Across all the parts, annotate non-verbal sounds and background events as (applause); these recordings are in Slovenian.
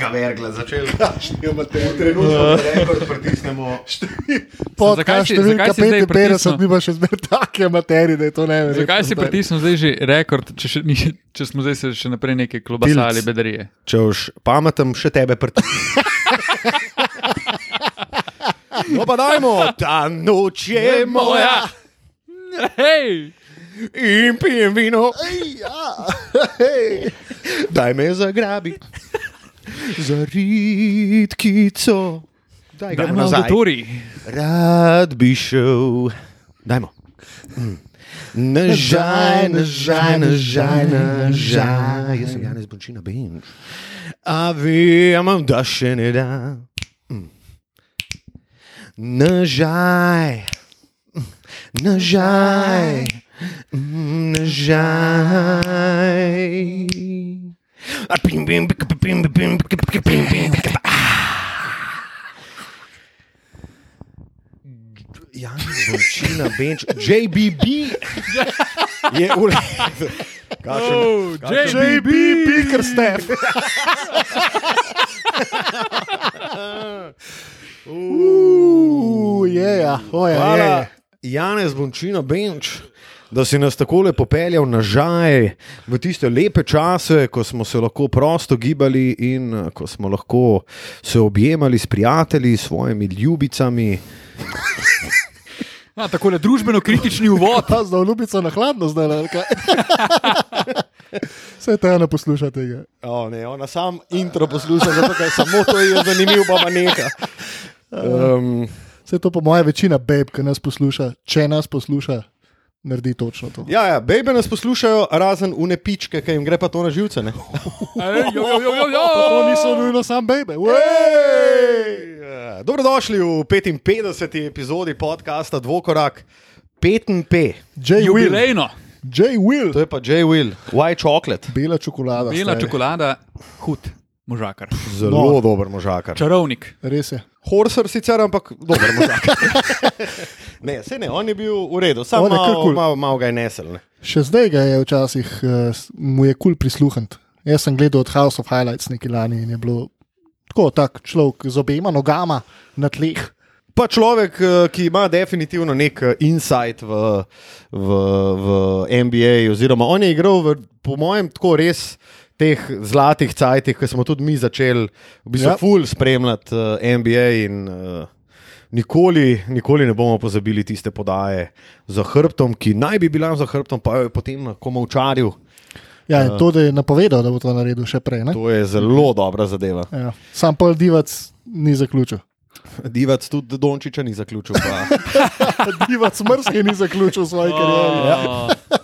ga vergla začel. (laughs) Kakšni amaterji. Trenutno (laughs) rekord pritisnemo. Zakaj Podcast si- številka zakaj si zdaj 55, pritisnil? mi pa še zmer take materije, da je to ne vem. Zakaj si pritisnil zdaj že rekord, če, še, ni, če smo zdaj se še naprej neke klobasali, Tilc. bedarije? Če už pametem, še tebe pritisnem. (laughs) No pa dajmo, ta noč je moja Hej! in pijem vino. Ja, hej. Daj me zagrabi. Za ritkico. Daj, gremo na auditorij. Rad bi šel. Dajmo. Mm. Nažaj, nažaj, nažaj, nažaj. Jaz sem Janez Bončina Benč. A vem, da še ne da. Mm. Nažaj, nažaj, mm, nažaj. Jan Vrčina, Benč, JBB je v redu. Kakšen, oh, kakšen, JBB, Pikerstep. Uh, yeah, oh, yeah, Hvala, yeah. Janez Bončino Benč da si nas tako lepo peljal nazaj v tiste lepe čase, ko smo se lahko prosto gibali in eh, ko smo lahko se objemali s prijatelji, s svojimi ljubicami. A, tako je družbeno kritični uvod. Pa (laughs) zdaj ljubica na hladno, zdaj kaj. Vse te ne posluša tega. O, ne, ona sam intro posluša, zato ker samo to je zanimivo, pa ma neka. (laughs) Um, Vse to po moje večina beb, ki nas posluša, če nas posluša, naredi točno to. ja, ja, bebe nas poslušajo, razen une pičke, ki jim gre pa to na živce. ne. (laughs) Ej, jo, jo, jo, jo, jo. To niso nujno sam bebe. Dobrodošli v 55. epizodi podcasta Dvokorak, 5P. J. Will. Jubilejno. J. Will. To je pa J. Will, White Chocolate. Bela čokolada. Bela stari. čokolada, hud možakar. Zelo No. no. dober možakar. Čarovnik. Res je. Horser sicer, ampak dober možakar. (laughs) ne, se ne, on je bil v redu, samo malo, kul. malo, malo ga je nesel. Ne. Še zdaj ga je včasih, uh, mu je kul cool prisluhniti. Jaz sem gledal od House of Highlights neki lani in je bilo tako, tak človek z obema nogama na tleh. Pa človek, eh, ki ima definitivno nek eh, insight v, v, v NBA, oziroma on je igral, v, po mojem, tako res teh zlatih cajtih, ki smo tudi mi začeli v bistvu Ja. full spremljati uh, NBA in uh, nikoli, nikoli ne bomo pozabili tiste podaje za hrbtom, ki naj bi bila za hrbtom, pa jo je potem komovčaril. Ja, in to, da je napovedal, da bo to naredil še prej. ne? To je zelo dobra zadeva. Ja. Sam pol divac ni zaključil. Divac tudi Dončiča ni zaključil. Pa. (laughs) divac mrske ni zaključil svoje (laughs) kariere. Ja.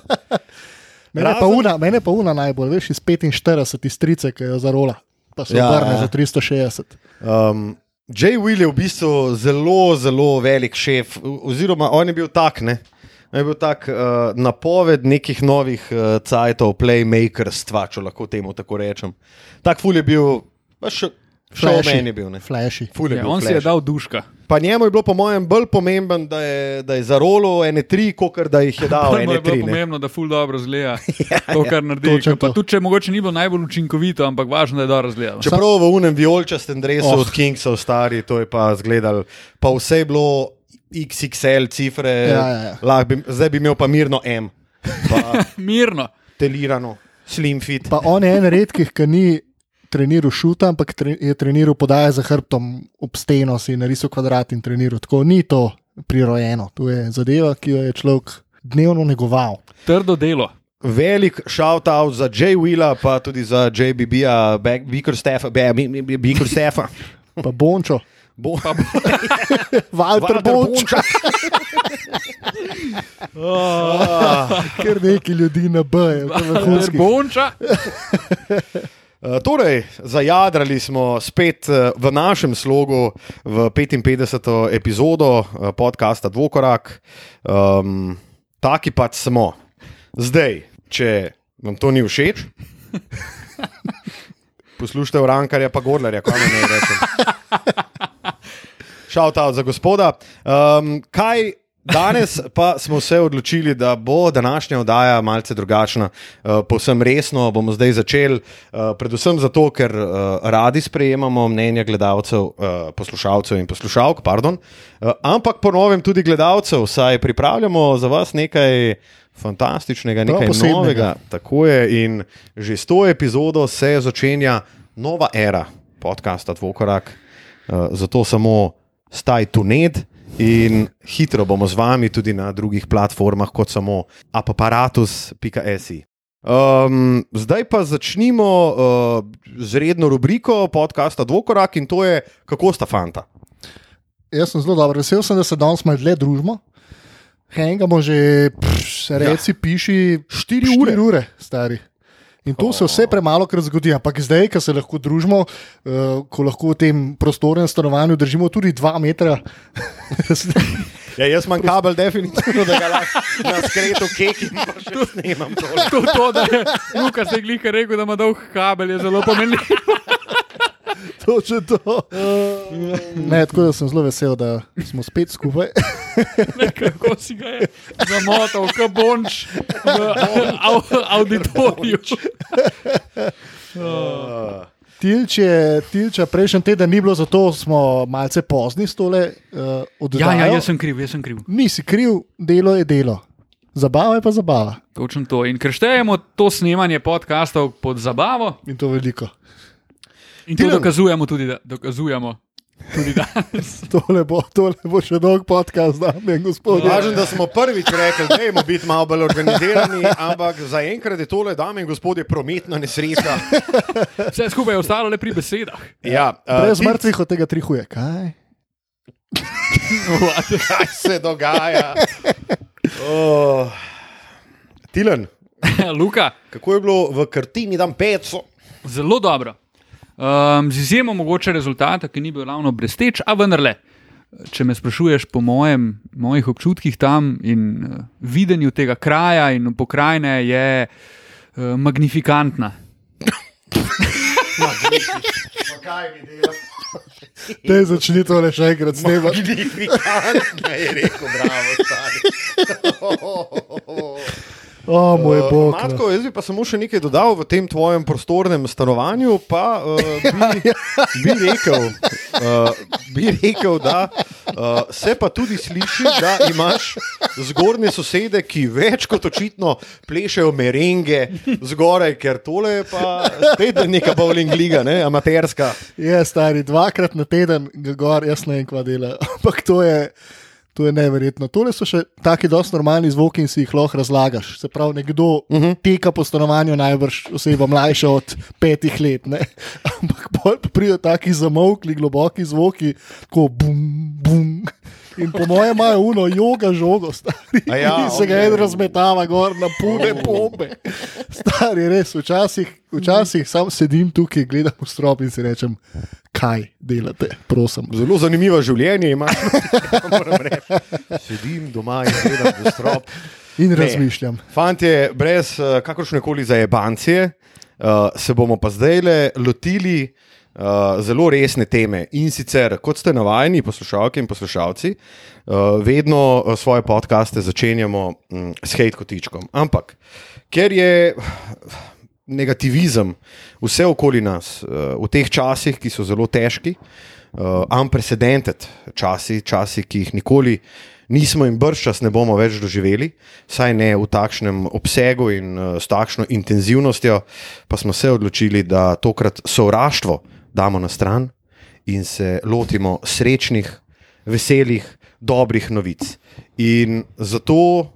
Mene, pa Razen- una, mene pa una najbolj, veš, iz 45 strice, ki jo zarola, pa se Ja, obrne ja. za 360. Um, Jay Will je v bistvu zelo, zelo velik šef, oziroma on je bil tak, ne. On Je bil tak uh, napoved nekih novih uh, cajtov, playmakerstva, če lahko temu tako rečem. Tak ful je bil, pa še šovmen je bil. Ne. Flashi. Ful je Ja, bil on si je dal duška. Pa njemu je bilo, po mojem, bolj pomemben, da je, da je zarolo ene tri, kot da jih je dal ene je bilo tri. ne. pomembno, da ful dobro zgleda. (laughs) to, kar naredi. točno Pa to. tudi če mogoče ni bilo najbolj učinkovito, ampak važno, da je dobro zgledalo. Čeprav v unem vijolčastem dresu Oh. od Kingsov stari, to je pa zgledal, pa vse je bilo XXL cifre, Ja, ja, ja. bi, zdaj bi imel pa mirno M, pa (laughs) Mirno. telirano, slim fit. Pa on je en redkih, ki ni treniral šuta, ampak tre, je treniral podaje za hrbtom ob steno, si narisal kvadrat in treniral. Tako ni to prirojeno, to je zadeva, ki jo je človek dnevno negoval. Trdo delo. Velik shout out za J. Willa, pa tudi za JBB-a, Bickerstaffa, Bickerstaffa. (laughs) Pa Bončo, Bo, (laughs) Walter Bonč, (laughs) ker neki ljudi nabajajo, vrhunski. Bonča. Uh, torej, zajadrali smo spet uh, v našem slogu v 55. epizodo uh, podcasta Dvokorak. Um, taki pač smo. Zdaj, če vam to ni všeč, (laughs) poslušajte Rankarja, pa Gorlarja, kaj naj rečem. (laughs) Shout out za gospoda. Um, kaj Danes pa smo se odločili, da bo današnja oddaja malce drugačna. Uh, povsem resno bomo zdaj začeli, uh, predvsem zato, ker uh, radi sprejemamo mnenja gledalcev, uh, poslušalcev in poslušalk, pardon, uh, ampak po novem tudi gledalcev, saj pripravljamo za vas nekaj. Fantastičnega, Prav nekaj posebnega. novega. Tako je, in že s to epizodo se začenja nova era podcasta Dvokorak. Uh, zato samo staj tu ned in hitro bomo z vami tudi na drugih platformah, kot samo aparatus.si. Um, zdaj pa začnimo uh, z redno rubriko podcasta Dvokorak in to je, kako sta fanta. Jaz sem zelo dobro, vesel sem, da se danes malo dlje družimo. Hengamo že, pš, reci, ja. piši, Štiri štiri ure. ure, stari. In to se vse premalo krat zgodi, ampak zdaj, ko se lahko družimo, uh, ko lahko v tem prostornem stanovanju držimo tudi dva metra, (laughs) Ja, jaz imam kabel, definitivno, da ga lahko na skretu kekim, pa še snemam tole. To, to, da je Lukas zdaj glika rekel, da ima dolg kabel, je zelo (laughs) pomenljivo. (laughs) točno to. (laughs) Ne, tako da sem zelo vesel, da smo spet skupaj. (laughs) Kako si ga je zamotal, kot bonč v au, auditoriju. Tilče, tilča prejšnji teden ni bilo, zato smo malce pozni s tole uh, Ja, oddajo. ja, jaz sem kriv, jaz sem kriv. Nisi kriv, delo je delo. Zabava je pa zabava. Točno to. In ker štejemo to snemanje podkastov pod zabavo, In to veliko. In to Tilen. dokazujemo tudi, da, dokazujemo tudi danes. (laughs) Tole bo, tole bo še dolg podcast, dame in gospodje. Važno, da smo prvič rekli, da moramo biti malo bolj organizirani, ampak zaenkrat je tole, dame in gospodje, prometna nesreča. (laughs) Vse skupaj je ostalo le pri besedah. Ja, uh, Brez mrtvih od tega trihuje. Kaj? (laughs) kaj se dogaja? Oh. Tilen, Luka, kako je bilo v kartini, da peco? zelo dobro. Um, z izjemo mogoče rezultata, ki ni bil ravno bresteč, a vendarle. Če me sprašuješ po mojem, mojih občutkih tam in uh, videnju tega kraja in pokrajine, je uh, magnifikantna. (laughs) Te začni tole še enkrat snemati. Magnifikantno je rekel, bravo, stari. (laughs) O, moj bog. no. Matko, jaz bi pa samo še nekaj dodal v tem tvojem prostornem stanovanju. Pa, uh, bi, (laughs) bi, rekel, uh, bi rekel, da uh, se pa tudi sliši, da imaš zgornje sosede, ki več kot očitno plešejo merenge zgoraj, ker tole je pa spet neka bowling liga, ne, amaterska. Je stari, dvakrat na teden gor, jaz ne vem, kva dela. (laughs) Ampak to je, to je neverjetno. Tole so še taki dosti normalni zvoki in si jih lahko razlagaš. Se pravi, nekdo uh -huh. teka po stanovanju, najbrž oseba mlajša od petih let. Ne? (laughs) Ampak bolj pridejo taki zamolkli, globoki zvoki, kot bum, bum. In po mojem imajo uno, joga žogo, stari. A ja, (laughs) in se ga okej. en razmetava gor na pune pompe. Stari, res, včasih, včasih sam sedim tukaj, gledam v strop in si rečem, kaj delate, prosim. Zelo zanimivo življenje imaš, (laughs) moram reči. Sedim doma in gledam v strop. In Ne. razmišljam. Fantje, brez uh, kakršne koli zajebancije, uh, se bomo pa zdaj le lotili uh, zelo resne teme. In sicer, kot ste navajeni, poslušalke in poslušalci, uh, vedno svoje podcaste začenjamo um, s hate kotičkom. Ampak, ker je negativizem vse okoli nas, uh, v teh časih, ki so zelo težki, uh, unprecedented časi, časi, ki jih nikoli nismo in brščas ne bomo več doživeli, saj ne v takšnem obsegu in uh, s takšno intenzivnostjo, pa smo se odločili, da tokrat sovraštvo damo na stran in se lotimo srečnih, veselih, dobrih novic. In zato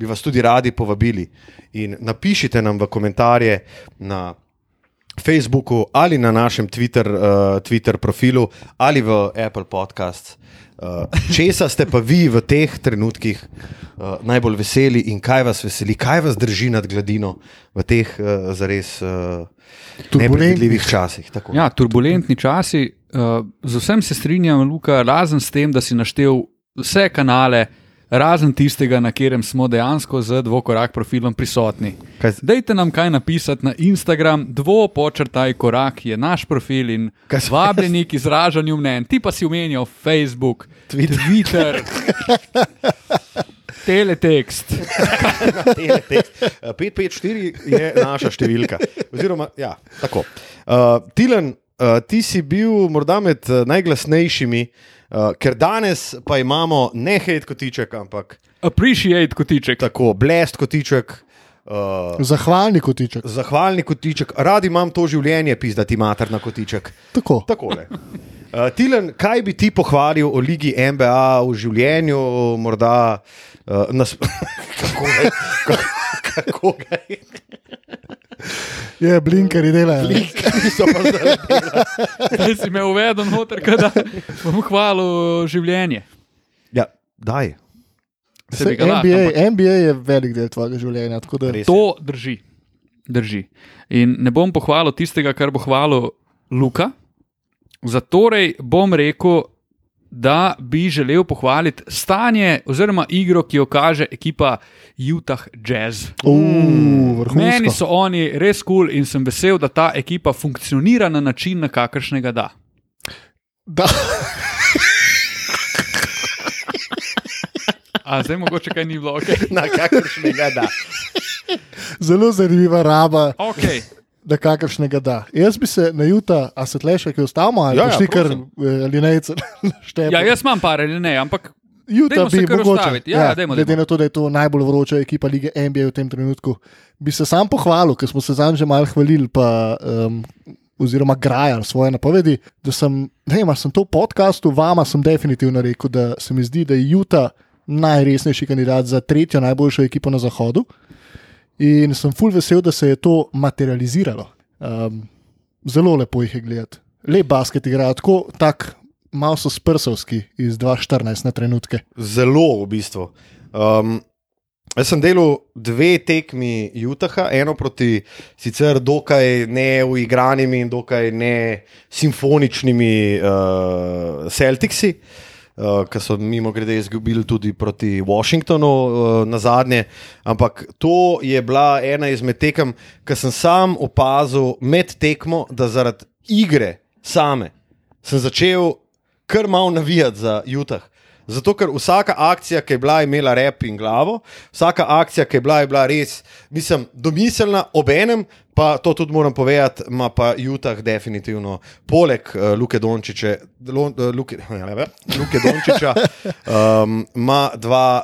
bi vas tudi radi povabili in napišite nam v komentarje na Facebooku ali na našem Twitter, uh, Twitter profilu ali v Apple Podcasts. Uh, česa ste pa vi v teh trenutkih uh, najbolj veseli in kaj vas veseli, kaj vas drži nad gladino v teh uh, zares uh, nepredvidljivih časih? Tako. Ja, turbulentni časi. Uh, z vsem se strinjam, Luka, razen s tem, da si naštel vse kanale razen tistega, na katerem smo dejansko z dvokorak profilom prisotni. Kaj, Dajte nam kaj napisati na Instagram, dvopočrtaj korak je naš profil in Kaj vabljeni k izražanju mnen. Ti pa si omenjal Facebook, Twitter. Twitter (laughs) teletekst. (laughs) Eh, 554 je naša številka. Oziroma, ja, tako. Uh, Tilen, uh, ti si bil morda med uh, najglasnejšimi, uh, ker danes pa imamo ne hate kotiček, ampak Appreciate kotiček. tako blest kotiček. Uh, Zahvalni kotiček. Zahvalni kotiček, radi imam to življenje, pizdati mater na kotiček. Tako. Takole. Uh, Tilen, kaj bi ti pohvalil o ligi NBA v življenju, morda uh, nas... (laughs) kako ga (laughs) kako, kako ga (laughs) je? Je blinkari delajo. (laughs) Ki so pa zaleteli. Zdaj si me uvedel noter, da bom hvalil življenje. Ja, daj. Se lahko, NBA, ampak- NBA je velik del tvojega življenja. tako Da. To drži. drži. In ne bom pohvalil tistega, kar bo hvalil Luka. Zatorej bom rekel, da bi želel pohvaliti stanje oziroma igro, ki jo kaže ekipa Utah Jazz. uh, Meni so oni res kul cool in sem vesel, da ta ekipa funkcionira na način, na kakršnega da. Da, A zdaj mogoče kaj ni bilo, ok. Na kakršnega da. zelo zanimiva raba, okay. Da kakršnega da. Jaz bi se na juta, a se tle še kaj ustavimo, ali Ja, ja, šli kar eh, ali ne, (laughs) štejemo. Ja, jaz imam par ali ne, ampak Juta bi mogoče, ustaviti. Ja, ja, dajmo, glede dajmo. na to, da je to najbolj vroča ekipa lige NBA v tem trenutku, bi se sam pohvalil, ker smo se zanj že malo hvalili, pa, um, oziroma grajali svoje napovedi. Da sem, ne vem, sem to v podkastu, vama sem definitivno rekel, da se mi zdi, da je Juta najresnejši kandidat za tretjo najboljšo ekipo na zahodu. In sem full vesel, da se je to materializiralo. Um, zelo lepo jih je gledati. Lep basket igra, tako tak, malo so sprsovski iz 2014 na trenutke. Zelo v bistvu. Um, jaz sem delal dve tekmi Utaha, eno proti sicer dokaj neuigranimi in dokaj ne simfoničnimi uh, Celticsi. Uh, ki so mimo grede izgubili tudi proti Washingtonu uh, na zadnje. Ampak to je bila ena izmed tekem, ki sem sam opazil med tekmo, da zaradi igre same sem začel kar malo navijati za Utah. Zato, ker vsaka akcija, ki je bila, je imela rep in glavo, vsaka akcija, ki je bila, je bila res, mislim, domiselna, obenem, pa to tudi moram povedati, ima pa Utah definitivno, poleg uh, Luke Dončića, Lo, uh, Luke, (laughs) Luke Dončića, (laughs) um, ima dva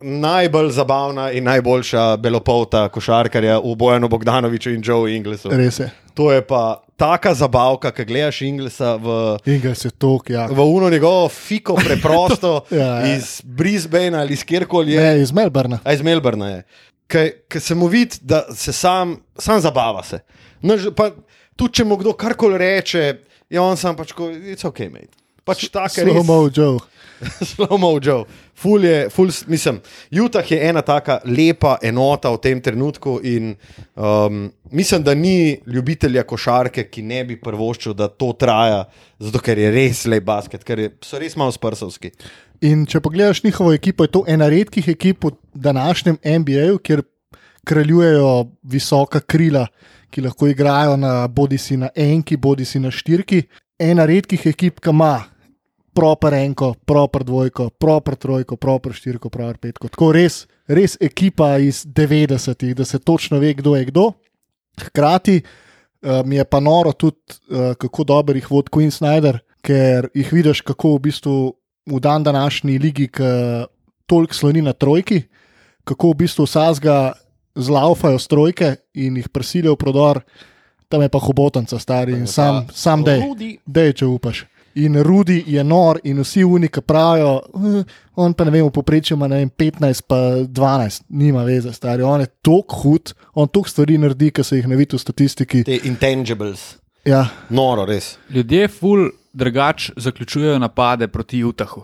najbolj zabavna in najboljša belopolta košarkarja v Bojanu Bogdanoviču in Joe Inglesu. Res je. To je pa taka zabavka, ki gledaš Inglesa v In ga se tok, ja. v uno njegovo fiko preprosto (laughs) Ja, ja. iz Brisbane ali iz kjerkoli je, Ne, iz Melbourna. a iz Melbourna je. Ker se mu vidi, da se sam, sam zabava se. No, pa, tudi če mu kdo karkoli reče, je on sam pač, ko, it's ok, mate. Pač tako je. Slow res. mo Joe. (laughs) Slow mo Joe. Ful je, ful, mislim, Utah je ena taka lepa enota v tem trenutku in um, mislim, da ni ljubitelja košarke, ki ne bi prvoščil, da to traja, zato ker je res lep basket, ker je, so res malo sprsovski. In če pogledaš njihovo ekipo, je to ena redkih ekip v današnjem NBA-ju, kjer kraljujejo visoka krila, ki lahko igrajo na bodi si na enki, bodi si na štirki. Ena redkih ekip, ki ima proper enko, proper dvojko, proper trojko, proper štirko, proper petko. Tako res, res ekipa iz 90-ih, da se točno ve, kdo je kdo. Hkrati uh, mi je pa noro tudi, uh, kako dober jih vodi Queen Snyder, ker jih vidiš, kako v bistvu v dan današnji ligi, ki toliko sloni na trojki, kako v bistvu vsazga zlaufajo strojke in jih prisilijo v prodor, tam je pa hobotanca stari in sam, sam dej, dej, če upaš. In Rudi je nor, in vsi unika pravijo, "Eh, on pa ne vem, v povprečju ima ne vem, 15, pa 12, nima veze, stari. On je tako hud, on toliko stvari naredi, ki se jih ne vidi v statistiki. Te intangibles, Ja, noro, res. Ljudje ful drugače zaključujejo napade proti Utahu.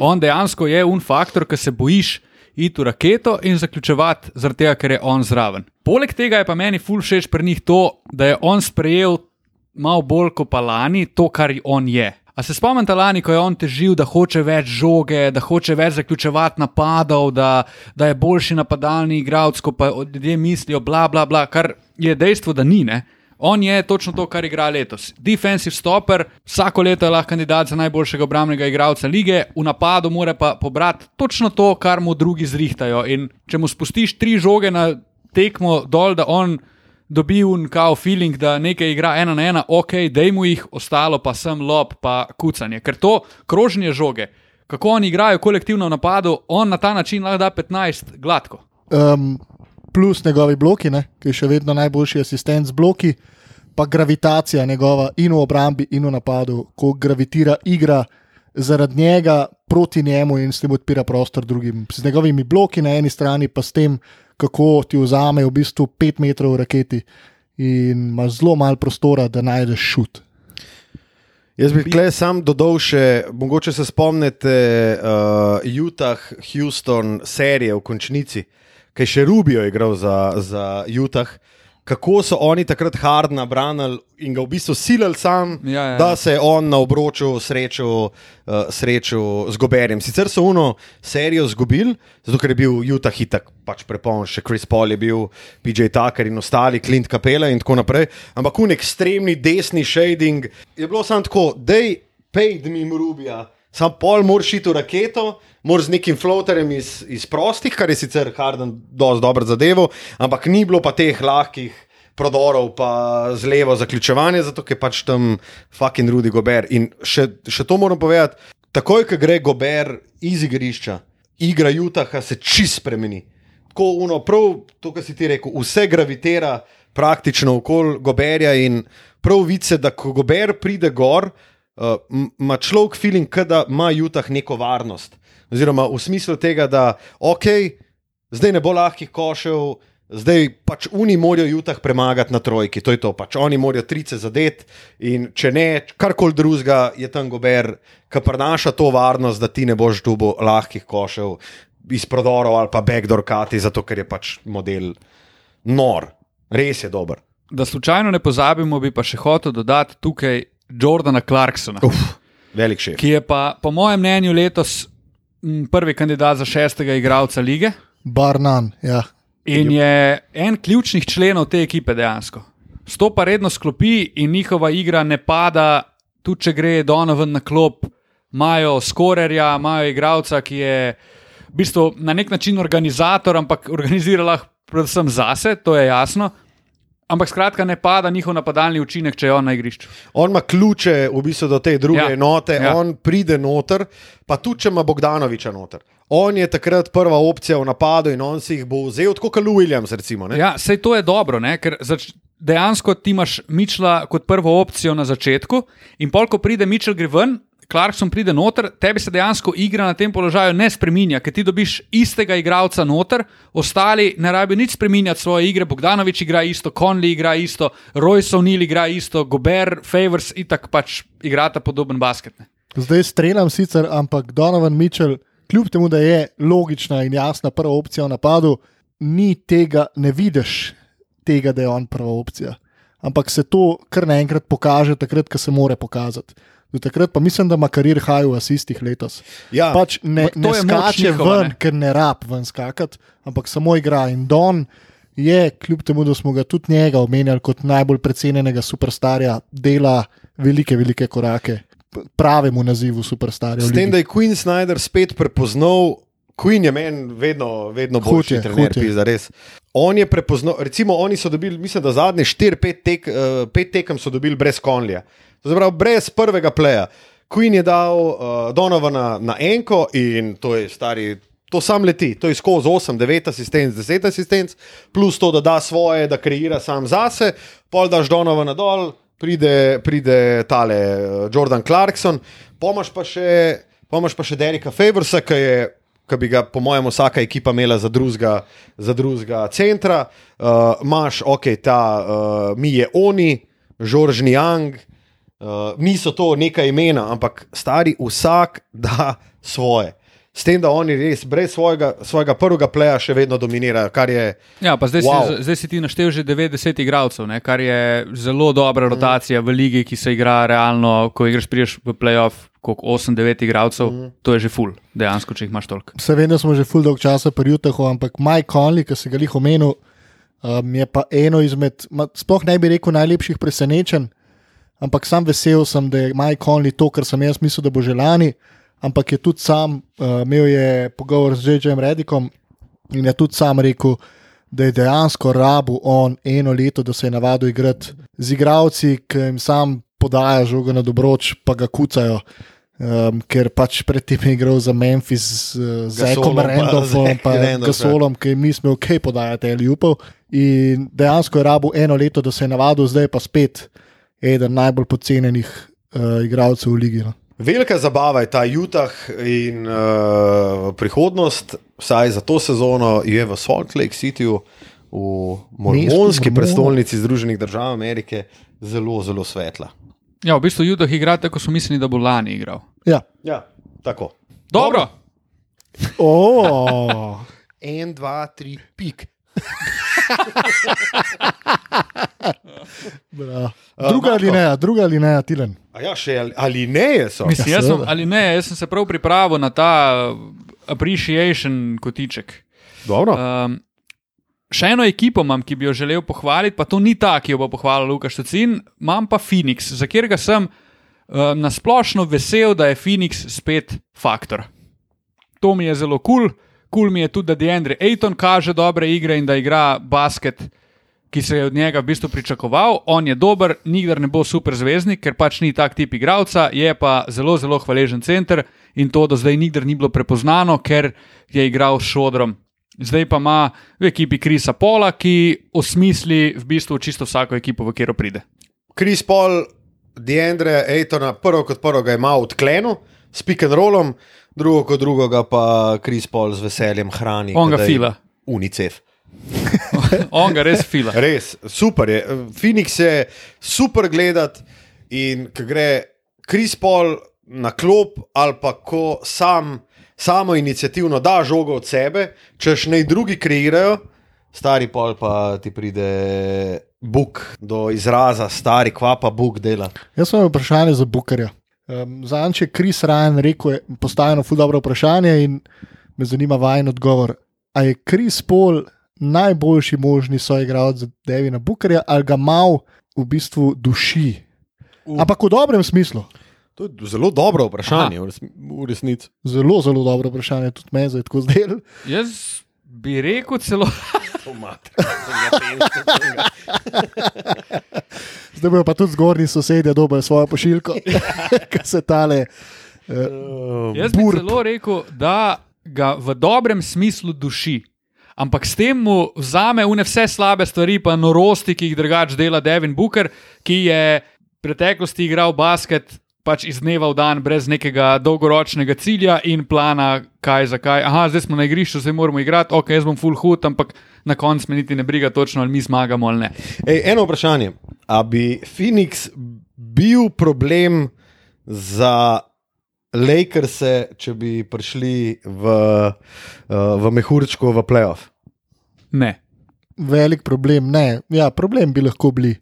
On dejansko je un faktor, ki se bojiš iti v raketo in zaključevati, zaradi tega, ker je on zraven. Poleg tega je pa meni ful všeč pri njih to, da je on sprejel malo bolj kot pa lani to, kar on je. A se spomnite lani, ko je on težil, da hoče več žoge, da hoče več zaključevati napadov, da, da je boljši napadalni igralec, ko pa ljudje mislijo, bla, bla, bla, kar je dejstvo, da ni. Ne? On je točno to, kar igra letos. Defensive stopper, vsako leto je lahko kandidat za najboljšega obrambnega igralca lige, v napadu mora pa pobrati točno to, kar mu drugi zrihtajajo. In če mu spustiš tri žoge na tekmo dol, da on dobi un kao feeling, da nekaj igra ena na ena, ok, dej mu jih, ostalo pa sem lob, pa kucanje. Ker to krožnje žoge, kako oni igrajo kolektivno v napadu, on na ta način lahko da 15 gladko. Um, plus njegovi bloki, ne, ki je še vedno najboljši asistent z bloki, pa gravitacija njegova in v obrambi, in v napadu, ko gravitira igra zaradi njega proti njemu in s tem odpira prostor drugim. Z njegovimi bloki na eni strani, pa s tem, kako ti vzame v bistvu 5 metrov raketi in ima zelo malo prostora, da najdeš šut. Jaz bi tukaj sam dodal še, mogoče se spomnite uh, Utah, Houston, serije v končnici, ki je še Rubijo igral za, za Utah. Kako so oni takrat hardna branili in ga v bistvu silili sam, Ja, ja, ja. da se je on na obroču srečal, uh, srečal z Goberjem. Sicer so uno serijo izgubili, zato ker je bil Utah hitak pač prepoln, še Chris Paul je bil, PJ Tucker in ostali, Clint Capella in tako naprej. Ampak un ekstremni desni shading je bilo samo tako, da je paid mi Rubija. Sam pol moraš iti v raketo, moraš z nekim floaterjem iz, iz prostih, kar je sicer Harden dobro zadevo, ampak ni bilo pa teh lahkih prodorov, pa z levo zaključevanje, zato je pač tam fucking Rudy Gober. In še, še to moram povedati, takoj, ko gre Gober iz igrišča, igra Utaha se čist spremeni. Tako uno, prav to, kar si ti rekel, vse gravitira praktično okoli Goberja in prav vice, da ko Gober pride gor, uh, ima človek feeling, da ima Utah neko varnost. Oziroma v smislu tega, da ok, zdaj ne bo lahkih košev, zdaj pač oni morajo Utah premagati na trojki, to je to, pač oni morajo trice zadeti in če ne, karkoli drugega je tam gober, ki prenaša to varnost, da ti ne boš dubo lahkih košev iz prodorov ali pa backdoor kati, zato ker je pač model nor, res je dober. Da slučajno ne pozabimo, bi pa še hotel dodati tukaj Jordana Clarksona, Uf, velik šef. ki je pa po mojem mnenju letos m, prvi kandidat za šestega igralca lige. Barnan, ja. In je en ključnih členov te ekipe dejansko. Stopa redno sklopi in njihova igra ne pada, tudi če gre Donovan na klop, imajo skorerja, imajo igralca, ki je v bistvu na nek način organizator, ampak organizira lahko predvsem zase, to je jasno. Ampak skratka, ne pada njihov napadalni učinek, če je on na igrišču. On ima ključe v bistvu do te druge Ja, enote, ja. on pride noter, pa tudi če ima Bogdanoviča noter. On je takrat prva opcija v napadu in on si jih bo vzel, tako kot Lou Williams. Recimo, ne? Ja, sej to je dobro, ne? ker zač, dejansko ti imaš Mičla kot prvo opcijo na začetku, in pol, ko pride Mičel gre ven, Clarkson pride noter, tebi se dejansko igra na tem položaju ne spremenja, ker ti dobiš istega igralca noter, ostali ne rabijo nič spremenjati svoje igre. Bogdanovič igra isto, Conley igra isto, Royce O'Neill igra isto, Gober, Favors itak pač igrata podoben basket. Ne? Zdaj streljam sicer, ampak Donovan Mitchell, kljub temu, da je logična in jasna prva opcija v napadu, ni tega, ne vidiš tega, da je on prva opcija. Ampak se to kar naenkrat pokaže, takrat, ko se more pokazati. Do takrat pa mislim, da ima karir haj v asistih letos. Ja, Pač ne, ne skače njihova, ven, ne. ker ne rab ven skakati, ampak samo igra. In Don je, kljub temu, da smo ga tudi njega omenjali kot najbolj precenjenega superstarja, dela velike, velike korake pravemu nazivu superstarja. S tem, da je Queen Snyder spet prepoznal, Queen je meni vedno, vedno boljši je, trener, hud je. pizda, res. On je prepoznal, recimo, oni so dobili, mislim, da zadnje 4-5 tek, uh, tekem so dobili brez Konlja. To se pravi, brez prvega pleja. Queen je dal uh, Donovana na enko in to je stari. To sam leti, to je skozi 8, 9 asistence, 10 asistence, plus to, da da svoje, da kreira sam zase, pol daš Donovana dol, pride, pride tale uh, Jordan Clarkson, pomaž pa še, pa še Derika Favorsa, ki je. Ki bi ga, po mojem, vsaka ekipa imela za drugega, za drugega centra. Uh, Máš, ok, ta uh, mi je oni, Žoržni Young, uh, niso to neka imena, ampak stari vsak da svoje. S tem, da oni res brez svojega, svojega prvega pleja še vedno dominirajo, kar je. Ja, pa zdaj, Wow. si, zdaj si ti naštel že 90 igralcev, ne, kar je zelo dobra rotacija v ligi, ki se igra realno, ko igraš priješ v playoff, kot 8-9 igralcev, mm. to je že full, dejansko, če jih imaš toliko. Se da smo že full dolg časa pri Utahu, ampak Mike Conley, ki se ga jih omenil, um, je pa eno izmed, ma, sploh ne bi rekel, najlepših presenečenj. Ampak sam vesel sem, da je Mike Conley to, kar sem jaz mislil, da bo že lani. Ampak je tudi sam uh, imel je pogovor z J.J.M. Redikom in je tudi sam rekel, da je dejansko rabu on eno leto, da se je navadil igrati z igravci, ki jim sam podaja žogo na dobroč, pa ga kucajo. Um, ker pač predtem je igral za Memphis uh, z Ekom Gasolom pa Randolph, ja. Gasolom, ki jim nismo ok podajati ali upal. In dejansko je rabu eno leto, da se je navadil, zdaj pa spet eden najbolj pocenjenih uh, igralcev v ligi. No. Velika zabava je ta Utah in uh, prihodnost, vsaj za to sezono, je v Salt Lake Cityju, v mormonski prestolnici Združenih držav Amerike, zelo, zelo svetla. Ja, v bistvu Judah igra tako, so mislili, da bo lani igral. Ja. Ja, tako. Dobro, Oh. (laughs) En, dva, tri, pik. Bra. Druga ali ne, druga ali ne, Tilen. A ja, še ali, ne so? mislim, Ja, jaz sem, ali ne, jaz sem se prav pripravil na ta uh, appreciation kotiček. Dobro. Um, še eno ekipo imam, ki bi jo želel pohvaliti, pa to ni ta, ki jo bo pohvalil Lukaš Tacin, imam pa Phoenix, za katerega sem um, nasplošno vesel, da je Phoenix spet faktor. To mi je zelo kul, cool. Kul cool mi je tudi, da Deandre Ayton kaže dobre igre in da igra basket, ki se je od njega v bistvu pričakoval. On je dober, nikdar ne bo super zvezdnik, ker pač ni tak tip igralca, je pa zelo, zelo hvaležen center in to do zdaj nikdar ni bilo prepoznano, ker je igral s šodrom. Zdaj pa ima v ekipi Krisa Pola, ki osmisli v bistvu čisto vsako ekipo, v katero pride. Kris Paul, Deandre, Ejtona, prvo kot prvo ga ima odklenu, s pick and rollom, drugo kot drugega pa Kris Paul z veseljem hrani. On ga fila. UNICEF. (laughs) On ga res fila. Res, super je. Phoenix je super gledati in ko gre Kris Paul na klop ali pa ko sam, samo inicijativno da žogo od sebe, češ naj drugi kreirajo, stari pol pa ti pride buk do izraza, stari kva pa buk dela. Jaz imam vprašanje za Bukarja. Um, Zanč je Kris Ryan rekel, je postavljeno ful dobro vprašanje in me zanima vajen odgovor. A je Kris Paul najboljši možni soigralec za Devina Bukarja ali ga mal v bistvu duši? Ampak v dobrem smislu. To je zelo dobro vprašanje, resni- v resnici. Zelo, zelo dobro vprašanje, tudi me zdaj tako zdel. Jaz bi rekel celo. (laughs) To mater. (laughs) Zdaj bojo pa tudi zgornji sosedje dobijo svojo pošiljko, (laughs) (laughs) ki se tale. Uh, Jaz bi celo rekel, da ga v dobrem smislu duši. Ampak s tem mu vzame vne vse slabe stvari, pa norosti, ki jih drugače dela Devin Booker, ki je v preteklosti igral basket pač iz dneva v dan, brez nekega dolgoročnega cilja in plana, kaj za kaj. Aha, zdaj smo na igrišču, zdaj moramo igrati, ok, jaz bom full hood, ampak na koncu me niti ne briga točno, ali mi zmagamo ali ne. Ej, eno vprašanje. A bi Phoenix bil problem za Lakers, če bi prišli v, uh, v Mehurčko v playoff? Ne. velik problem, ne, ja, problem bi lahko bili,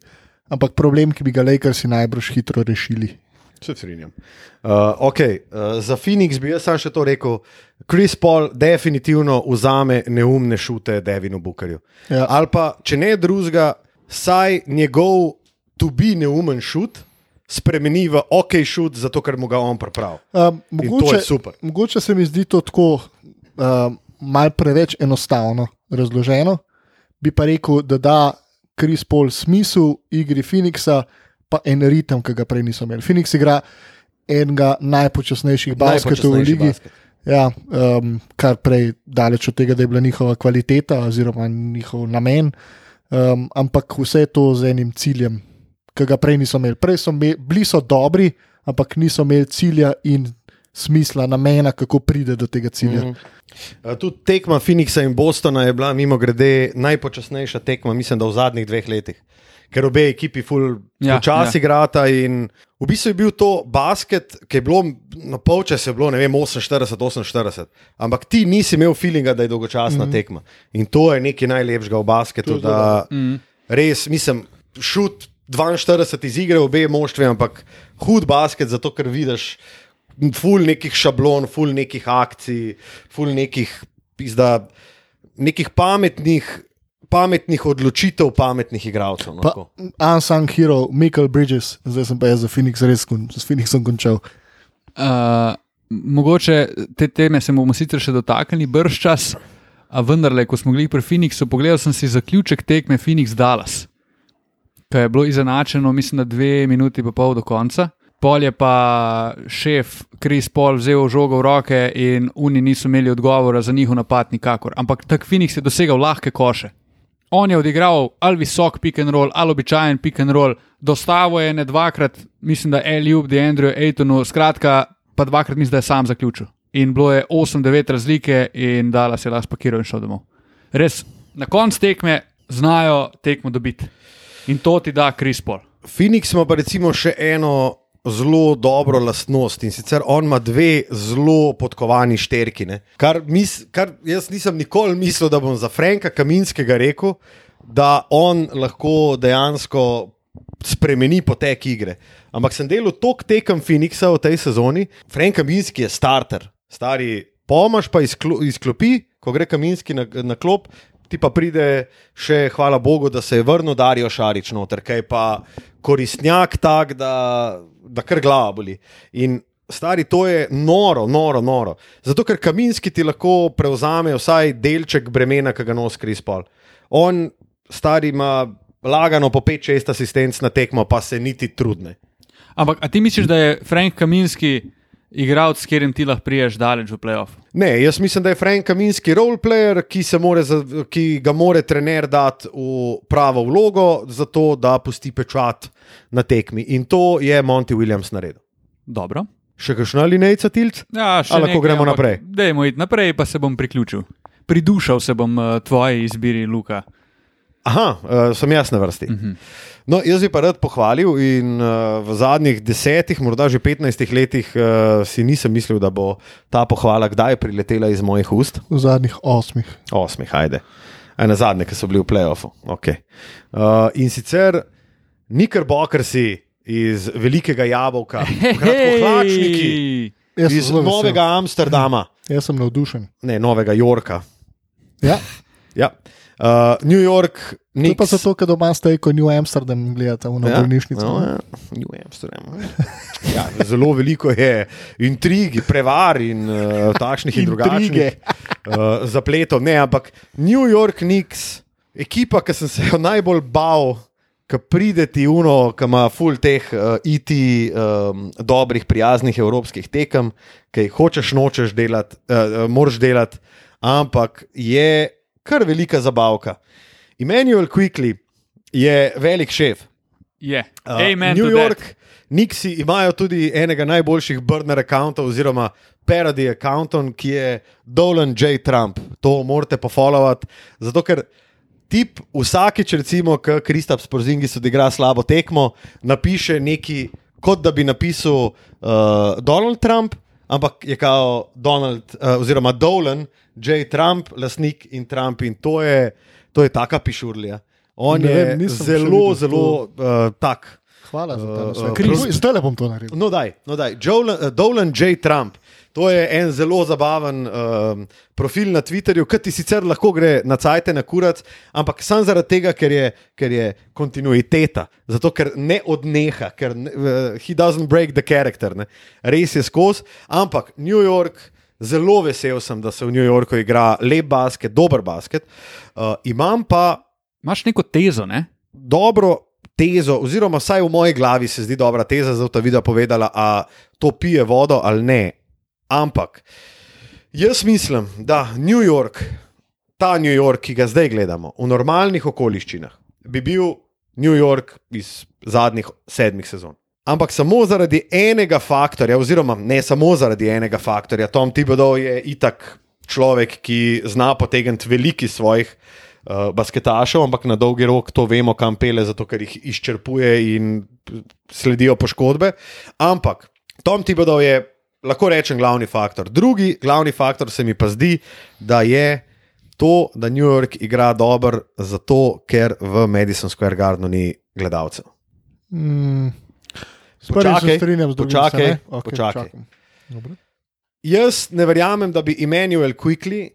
ampak problem, ki bi ga Lakersi najbrž hitro rešili. Se strinjam. Uh, okay, uh, za Phoenix bi jaz sam še to rekel. Chris Paul definitivno vzame neumne šute Devinu Bookerju. Ja. Ali pa, če ne drugega, saj njegov to be neumen šut spremeni v ok šut, zato ker mu ga on pripravi. Um, In to mogoče, mogoče se mi zdi to tako um, mal preveč enostavno razloženo. Bi pa rekel, da da Kris Paul smisel igri Phoenixa, pa en ritem, ki ga prej niso imeli. Phoenix igra enega najpočasnejših basketov v ligi. basket. Ja, um, kar prej daleč od tega, da je bila njihova kvaliteta oziroma njihov namen, um, ampak vse to z enim ciljem, ki ga prej niso imeli. Prej so imeli, bili so dobri, ampak niso imeli cilja in smisla, namena, kako pride do tega cilja. Mm -hmm. Tudi tekma Phoenixa in Bostona je bila, mimo grede, najpočasnejša tekma, mislim, da v zadnjih dveh letih. Ker obe ekipi ful Ja, počasi ja. igrata. In v bistvu je bil to basket, ki je bilo na polčas, je bilo ne vem, 48-48, ampak ti nisi imel feelinga, da je dolgočasna mm -hmm. tekma. In to je nekaj najlepšega v basketu. Je Da Mm. res, mislim, šut 42 iz igre, obe moštvi, ampak hud basket, zato ker vidiš. Ful nekih šablon, ful nekih akcij, ful nekih, pizda, nekih pametnih, pametnih odločitev, pametnih igralcev. No, tako. unsung hero, Michael Bridges, zdaj sem pa jaz za Phoenix res kon, s Phoenixom končal. Uh, mogoče te teme se bomo sicer še dotaknili brž čas, a vendarle, ko smo bili pri Phoenixu, pogledal sem si zaključek tekme Phoenix Dallas, ki je bilo izenačeno, mislim, na dve minuti pa pol do konca. Pol je pa šef Kris Paul vzel žogo v roke in oni niso imeli odgovora za njihov napad nikakor. Ampak tak Phoenix je dosegal lahke koše. On je odigral ali visok pick and roll, ali običajen pick and roll, dostavo je ne dvakrat, mislim, da je Ljub, da je Andrew Aitonu, skratka, pa dvakrat mislim, da je sam zaključil. In bilo je 8-9 razlike, in Dala se je lahko spakiral in šel domov. Res, na koncu tekme znajo tekmo dobiti. In to ti da Kris Paul. Phoenix ima pa recimo še eno zelo dobro lastnost in sicer on ima dve zelo podkovani šterki. ne. Kar, mis, kar jaz nisem nikoli mislil, da bom za Franka Kaminskega rekel, da on lahko dejansko spremeni potek igre. Ampak sem delal toliko tekem Phoenixa v tej sezoni, Frank Kaminski je starter, stari pomaž pa izklo, izklopi, ko gre Kaminski na, na klop. Ti pa pride še, hvala Bogu, da se je vrnil Darijo Šarič noter, kaj pa koristnjak tak, da, da kar glava boli. In stari, to je noro, noro, noro. Zato, ker Kaminski ti lahko prevzame vsaj delček bremena, ki ga nosi Krispol. On, stari, ima lagano po 5-6 asistenc na tekmo, pa se niti trudne. Ampak, a ti misliš, da je Frank Kaminski igralec, s katerim ti lahko priješ daleč v playoff? Ne, jaz mislim, da je Frank Kaminski roleplayer, ki, more za, ki ga more trener dati v pravo vlogo, zato da pusti pečat na tekmi. In to je Monty Williams naredil. Dobro. Še kakšna linijca tilc? Ja, še Ali lahko gremo ampak naprej? Dajmo iti naprej, pa se bom priključil. Pridušal se bom uh, tvoji izbiri, Luka. Aha, uh, sem jaz na vrsti. Mhm. No, jaz bi pa rad pohvalil in uh, v zadnjih desetih, morda že petnajstih letih uh, si nisem mislil, da bo ta pohvala kdaj priletela iz mojih ust. V zadnjih osmih. Osmih, ajde. Aj na zadnje, ki so bili v playoffu. Okay. Uh, in sicer Nickerbocker si iz Velikega Jabolka, kratkohlačniki sem iz zelo vesel. Novega Amsterdama, Jaz sem navdušen. ne Novega Yorka. Ja, Ja. Uh, New York, to je pa zato, ker doma ste, ko New Amsterdam gledate v Ja, bolnišnico. no, ja, New Amsterdam. Ja, zelo veliko je intrig, prevar in uh, takšnih in drugačnih uh, zapletov. Ne, ampak New York Knicks, ekipa, ki sem se jo najbolj bal, ki pride ti uno, ki ima full teh uh, IT, um, dobrih, prijaznih evropskih tekem, ki jih hočeš, nočeš delati, uh, moraš delati, ampak je kar velika zabavka. Emmanuel Quickly je velik šef. Je. Uh, Amen. New to that. York, Nixi imajo tudi enega najboljših burner računov, oziroma parody računov, ki je Dolan J. Trump. To morate pofollowati, zato ker tip vsakič, recimo, ko Kristaps Porzingis odigra slabo tekmo, napiše neki, kot da bi napisal uh, Donald Trump, ampak je kao Donald, uh, oziroma Dolan J. Trump, lasnik in Trump, in to je, to je taka pišurlja. On Ne je vem, zelo, zelo uh, tak. Hvala za Uh, ta uh, nasvet. Chris- Uh, Zdaj le bom to naredil. No, daj, no daj. Dolan, uh, Dolan J. Trump. To je en zelo zabaven um, profil na Twitterju, ki ti sicer lahko gre na cajt na kurac, ampak samo zaradi tega, ker je, ker je kontinuiteta, zato ker ne odneha, ker ne, uh, he doesn't break the character, ne. res je skozi. Ampak New York, zelo vesel sem, da se v New Yorku igra lep basket, dober basket. Uh, imam pa Imaš neko tezo, ne? dobro tezo, oziroma vsaj v moji glavi se zdi dobra teza, da ta videa povedala, a to pije vodo ali ne. Ampak jaz mislim, da New York, ta New York, ki ga zdaj gledamo, v normalnih okoliščinah, bi bil New York iz zadnjih sedmih sezon. Ampak samo zaradi enega faktorja, oziroma ne samo zaradi enega faktorja, Tom Thibodeau je itak človek, ki zna potegniti veliko svojih uh, basketašev, ampak na dolgi rok to vemo, kam pele, zato ker jih izčrpuje in sledijo poškodbe. Ampak Tom Tibodov je, lahko rečem, glavni faktor. Drugi glavni faktor se mi pa zdi, da je to, da New York igra dobro, zato ker v Madison Square Gardenu ni gledalcev. Mm. Počakaj, strinjam počakaj, se ne? Okej, počakaj. Jaz ne verjamem, da bi Emmanuel Quickly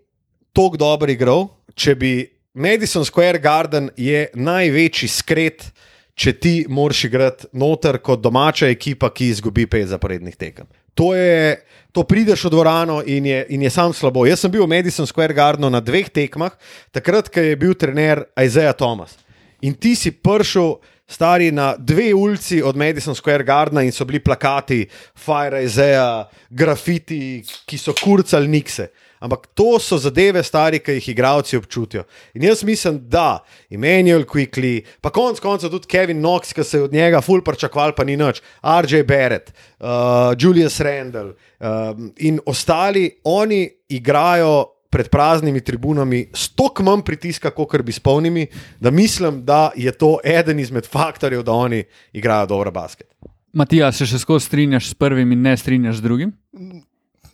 tako dobro igral, če bi Madison Square Garden je največji skret, če ti moraš igrati noter kot domača ekipa, ki izgubi pet zaporednih tekem. To, je, to prideš v dvorano in je, in je sam slabo. Jaz sem bil v Madison Square Gardenu na dveh tekmah, takrat, ko je bil trener Isaiah Thomas. In ti si prišel, stari na dve ulici od Madison Square Gardena in so bili plakati, Fire Isaiah, grafiti, ki so kurcali nikse. Ampak to so zadeve, stari, ki jih igravci občutijo. In jaz mislim, da Emmanuel Quickly, pa konec koncev tudi Kevin Knox, ki se je od njega ful pričakoval, pa ni nič, RJ Barrett, uh, Julius Randall um, in ostali, oni igrajo pred praznimi tribunami s toliko manj pritiska, kot bi s polnimi, da mislim, da je to eden izmed faktorjev, da oni igrajo dobro basket. Matija, se še skozi strinjaš s prvim in ne strinjaš z drugim?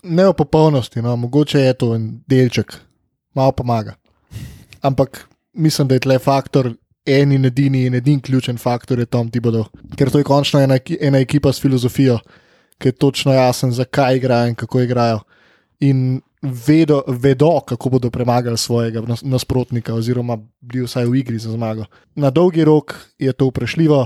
Ne v popolnosti, no, mogoče je to en delček, malo pomaga. Ampak mislim, da je tle faktor, en in edini in edini ključen faktor je Tom Tibodo. Ker to je končno ena, ena ekipa s filozofijo, ki je točno jasen, zakaj igrajo in kako igrajo. In vedo, vedo kako bodo premagali svojega nas- nasprotnika, oziroma bili vsaj v igri za zmago. Na dolgi rok je to vprašljivo.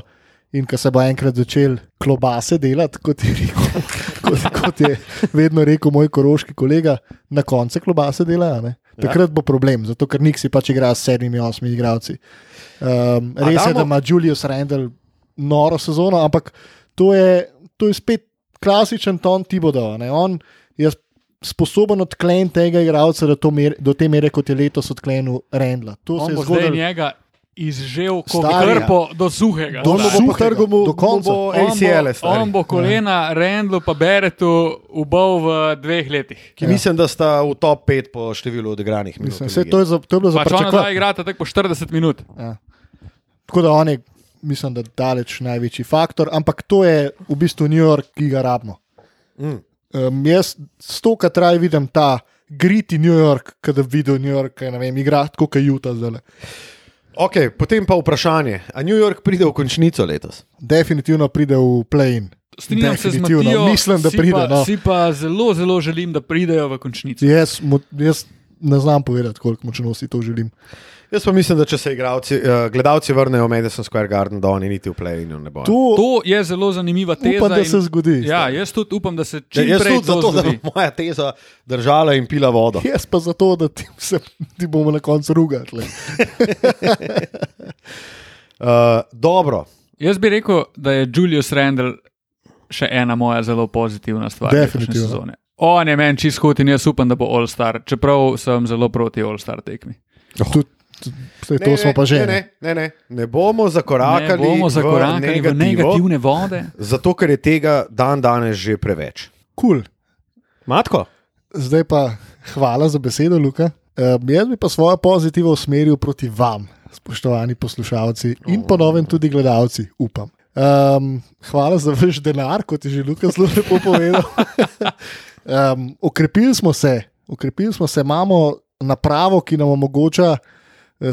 In ko se bo enkrat začel klobase delati, kot je, rekel, (laughs) kot, kot je vedno rekel moj koroški kolega, na koncu klobase delajo. ne. Takrat bo problem, zato ker Niksi pač igra s sedmimi, osmimi igralci. Um, res je, da ima Julius Randall noro sezono, ampak to je, to je spet klasičen ton Tibodo. ne. On je sposoben odkleniti tega igralca do, mer, do te mere, kot je letos odklenil Randla. To On se je bo zdaj zgodilo. njega izžel kot krpo do suhega. Do On bo suhega, mu, do konca. bo On ACL, bo, stari. on bo kolena Rendlu pa Beretu ubal v dveh letih. ki mislim, da sta v top 5 po številu odigranih minut. Mislim, vse to, je za, to je bilo za Pač dva igrata tako po 40 minut. Ja. Tako da on je, mislim, da daleč največji faktor, ampak to je v bistvu New York, ki ga rabimo. Mm. Um, jaz stokrat raje vidim ta griti New York, kot da vidim New York, ne vem, igra tako kot Juta zdaj. Okay, potem pa vprašanje, ali New York pride v končnico letos? Definitivno pride v play-in. Strinjam se z. Matijo, Mislim, da si pride. Pa, No. Si pa zelo, zelo želim, da pridejo v končnico. Jaz, jaz ne znam povedati, koliko močno si to želim. Jaz pa mislim, da če se igravci, uh, gledalci vrnejo v Madison Square Garden, da oni niti v play-inu ne bodo. To, To je zelo zanimiva teza. upam, da in- se zgodi. Ja, jaz tudi upam, da se Ja, čim jaz prej tudi to zato, da zgodi. bo moja teza držala in pila vodo. (laughs) Jaz pa zato, da ti, se, ti bomo na koncu rugali. Uh, (laughs) dobro, Jaz bi rekel, da je Julius Randall še ena moja zelo pozitivna stvar. Definitivno. sezone. On je meni čist hud in jaz upam, da bo All Star, čeprav sem zelo proti All Star tekmi. Tud, tud, to smo pa že. Ne, ne, ne, ne. ne bomo Ne zakorakali, bomo zakorakali v, negativo, v negativne vode. zato ker je tega dan danes že preveč. Cool. Matko? Zdaj pa hvala za besedo, Luka. Uh, jaz bi pa svojo pozitivo usmeril proti vam, spoštovani poslušalci in ponovem tudi gledalci, upam. Um, hvala za vaš denar, kot je že Luka zelo lepo (laughs) povedal. um, okrepili smo se, okrepili smo se, imamo napravo, ki nam omogoča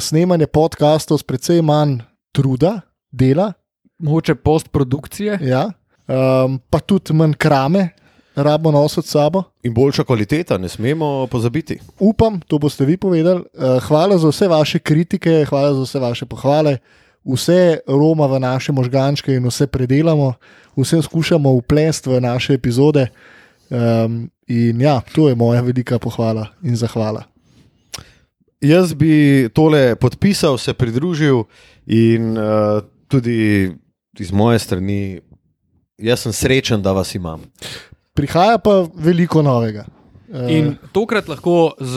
snemanje podkastov s precej manj truda, dela, Mogoče postprodukcije. ja, um, pa tudi manj krame, rabimo nositi s sabo. In boljša kvaliteta, ne smemo pozabiti. upam, to boste vi povedali. Eh, Hvala za vse vaše kritike, hvala za vse vaše pohvale. Vse roma v naše možgančke in vse predelamo, vse skušamo uplesti v naše epizode. Um, in ja, to je moja velika pohvala in zahvala. Jaz bi tole podpisal, se pridružil in uh, tudi iz moje strani, jaz sem srečen, da vas imam. Prihaja pa veliko novega. Eh, In tokrat lahko z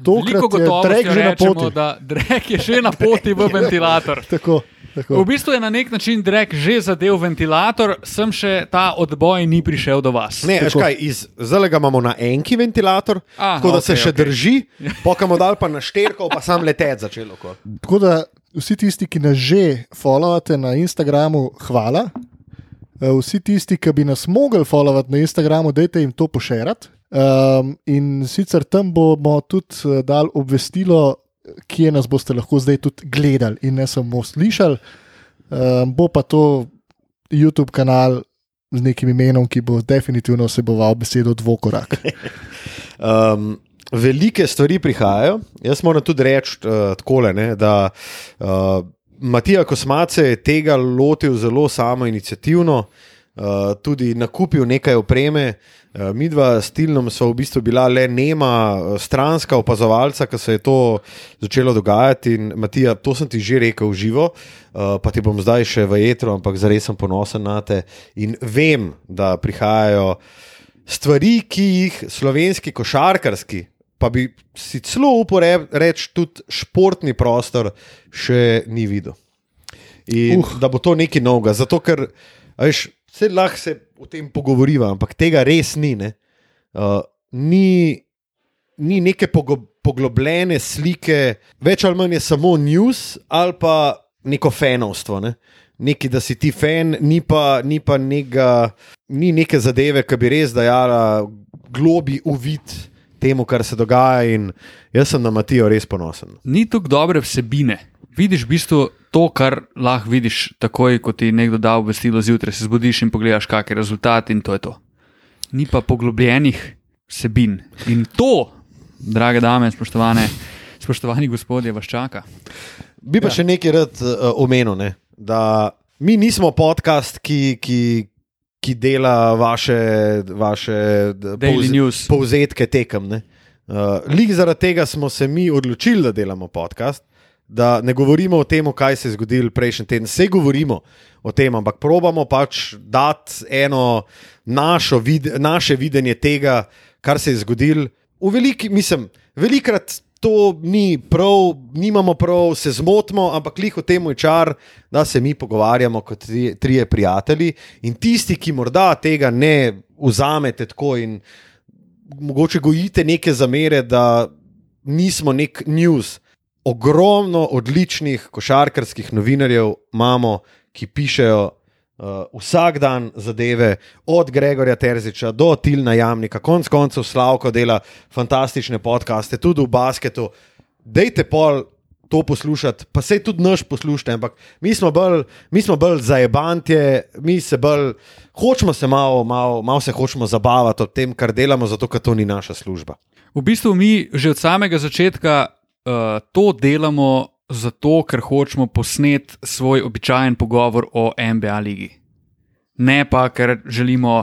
Tokrat veliko je gotovostjo že na rečemo, poti. da Drek je že na poti v (laughs) ventilator. tako, V Tako. bistvu je na nek način Drek že zadev ventilator, sem še ta odboj ni prišel do vas. Ne, veš Tako. kaj, iz, zdaj ga imamo na enki ventilator, Aha, tako da se okej, še okej. drži, pokamo dal pa na šterko, pa sam letet začelo. okoli. Tako da vsi tisti, ki nas že followate na Instagramu, hvala. Eh, Vsi tisti, ki bi nas mogli followati na Instagramu, dajte jim to pošerati. Um, in sicer tam bomo tudi eh, dali obvestilo, kje nas boste lahko zdaj tudi gledali in ne samo slišali. Um, bo pa to YouTube kanal z nekim imenom, ki bo definitivno vseboval besedo dvokorak. (laughs) Um, velike stvari prihajajo. Jaz moram tudi reči uh, takole, ne, da uh, Matija Kosmace je tega lotil zelo samo inicijativno, uh, tudi nakupil nekaj opreme. Uh, mi dva s Tilnom smo v bistvu bila le nema, uh, stranska opazovalca, ko se je to začelo dogajati. In Matija, to sem ti že rekel v živo, uh, pa ti bom zdaj še v jetru, ampak zares sem ponosen na te in vem, da prihajajo stvari, ki jih slovenski košarkarski, pa bi si celo upal reči, tudi športni prostor še ni videl. In uh. da bo to nekaj novega, zato ker veš, se lahko se o tem pogovoriva, ampak tega res ni. Ne? Uh, ni, ni neke poglobljene slike, več ali manj je samo news ali pa neko fenovstvo. Ne? Neki, da si ti fan, ni pa, ni pa nega, ni neke zadeve, ki bi res dajala globi uvid temu, kar se dogaja. In jaz sem na Matijo res ponosen. Ni tukaj dobre vsebine. Vidiš v bistvu to, kar lahko vidiš, takoj, ko ti nekdo da obvestilo zjutraj, se zbudiš in pogledaš, kakšen je rezultat, in to je to. Ni pa poglobljenih vsebin. In to, drage dame, spoštovane, spoštovani gospodje, vas čaka. Bi pa ja. še nekaj rad uh, omenil, ne? da mi nismo podcast, ki, ki, ki dela vaše, vaše Daily news. povzetke tekem. ne. Uh, Lik zaradi tega smo se mi odločili, da delamo podcast. Da ne govorimo o tem, kaj se je zgodilo prejšnji teden, vse govorimo o tem, ampak probamo pač dati eno našo vid naše videnje tega, kar se je zgodilo. V veliki, mislim, velikrat to ni prav, nimamo prav, se zmotimo, ampak lih v tem je čar, da se mi pogovarjamo kot tri, trije prijatelji. In tisti, ki morda tega ne vzamete tako in mogoče gojite neke zamere, da nismo nek news. Ogromno odličnih košarkarskih novinarjev imamo, ki pišejo uh, vsak dan zadeve, od Gregorja Terziča do Tilna Jamnika, konc koncev Slavko dela fantastične podcaste, tudi v basketu. Dejte pol to poslušati, pa se tudi naš poslušate, ampak mi smo bolj, mi smo bolj zajebantje, mi se bolj, hočemo se malo, malo, malo se hočemo zabavati ob tem, kar delamo, zato ker to ni naša služba. V bistvu mi že od samega začetka uh, to delamo zato, ker hočemo posneti svoj običajen pogovor o NBA ligi. Ne pa, ker želimo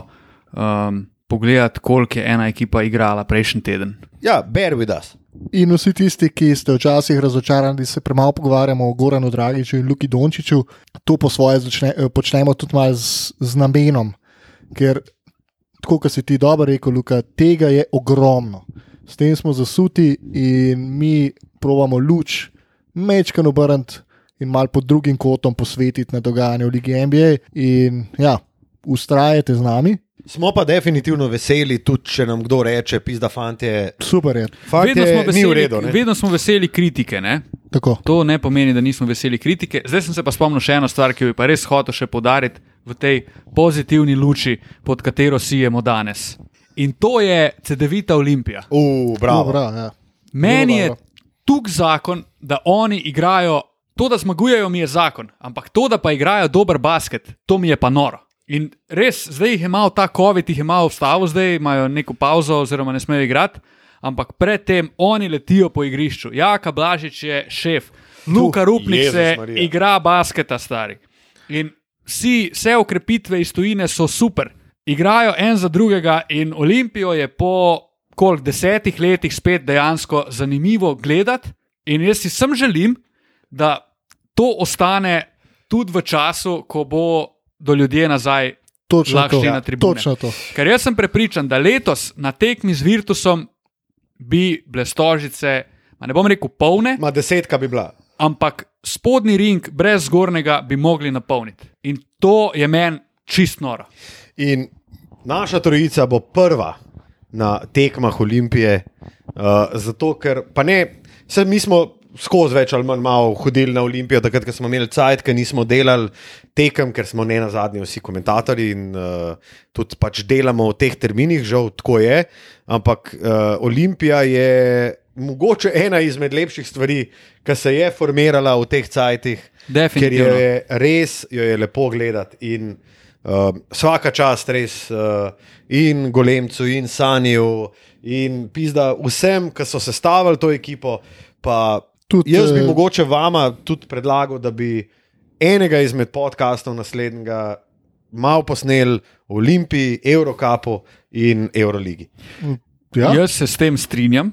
um, pogledati, koliko je ena ekipa igrala prejšnji teden. Ja, bear with us. In vsi tisti, ki ste včasih razočarani, da se premalo pogovarjamo o Goranu Dragiču in Luki Dončiću, to po svoje začne, eh, počnemo tudi malo z, z namenom. Ker, tako kot si ti dobro rekel, Luka, tega je ogromno. S tem smo zasuti in mi probamo luč mečkan obrniti in mal pod drugim kotom posvetiti na dogajanje v Ligi NBA. In ja, ustrajate z nami, Smo pa definitivno veseli, tudi če nam kdo reče, pizda fantje. super je. Vedno smo, Fantje, ni v veseli, redu. ne. vedno smo veseli kritike. Ne? Tako. To ne pomeni, da nismo veseli kritike. Zdaj sem se pa spomnil še eno stvar, ki jo bi pa res hotel še podariti v tej pozitivni luči, pod katero sijemo danes. In to je CD-vita Olimpija. Uh, bravo. Dobro, ja. Meni je tuk zakon, da oni igrajo, to, da zmagujejo, mi je zakon, ampak to, da pa igrajo dober basket, to mi je pa noro. In res, zdaj jih je malo ta COVID, jih je malo vstavil, zdaj imajo neko pauzo, oziroma ne smejo igrati, ampak predtem oni letijo po igrišču. Jaka Blažič je šef, Luka Rupnik Jezus se Marija. igra basketa, stari. In vsi, vse ukrepitve iz tujine so super, igrajo en za drugega, in Olimpijo je po koliko desetih letih spet dejansko zanimivo gledati. In jaz si sem želim, da to ostane tudi v času, ko bo do ljudje nazaj. Točno lahko to. šli na tribune. Točno to. Ker jaz sem prepričan, da letos na tekmi z Virtusom bi bile stožice, ma ne bom rekel polne, Ma desetka bi bila. ampak spodnji ring brez zgornjega bi mogli napolniti. In to je meni čist noro. In naša trojica bo prva na tekmah Olimpije, uh, zato ker pa ne, vse mi smo. Skozi več ali manj malo hodili na Olimpijo, takrat, ko smo imeli cajt, ker nismo delali tekem, ker smo ne na zadnji vsi komentatorji in uh, tudi pač delamo v teh terminih, žal tako je. Ampak uh, Olimpija je mogoče ena izmed lepših stvari, ki se je formirala v teh cajtih, ker jo je res jo je lepo gledati. In uh, vsaka čast res uh, in Golemcu, in Sanju, in pizda vsem, ki so sestavili to ekipo. Pa Tudi, jaz bi eh, mogoče vama tudi predlagal, da bi enega izmed podkastov naslednjega mal posnel v Olimpiji, Eurocapu in Euroligi. Ja, Jaz se s tem strinjam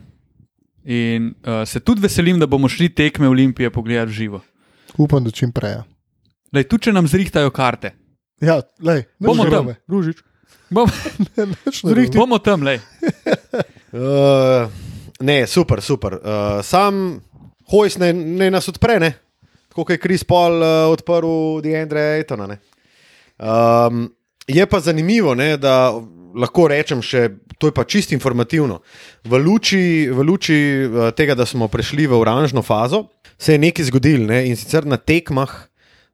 in uh, se tudi veselim, da bomo šli tekme Olimpije pogledati v živo. upam, da čim prej. ja. Lej, tudi če nam zrihtajajo karte, Ja, lej, nič bomo tam, narobe. Ružič. Bom, (laughs) Nič narobe. bomo tam, lej. Uh, ne, super, super. Uh, sam hojs ne, ne nas odpre, ne? tako kot je Kris Paul uh, odprl Deandre Aitona. ne. Um, je pa zanimivo, ne, da lahko rečem še, to je pa čist informativno. V luči, v luči uh, tega, da smo prešli v oranžno fazo, se je nekaj zgodilo ne, in sicer na tekmah.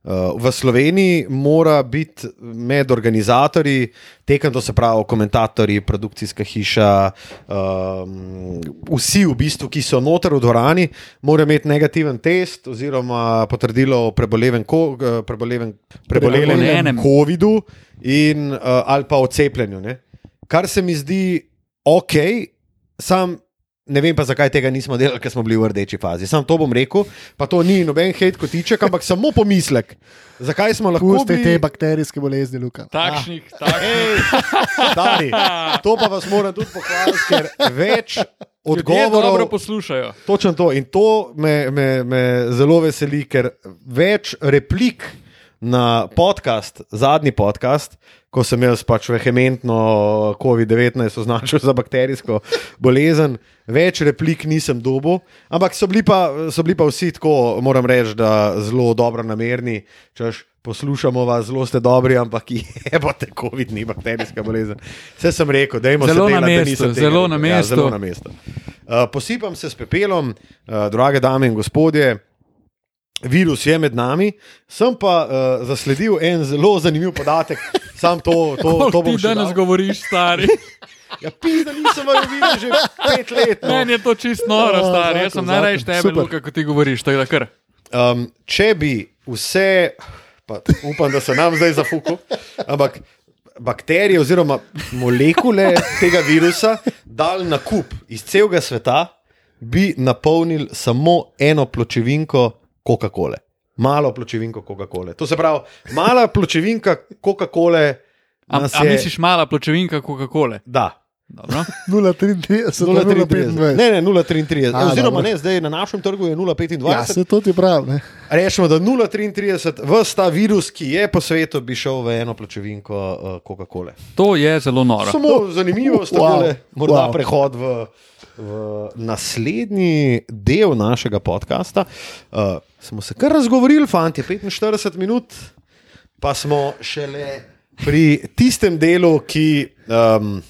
V Sloveniji mora biti med organizatorji tekem, to se pravi komentatorji, produkcijska hiša, um, vsi v bistvu, ki so noter v dvorani, morajo imeti negativen test oziroma potrdilo o prebolevem, eh, prebolevem, prebolelem Prebolelem. COVID-u in, uh, ali pa o cepljenju. Ne? Kar se mi zdi ok, sam. Ne vem pa, zakaj tega nismo delali, ker smo bili v rdeči fazi. Sam to bom rekel, pa to ni noben hate kotiček, ampak samo pomislek. Zakaj smo lahko Pusti bili te bakterijske bolezni, Luka. Takšnih, takšnih. Ej, Dani, to pa vas moram tudi pohvaliti, ker več Ljudje dobro odgovorov. poslušajo. Točno to. In to me, me, me zelo veseli, ker več replik na podcast, zadnji podcast, ko sem jaz pač vehementno COVID-19 označil za bakterijsko bolezen, več replik nisem dobil, ampak so bili pa, so bili pa vsi tako, moram reči, da zelo dobro namerni. Češ, Poslušamo vas, zelo ste dobri, ampak je pa te COVID, ni bakterijska bolezen. Vse sem rekel, da imamo Zelo na mestu, zelo na mestu. Ja, zelo na mestu. Uh, posipam se s pepelom, uh, drage dame in gospodje. Virus je med nami, sem pa uh, zasledil en zelo zanimiv podatek. Sam to, to, to bom ti danes dal. govoriš, stari? Ja, pizda, nisem vas videl že pet let. No. Meni je to čist noro, Ja, stari. Jaz zakon, sem najraje tebe. Luka, kot ti govoriš, to je da kar. Um, če bi vse, pa upam, da se nam zdaj zafuku, ampak bakterije oziroma molekule tega virusa dal na kup iz celega sveta, bi napolnili samo eno pločevinko Coca-Cole. Malo pločevinko Coca-Cole. To se pravi, mala pločevinka Coca-Cole. A, nas a je- misliš mala pločevinka Coca-Cole? Da. Dobro. 0,33, 0,33. 0,35. Ne, ne, 0,33. A, Oziroma, ne, zdaj na našem trgu je 0,25. Ja, se to ti pravi. ne. Rečemo, da 0,33, vse ta virus, ki je po svetu, bi šel v eno pločevinko uh, Coca-Cola. To je zelo noro. Samo zanimivo, Wow. wow. morda Wow. wow. prehod v, v naslednji del našega podcasta. Uh, smo se kar razgovorili, fanti, 45 minut, pa smo šele pri tistem delu, ki um,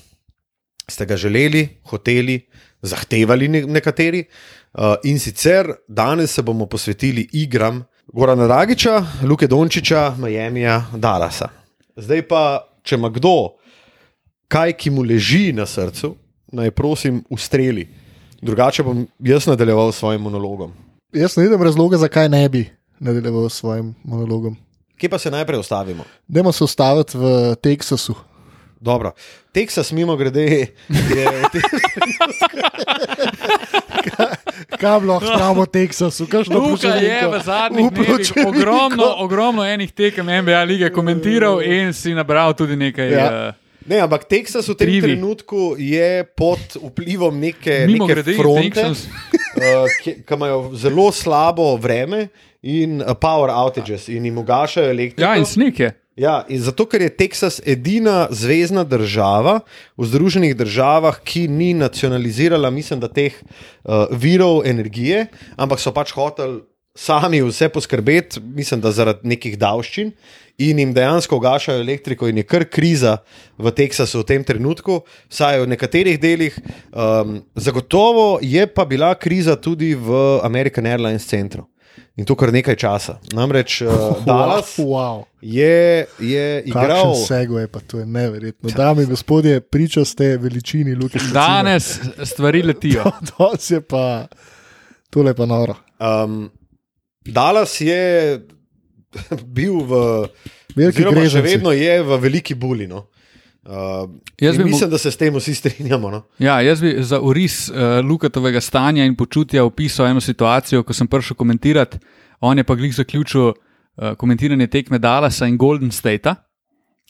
ste ga želeli, hoteli, zahtevali ne- nekateri. Uh, in sicer danes se bomo posvetili igram Gorana Dragiča, Luke Dončiča, Miamija, Dallasa. Zdaj pa, če ima kdo kaj, ki mu leži na srcu, naj prosim ustreli. Drugače bom jaz nadaljeval s svojim monologom. Jaz ne vidim razloga, zakaj ne bi nadaljeval s svojim monologom. Kje pa se najprej ustavimo? Dajmo se ustaviti v Teksasu. Dobro. Teksas, mimo grede, je (laughs) spravimo v Teksasu? Kakšno Luka je v zadnjih dneh pločevinko. ogromno, ogromno enih tekem NBA lige komentiral in si nabral tudi nekaj. Ja. Ja. Ne, ampak Teksas v tem Trivi. trenutku je pod vplivom neke, Mimo neke grede, fronte, uh, ki, ki imajo zelo slabo vreme in uh, power outages in jim ugašajo elektriko. ja, in snik je. Ja, zato, ker je Teksas edina zvezdna država v Združenih državah, ki ni nacionalizirala, mislim, da teh uh, virov energije, ampak so pač hoteli sami vse poskrbeti, mislim, da zaradi nekih davščin. In jim dejansko ugašajo elektriko, in je kar kriza v Teksasu v tem trenutku, vsaj v nekaterih delih. Um, zagotovo je pa bila kriza tudi v American Airlines centru in to kar nekaj časa. Namreč (laughs) uh, Dallas Wow. je, je igral. Kakšen segway, pa to je neverjetno. Dame in gospodje, priča ste veličini Luke. Danes stvari letijo. (laughs) To je pa, tole je pa noro. Um, Dallas je (laughs) bil v. Veliki Oziroma, še greženci. vedno je v veliki buli. No. Uh, bi mislim, da se s tem vsi strinjamo. No. Ja, jaz bi za uris uh, Lukatovega stanja in počutja opisal eno situacijo, ko sem prišel komentirati. On je pa glih zaključil uh, komentiranje tekme Dallasa in Golden Statea,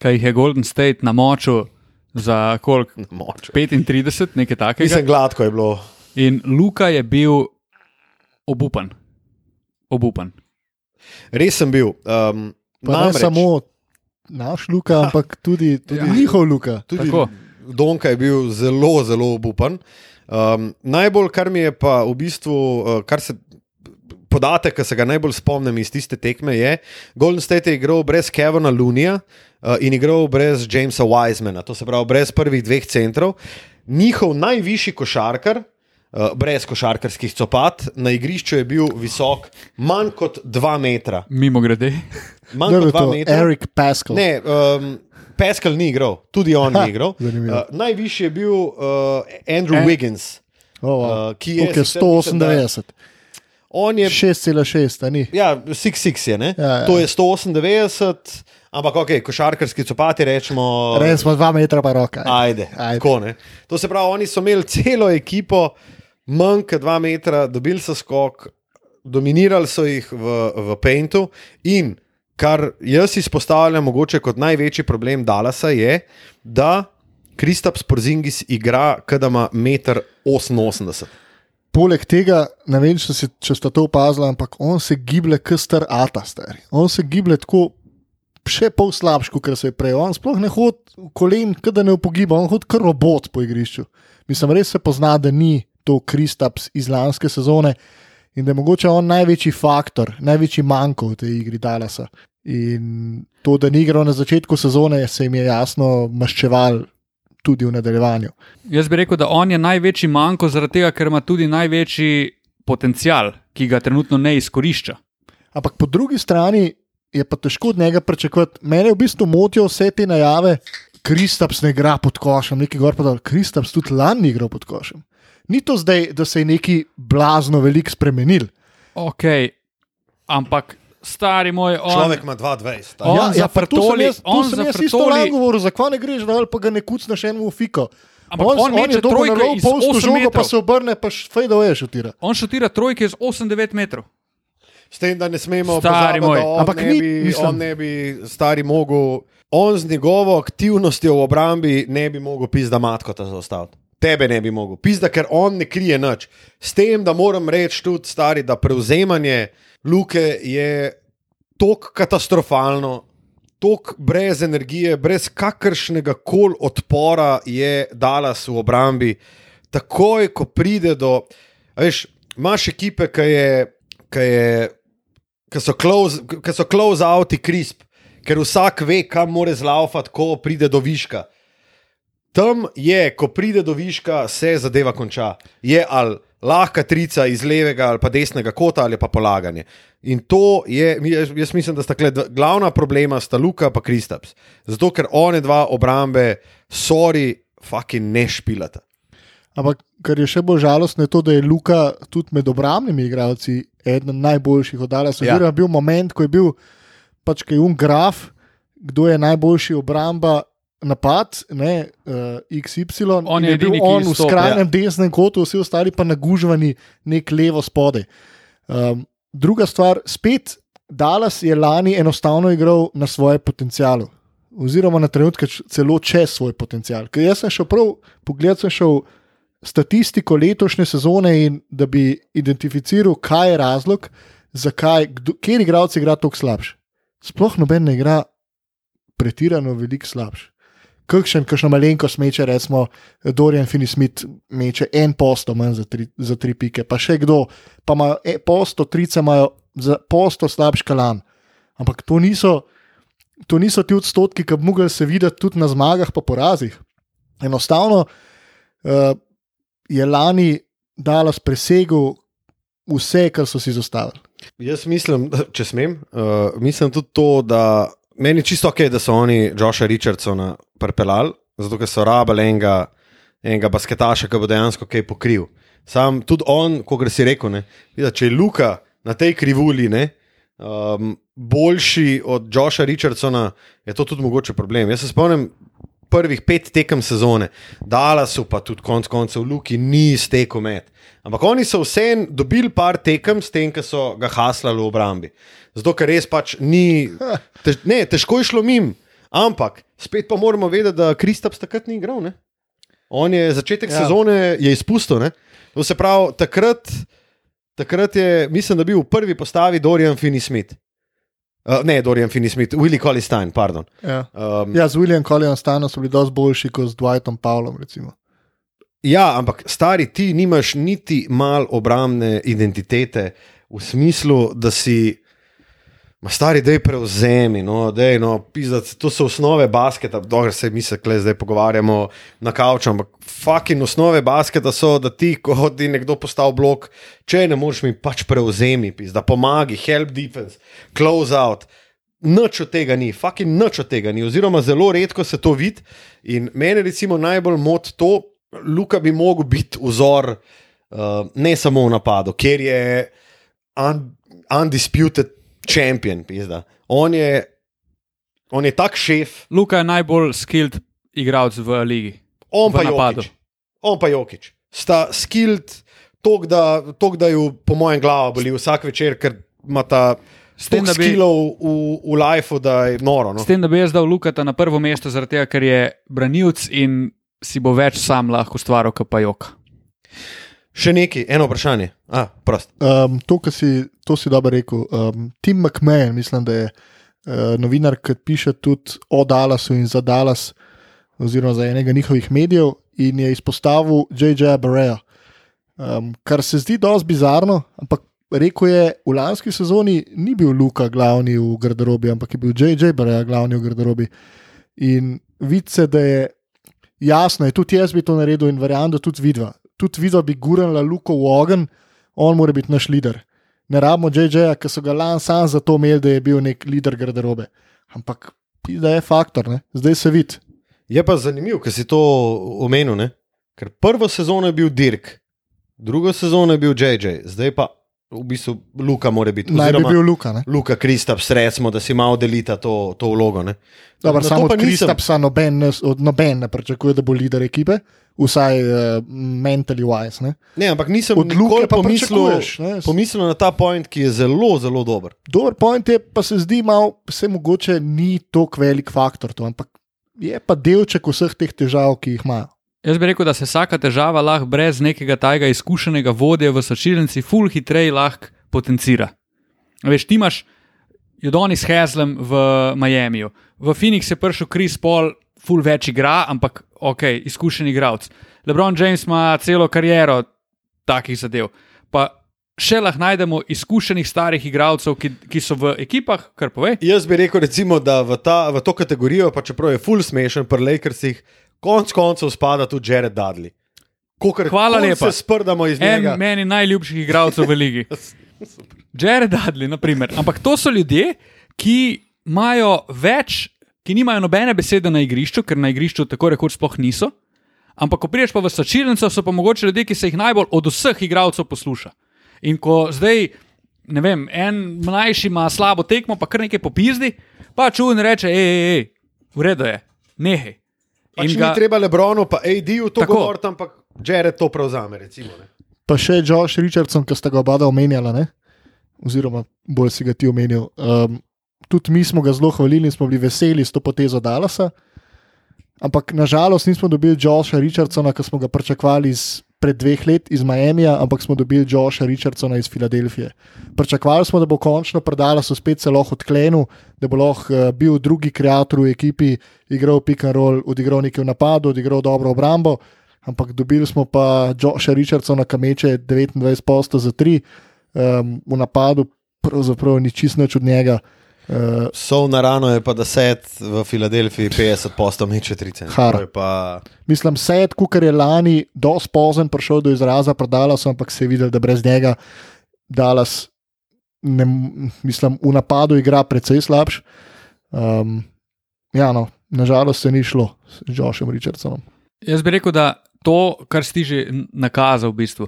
kaj jih je Golden State namočil za koliko? Moč. 35, nekaj takega. Mislim, gladko je bilo. In Luka je bil obupan. Obupan. Res sem bil. Um, Pa ne samo naš Luka, ampak tudi, tudi Ja. ja. njihov Luka. Tudi Tako. Donka je bil zelo, zelo obupan. Um, najbolj, kar mi je pa v bistvu, uh, kar se. Podatek, ki se ga najbolj spomnim iz tiste tekme, je, Golden State je igral brez Kevina Lunija uh, in igral brez Jamesa Wisemana, to se pravi brez prvih dveh centrov. Njihov najvišji košarkar, brez košarkarskih copat, na igrišču je bil visok manj kot 2 metra. Mimo grede. Manj kot bil 2 to? metra. Eric Pascal. Ne, um, Pascal ni igral, tudi on Ha, ni igral. zanimivo. Uh, najvišji je bil uh, Andrew Eh. Wiggins. Oh, wow. uh, ki je da- 198, On je 6,6, a ni. Ja, 6-6 je, ne? Ja, ja. To je 198, ampak ok, košarkarski copati rečemo. Res smo 2 metra pa roka. Ajde, Ajde. tako ne. To se pravi, oni so imeli celo ekipo, manj kot 2 metra, dobili so skok, dominirali so jih v, v Paintu in kar jaz izpostavljam mogoče kot največji problem Dalasa je, da Kristaps Porzingis igra, kada ima 1,88 m. Poleg tega, ne vem, če, si, če ste to opazili, ampak on se giblje, kot star Ata, stari. On se giblje tako, še pol slabš, kot se je prej. On sploh ne hodi kolen, da ne upogiba, on hodi kot robot po igrišču. Mislim, res se pozna, da ni to Kristaps iz lanske sezone in da je mogoče on največji faktor, največji manjko v tej igri Dalasa. In to, da ni igral na začetku sezone, se jim je jasno maščeval tudi v nadaljevanju. Jaz bi rekel, da on je največji manjko zaradi tega, ker ima tudi največji potencial, ki ga trenutno ne izkorišča. Ampak po drugi strani je pa težko od njega pričakovati. Mene v bistvu motijo vse te najave, Kristaps ne igra pod košem, neki gor pa dol. Kristaps tudi lani ni igral pod košem. Ni to zdaj, da se je neki blazno velik spremenil. Ok, ampak stari moj, on, Človek ima 2,20. On ja, ja, pa tu sem zafrtoli- jaz, tu on sem jaz zafrtoli- isto lani govoril, zakaj ne greš dol, pa ga ne kucneš enemu v fiko. Ampak on meče je dobil trojke na low iz postu 8 žogo, pa metrov. se obrne, pa fade away šutira. on šutira trojke z 8-9 metrov. S tem, da ne smemo Stari pozabiti, moj. da on, Ampak ne ni- bi, mislim- on ne bi stari mogel, on z njegovo aktivnostjo v obrambi ne bi mogel pizda matkota zaustaviti. Tebe ne bi mogel, pizda, ker on ne krije nič. S tem, da moram reči tudi stari, da prevzemanje luke je tako katastrofalno, tako brez energije, brez kakršnega koli odpora je Dallas v obrambi. Takoj, ko pride do. Veš, imaš ekipe, ki je. Ki je Ki so close, so close outi crisp, ker vsak ve, kam mora zlaufati, ko pride do viška. Tam je, ko pride do viška, se zadeva konča. Je ali lahka trica iz levega ali pa desnega kota ali pa polaganje. In to je, jaz, jaz mislim, da sta tle dva- glavna problema, sta Luka in Kristaps. Zato, ker one dva obrambe, sorry, fucking ne špilata. Ampak kar je še bolj žalostno, je to, da je Luka tudi med obrambnimi igralci eden najboljših oddaljen. Ja. Ja. Bil moment, ko je bil pač kaj un graf, kdo je najboljši obramba. Napad, ne, uh, XY, On in je bil on v skrajnem ja. desnem kotu, vsi ostali pa nagužvani nek levo spodaj. Um, druga stvar, spet Dallas je lani enostavno igral na svoje potencijalu, oziroma na trenutke celo čez svoj potencial. Ker jaz sem šel prav, pogled sem šel statistiko letošnje sezone in da bi identificiral, kaj je razlog, zakaj, kdo, kjer igralci igra tako slabš. Sploh noben ne igra pretirano veliko slabš. Kakšen, kakšno malenkost meče, recimo Dorian Finney-Smith meče en posto manj za tri, za tri pike, pa še kdo, pa ima e, posto, trice imajo za posto slabš kalan. Ampak to niso, to niso ti odstotki, ki bi mogli se videti tudi na zmagah, pa porazih. Enostavno uh, je lani Dallas presegel vse, kar so si zastavili. Jaz mislim, (laughs) če smem, uh, mislim tudi to, da meni čisto ok, da so oni Josha Richardsona pripeljali, zato ker so rabili enega, enega basketaša, ki bo dejansko kaj pokril. Sam tudi on, kot si rekel, ne, vida, če je Luka na tej krivulji ne, um, boljši od Josha Richardsona, je to tudi mogoče problem. Jaz se spomnim prvih pet tekem sezone, Dallasu pa tudi konec koncev Luki ni stekel med. Ampak oni so vseeno dobili par tekem s tem, ki so ga haslali v obrambi. Zato, ker res pač ni, (laughs) tež, ne, težko je šlo mim. Ampak spet pa moramo vedeti, da Kristaps takrat ni igral. Ne? On je začetek ja. sezone je izpustil. Ne? To se pravi, takrat, takrat je, mislim, da bil v prvi postavi Dorian Finney-Smith. Uh, ne, Dorian Finney-Smith, Willy Collins-Stein, pardon. Ja. Um, ja, z William Collins-Steinom so bili dosti boljši kot z Dwightom Powellom. Recimo. Ja, ampak stari ti nimaš niti mal obrambne identitete v smislu, da si. Ma stari, da je prevzemi, no, dej, no, pizdac, to so osnove basketa, dobro se mi se kle zdaj pogovarjamo na kavču, ampak fucking osnove basketa so, da ti, ko ti nekdo postavi blok, če ne moreš mi pač prevzemi, da pomagi, help defense, close out. Noč od tega ni, fucking noč od tega ni, oziroma zelo redko se to vidi. In meni recimo najbolj mot to, Luka bi mogel biti vzor uh, ne samo v napadu, ker je un, undisputed champion, pizda. On je, on je tak šef. Luka je najbolj skilled igralec v ligi. On v pa. Jokić. On pa Jokič. Sta skilled, tok da, tok, da ju po mojem glavu boli vsak večer, ker ima ta. S tem, da bi skillov v, v lifeu, da je noro. No? S tem, da bi jaz dal Lukata na prvo mesto, zaradi tega, ker je branilc in si bo več sam lahko ustvaril, kot pa jok. Še neki, eno vprašanje. Ah, um, to, si, to si dobro rekel. Um, Tim McMahon, mislim, da je uh, novinar, ki piše tudi o Dallasu in za Dallas, oziroma za enega njihovih medijev, in je izpostavil J.J. Barreja. Um, kar se zdi dosti bizarno, ampak rekel je, v lanski sezoni ni bil Luka glavni v garderobi, ampak je bil J.J. Barreja glavni v garderobi. In vidi se, da je jasno, je tudi jaz bi to naredil in verjamem, da tudi vidva. Tudi vidva bi gurala Luko v ogen, on mora biti naš voditelj. Ne rabimo J.J.-ja, ki so ga lani sam zato imeli, da je bil nek voditelj garderobe. Ampak da je faktor, ne? zdaj se vidi. Je pa zanimivo, ker si to omenil. Ne? Ker prvo sezono je bil Dirk, drugo sezono je bil J.J., zdaj pa v bistvu Luka mora biti. Naj bi bil Luka. Ne? Luka Kristap, sredstvo, da si malo delita to, to vlogo. Dobar, samo od Kristapsa noben, noben ne pričakuje, da bo voditelj ekipe. Vsaj uh, mentally wise. Ne? ne, ampak nisem od Luka pomislil, pomislil na ta point, ki je zelo, zelo dober. Dober point je, pa se zdi, malo, se mogoče ni tako velik faktor, to, ampak je pa delček vseh teh težav, ki jih imajo. Jaz bi rekel, da se vsaka težava lahko brez nekega tajega izkušenega vodje v sačilnici, full hitreje lahko potencira. Veš, ti imaš Jodoni s Hezlem v Miamiju, v Phoenix je prišel Chris Paul, full več igra, ampak ok, izkušen igralec. LeBron James ima celo kariero takih zadev. Pa še lahko najdemo izkušenih starih igralcev, ki, ki so v ekipah, kar pove. Jaz bi rekel, recimo, da v, ta, v to kategorijo, pa čeprav je full smešen, pri Lakersih konc koncev spada tudi Jared Dudley. Kokor, Hvala lepa. Se sprdamo iz njega. En meni najljubših igralcev v ligi. (laughs) Jared Dudley, na primer. Ampak to so ljudje, ki imajo več, ki nimajo nobene besede na igrišču, ker na igrišču tako rekoč sploh niso. Ampak, ko priješ pa v sačilnico, so pa mogoče ljudje, ki se jih najbolj od vseh igralcev posluša. In ko zdaj, ne vem, en mlajši ima slabo tekmo, pa kar nekaj popizdi, pa čuvaj in reče, hej, hej, hej, v redu je, nehaj. Pač ga... Ni treba Lebronu, pa AD-ju to govoriti, ampak Jared to prevzame. Recimo, pa še Josh Richardson, ki ste ga oba omenjali, ne? oziroma bolj si ga ti omenil. Um, tudi mi smo ga zelo hvalili in smo bili veseli s to potezo Dallasa. Ampak nažalost nismo dobili Josha Richardsona, ki smo ga pričakovali z pred dveh let iz Miamija, ampak smo dobili Josha Richardsona iz Filadelfije. Pričakovali smo, da bo končno predala so spet celo odklenil, da bo lahko uh, bil drugi kreator v ekipi, igral pick and roll, odigral nekaj v napadu, odigral dobro obrambo. Ampak dobili smo pa Josha Richardsona, kameče 29 posto za 3 um, v napadu, pravzaprav ni čisto od njega. Uh, Sov na rano je pa, da set v Filadelfiji 50 posto meče 30. Har. To je Pa... Mislim, Sejt, kukar je lani dosti pozen prišel do izraza, prodala sem, ampak se je videl, da brez njega Dallas, ne, mislim, v napadu igra precej slabš. Um, ja, no, nažalost se ni šlo s Jošem Richardsonom. Jaz bi rekel, da to, kar si že nakazal, v bistvu.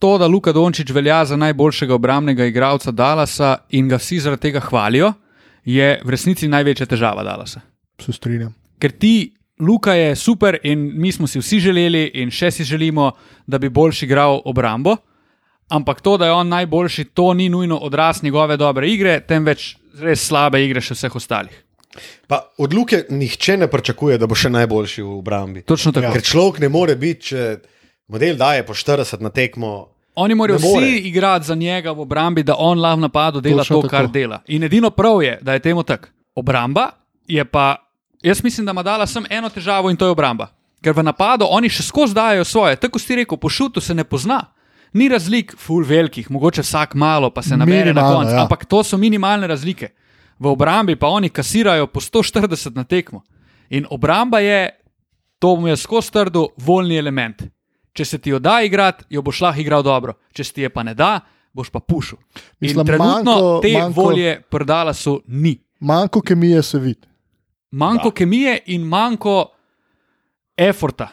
To, da Luka Dončić velja za najboljšega obrambnega igralca Dallasa in ga vsi zaradi tega hvalijo, je v resnici največja težava Dallasa. Se strinjam. Ker ti, Luka je super in mi smo si vsi želeli in še si želimo, da bi boljši igral obrambo. Ampak to, da je on najboljši, to ni nujno odraz njegove dobre igre, temveč res slabe igre še vseh ostalih. Pa od Luke nihče ne pričakuje, da bo še najboljši v obrambi. Točno tako. Ja. Ker človek ne more biti, če model daje po 40 na tekmo. Oni morajo vsi igrati za njega v obrambi, da on lahko napadu dela Točno to, tako. kar dela. In edino prav je, da je temu tako. Obramba je pa, jaz mislim, da ima dala sem eno težavo in to je obramba. Ker v napadu oni še skozi dajo svoje. Tako si rekel, po šutu se ne pozna. Ni razlik, ful velikih, mogoče vsak malo, pa se nabere na Minimalno, koncu. ja. Ampak to so minimalne razlike. V obrambi pa oni kasirajo po 140 na tekmo. In obramba je, to bom jaz skozi trdo, voljni element. Če se ti jo da igrati, jo boš lahko igral dobro, če se ti je pa ne da, boš pa pušil. In Mislim, trenutno manko- te manko- volje prodala so ni. Manjko kemije se vidi. Manjko kemije in manjko eforta,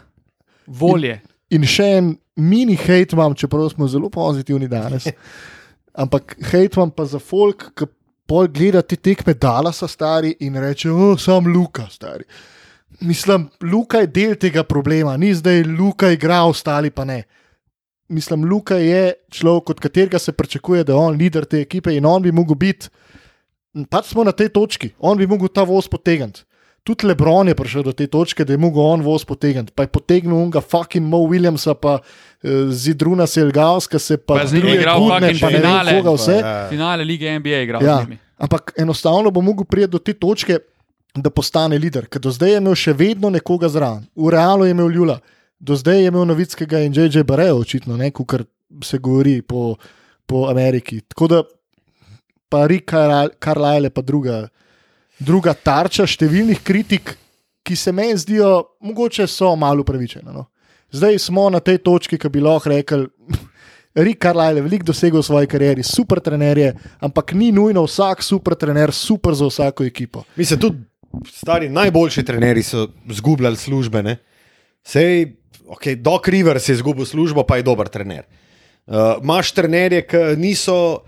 volje. In še en mini hate imam, čeprav smo zelo pozitivni danes. (laughs) Ampak hate imam pa za folk, ki pol gleda te tekme Dalasa stari in reče, o, sam Luka stari. Mislim, Luka je del tega problema, ni zdaj Luka igra, ostali pa ne. Mislim, Luka je človek, od katerega se pričakuje, da je on voditelj te ekipe in on bi mogel biti, pač smo na tej točki, on bi mogel ta voz potegniti. Tudi Lebron je prišel do te točke, da je mogel on voz potegniti. Pa je potegnil unga fucking Mo Williamsa, pa uh, Zidruna Selgauska, se pa Pa z njim druge igral Gudne, fucking pa ne vem finale. koga vse. Ja. Finale lige NBA igral Ja, ampak enostavno bo mogel priti do te točke, da postane voditelj. Ker do zdaj je imel še vedno nekoga zraven. V realu je imel Ljula, do zdaj je imel Novickega in J.J. Barejo, očitno, ne, kar se govori po, po Ameriki. Tako da pa Rick Carlisle je pa druga, druga tarča številnih kritik, ki se meni zdijo, mogoče so malo upravičene. No. Zdaj smo na tej točki, ki bi lahko rekli. (laughs) Rick Carlisle je veliko dosegel v svoji karieri, super trener je, ampak ni nujno vsak super trener super za vsako ekipo. Mislim, tudi stari najboljši trenerji so izgubljali službe. ne. Sej, okay, Doc Rivers je izgubil službo, pa je dober trener. Uh, Imáš trenerje, ki niso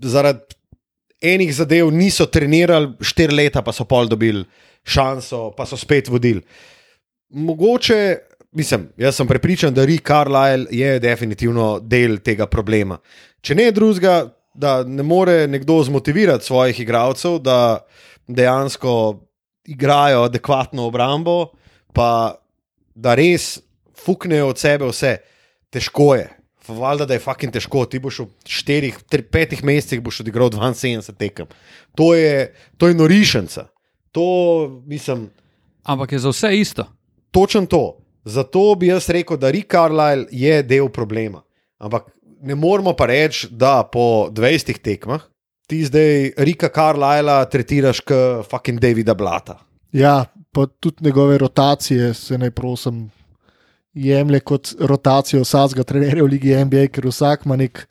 zaradi enih zadev niso trenirali štiri leta, pa so pol dobili šanso, pa so spet vodili. Mogoče, mislim, jaz sem prepričan, da Rick Carlisle je definitivno del tega problema. Če ne drugega, da ne more nekdo zmotivirati svojih igralcev, da dejansko igrajo adekvatno obrambo, pa da res fuknejo od sebe vse. Težko je. Valjda, da je fucking težko. Ti boš v štirih, tri, petih mesecih boš odigral 72 tekem. To je, to je norišenca. To, mislim, Ampak je za vse isto. točen to. Zato bi jaz rekel, da Rick Carlisle je del problema. Ampak ne moramo pa reči, da po 20 tekmah ti zdaj Rika Carlisla tretiraš kot fucking Davida Blata. Ja, pa tudi njegove rotacije se naj prosim jemlje kot rotacijo vsakega trenerja v Ligi NBA, ker vsak ima nek,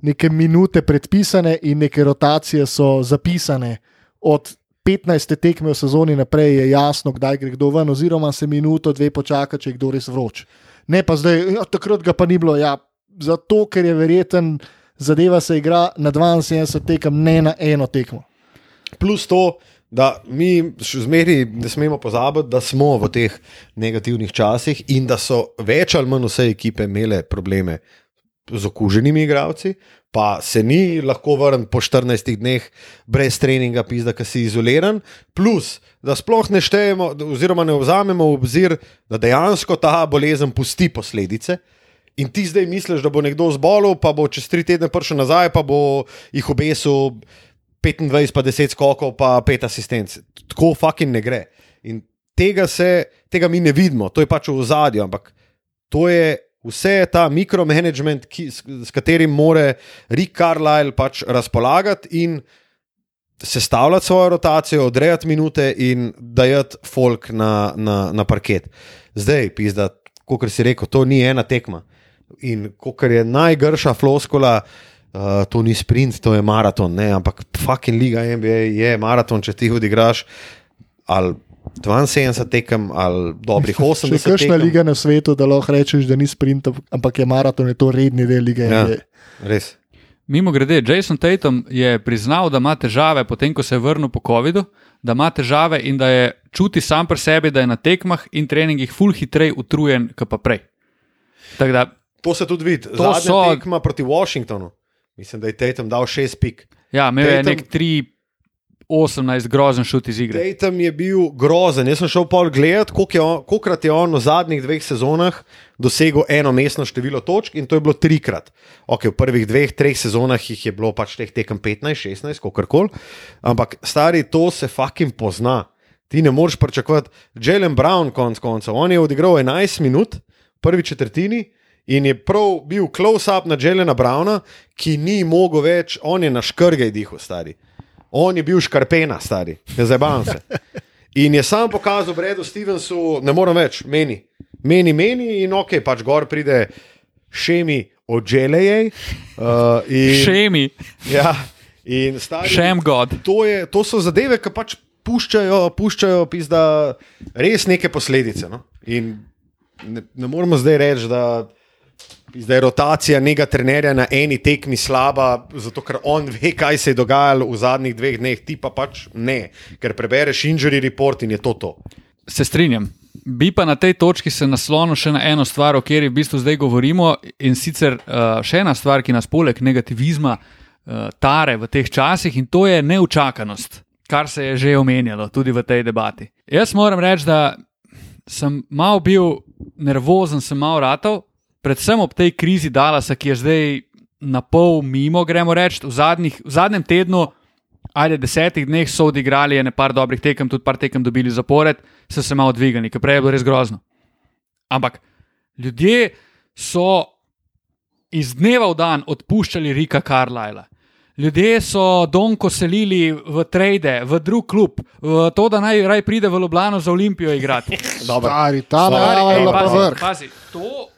neke minute predpisane in neke rotacije so zapisane. Od 15 tekme v sezoni naprej je jasno, kdaj gre kdo ven, oziroma se minuto, dve počaka, če je kdo res vroč. Ne pa zdaj, ja, takrat ga pa ni bilo. Ja, zato, ker je verjeten, zadeva se igra na 72 tekem, ne na eno tekmo. Plus to, da mi še zmeraj ne smemo pozabiti, da smo v teh negativnih časih in da so več ali manj vse ekipe imele probleme z okuženimi igravci, pa se ni lahko vrnil po 14 dneh brez treninga, pizda, ki si izoliran. Plus, da sploh ne štejemo, oziroma ne vzamemo v obzir, da dejansko ta bolezen pusti posledice. In ti zdaj misliš, da bo nekdo zbolel, pa bo čez tri tedne prišel nazaj, pa bo jih obesil 25, pa 10 skokov, pa 5 asistenc. Tako fucking ne gre. In tega, se, tega mi ne vidimo, to je pač v zadju, ampak to je vse ta mikromanagement, ki, s, s katerim more Rick Carlisle pač razpolagati in sestavljati svojo rotacijo, odrejati minute in dajati folk na, na, na parket. Zdaj, pizda, kot si rekel, to ni ena tekma. In kot je najgrša floskola, uh, to ni sprint, to je maraton, ne? ampak fucking liga NBA je maraton, če ti odigraš ali 72 tekem ali dobrih 80 (laughs) Še kakšna liga na svetu, da lahko rečeš, da ni sprint, ampak je maraton, je to redni del lige. Ja, res. Mimo grede, Jason Tatum je priznal, da ima težave, potem ko se je vrnil po COVID-u, da ima težave in da je čuti sam pri sebi, da je na tekmah in treningih ful hitrej utrujen, kot pa prej. Tako da, To se tudi vidi. To Zadnja so- tekma proti Washingtonu. Mislim, da je Tatum dal 6 pik. ja, imel je Tatum- nek 3-18 grozen šut iz igre. Tatum je bil grozen. Jaz sem šel pol gledati, koliko je kolikrat je on v zadnjih dveh sezonah dosegel eno mestno število točk in to je bilo trikrat. Okay, v prvih dveh, treh sezonah jih je bilo pač teh tekem 15, 16, kako koli. Ampak stari, to se fucking pozna. Ti ne moreš pričakovati. Jalen Brown, konc koncev, on je odigral 11 minut, prvi četrtini. In je prav bil close-up na Jelena Browna, ki ni mogel več, on je na škrge dihal, stari. On je bil škarpena, stari, ne zabavam se. In je sam pokazal Bredu Stevensu, ne morem več, meni, meni, meni, in ok, pač gor pride šemi od Jelejej. Uh, in- Šemi, Ja, in stari. šem god. To, je, to so zadeve, ki pač puščajo, puščajo pizda, res neke posledice. No? In ne, ne moremo zdaj reči, da pizda, je rotacija nekega trenerja na eni tekmi slaba, zato ker on (laughs) ve, kaj se je dogajalo v zadnjih dveh dneh, ti pa pač ne, ker prebereš injury report in je to to. Se strinjam. Bi pa na tej točki se naslonil še na eno stvar, o kateri v bistvu zdaj govorimo, in sicer uh, še ena stvar, ki nas poleg negativizma uh, tare v teh časih, in to je neučakanost, kar se je že omenjalo tudi v tej debati. Jaz moram reči, da sem mal bil nervozen, sem mal ratov, predvsem ob tej krizi Dalasa, ki je zdaj na pol mimo, gremo reči, v, zadnjih, v zadnjem tednu ajde, desetih dneh so odigrali ene par dobrih tekem, tudi par tekem dobili zapored, so se malo dvignili, ker prej je bilo res grozno. Ampak ljudje so iz dneva v dan odpuščali Rika Carlisla. Ljudje so Donko selili v trade, v drug klub, v to, da naj raj pride v Ljubljano za Olimpijo igrati. Dobro. Stari, ta Stari, je ej, pazi, vrh. pazi, to,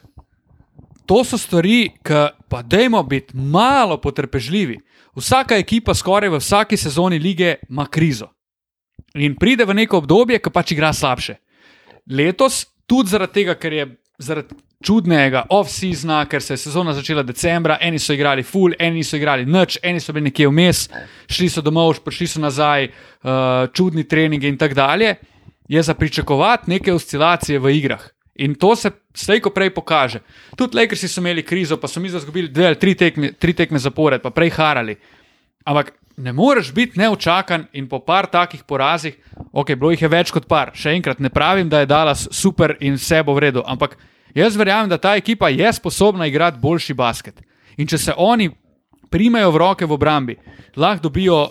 to so stvari, ki pa dajmo biti malo potrpežljivi. Vsaka ekipa, skoraj v vsaki sezoni lige, ima krizo. In pride v neko obdobje, ki pač igra slabše. Letos, tudi zaradi tega, ker je zaradi čudnega off-seasona, ker se je sezona začela decembra, eni so igrali full, eni so igrali nič, eni so bili nekje vmes, šli so domov, prišli so nazaj, uh, čudni treningi in tako dalje, je za pričakovati neke oscilacije v igrah. In to se slejko prej pokaže. Tudi Lakersi so imeli krizo, pa so mi izgubili dve ali tri tekme, tri tekme zapored, pa prej harali. Ampak ne moreš biti neučakan in po par takih porazih, ok, bilo jih je več kot par. Še enkrat ne pravim, da je Dallas super in vse bo v redu, ampak jaz verjamem, da ta ekipa je sposobna igrati boljši basket. In če se oni primejo v roke v obrambi, lahko dobijo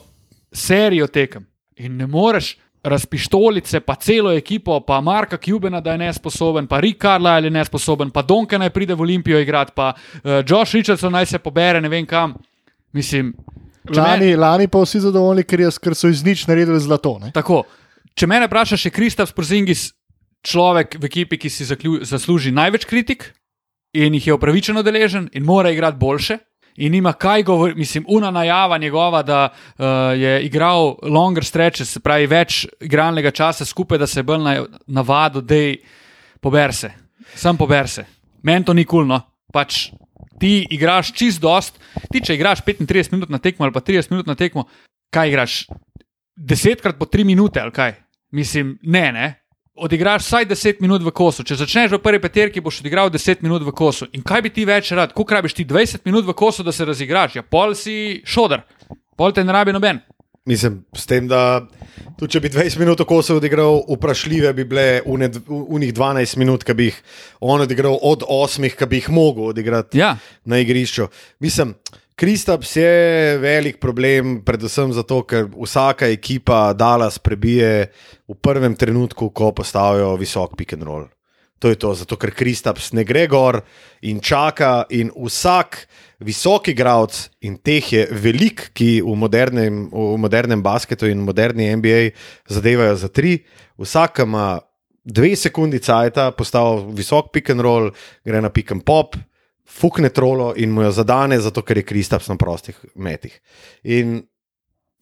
serijo tekem. In ne moreš razpištolice, pa celo ekipo, pa Marka Cubana, da je nesposoben, pa Rick Carlisle je nesposoben, pa Donka naj pride v Olimpijo igrati, pa uh, Josh Richardson naj se pobere ne vem kam. Mislim, če me- Lani, lani pa vsi zadovoljni, ker, je, ker so iz nič naredili zlato. Ne? Tako. Če me vprašaš, je Kristaf Sporzingis človek v ekipi, ki si zaklju, zasluži največ kritik in jih je upravičeno deležen in mora igrati boljše. In ima kaj govoriti, mislim, una najava njegova, da uh, je igral longer stretches, se pravi več igralnega časa skupaj, da se je bolj na, navadil, da je pober se, sam pober se. Meni to ni kulno. Pač ti igraš čist dost, ti če igraš 35 minut na tekmo ali pa 30 minut na tekmo, kaj igraš? Desetkrat po 3 minute ali kaj? Mislim, ne, ne. Odigraš vsaj 10 minut v kosu. Če začneš v prvi peterki, boš odigral 10 minut v kosu. In kaj bi ti več rad? Kako rabiš ti 20 minut v kosu, da se razigraš? Ja, pol si šodar, pol te ne rabi noben. Mislim, s tem, da tudi če bi 20 minut tako se odigral, vprašljive bi bile unih 12 minut, ki bi jih on odigral od 8, ki bi jih mogel odigrati Ja, na igrišču. Mislim, Kristaps je velik problem, predvsem zato, ker vsaka ekipa Dallas prebije v prvem trenutku, ko postavijo visok pick and roll. To je to, zato ker Kristaps ne gre gor in čaka, in vsak visoki igralec, in teh je velik, ki v modernem, v modernem basketu in moderni NBA zadevajo za tri, vsak ima dve sekundi cajta, postavi visok pick and roll, gre na pick and pop, fukne trolo in mu jo zadane, zato ker je Kristaps na prostih metih. In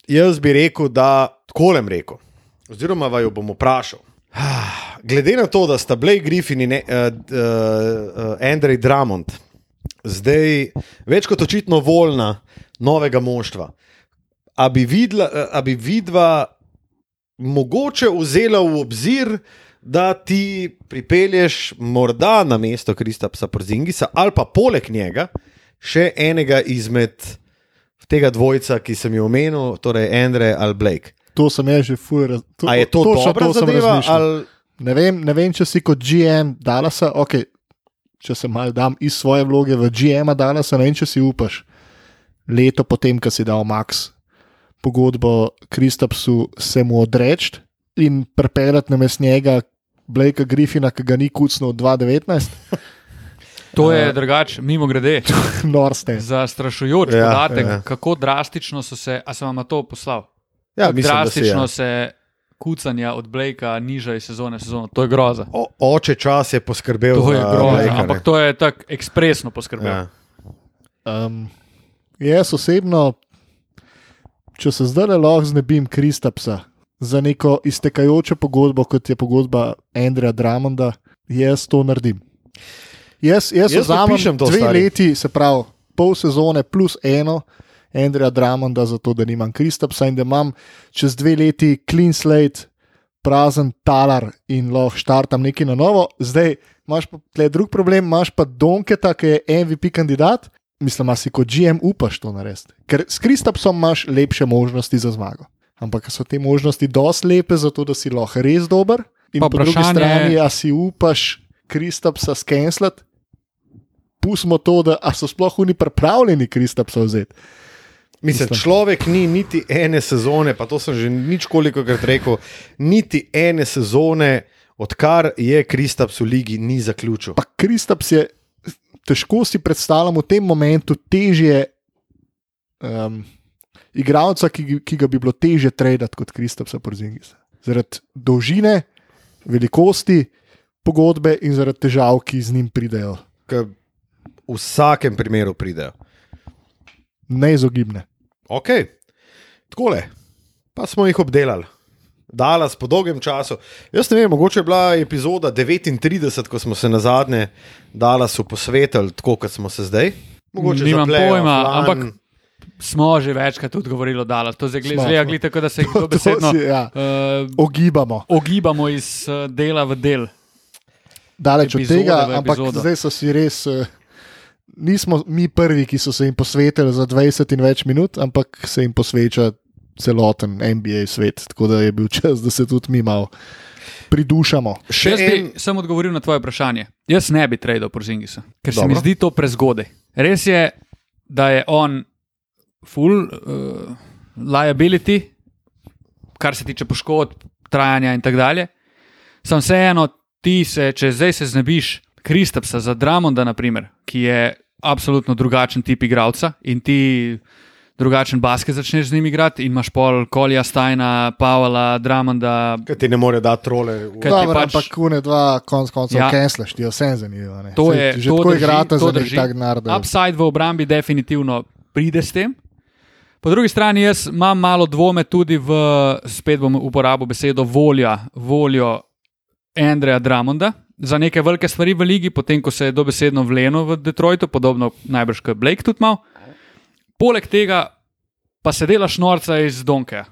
jaz bi rekel, da tako lem rekel, oziroma vaju bom vprašal. (sighs) Glede na to, da sta Blake Griffin in uh, uh, uh, Andrej Drummond zdaj več kot očitno voljna novega moštva, a bi, vidla, a bi vidva mogoče vzela v obzir, da ti pripelješ morda na mesto Kristapsa Porzingisa ali pa poleg njega še enega izmed tega dvojca, ki sem jo omenil, torej Andre ali Blake. To sem jaz že fuj. A je to dobra zadeva? Ali... Ne vem, ne vem, če si kot GM Dallasa, okay, če se mal dam iz svoje vloge v GM Dallasa, ne vem, če si upaš. Leto potem, ko si dal Max pogodbo Kristapsu, se mu odreči in prepeljati na mest njega Blakea Griffina, ki ga ni kucnil od 2019. to je drugače, mimo grede. (laughs) Norste. Zastrašujoč Ja, podatek, ja. kako drastično so se, a sem vam to poslal? Ja, mislim, da si, drastično ja. se kucanja od Blakea niža iz sezone v sezono. To je groza. O, oče čas je poskrbel To je za groza, Blakea, ne. ampak to je tako ekspresno poskrbel. Ja. Um, jaz osebno, če se zdaj lahko znebim Kristapsa za neko iztekajočo pogodbo, kot je pogodba Andreja Dramonda, jaz to naredim. Jaz, jaz, Jaz vzamem to, dve stari. leti, se pravi pol sezone plus eno. Andreja Dramonda, zato da nimam Kristapsa in da imam čez dve leti clean slate, prazen talar in lahko štartam nekaj na novo. Zdaj imaš pa tle drug problem, imaš pa Donketa, ki je MVP kandidat. Mislim, da si kot GM upaš to narediti. Ker s Kristapsom imaš lepše možnosti za zmago. Ampak so te možnosti dosti lepe, zato da si lahko res dober. In Pa po drugi vprašanje- strani, a si upaš Kristapsa skenslati, pustimo to, da so sploh oni pripravljeni Kristapsa vzeti. Mislim, človek ni niti ene sezone, pa to sem že nič koliko krat rekel, niti ene sezone, odkar je Kristaps v ligi, ni zaključil. Pa Kristaps je, težko si predstavljam v tem momentu težje. Um, Igralca, ki, ki ga bi bilo teže traditi kot Kristapsa Porzingisa. Zaradi dolžine, velikosti pogodbe in zaradi težav, ki z njim pridejo. V vsakem primeru pridejo. Neizogibne. Ok, tako le, pa smo jih obdelali. Dalas po dolgem času. Jaz ne vem, mogoče je bila epizoda 39, ko smo se na zadnje Dalasu posvetili, tako kot smo se zdaj. Mogoče Nimam pojma, ampak Smo že večkrat tudi govorili o Dallas. To gleda tako, da se (laughs) To dobesedno si, ja, uh, ogibamo. ogibamo iz uh, dela v del. Daleč od Epizode tega, v ampak epizodo. zdaj so si res. eh, Nismo mi prvi, ki so se jim posvetili za 20 in več minut, ampak se jim posveča celoten NBA svet. Tako da je bil (laughs) čas, da se tudi mi malo pridušamo. Še Jaz bi en, sem odgovoril na tvoje vprašanje. Jaz ne bi tradil Porzingisa, ker se Dobro. mi zdi to prezgodaj. Res je, da je on full uh, liability, kar se tiče poškodb, trajanja in tako dalje. Sam vseeno, ti se, če zdaj se znebiš Kristapsa za Dramonda, naprimer, ki je absolutno drugačen tip igralca in ti drugačen basket začneš z njim igrati in imaš pol Kolja, Stajna, Pavla, Dramonda. ki ti ne more dati trole. v- Kaj ti Dobro, pač- ampak kune dva, konc koncev, Ja. kenslaš, ti jo vse zanimivo. ne. To je že to tako drži, igrate to za drži. tak narod. Upside v obrambi definitivno pride s tem. Po drugi strani, jaz imam malo dvome tudi v, spet bom uporabil besedo volja, voljo Andreja Dramonda za neke velike stvari v ligi, potem ko se je dobesedno vlenil v Detroitu, podobno najbrž kot Blake tudi mal. Poleg tega pa se delaš norca iz Donkeja.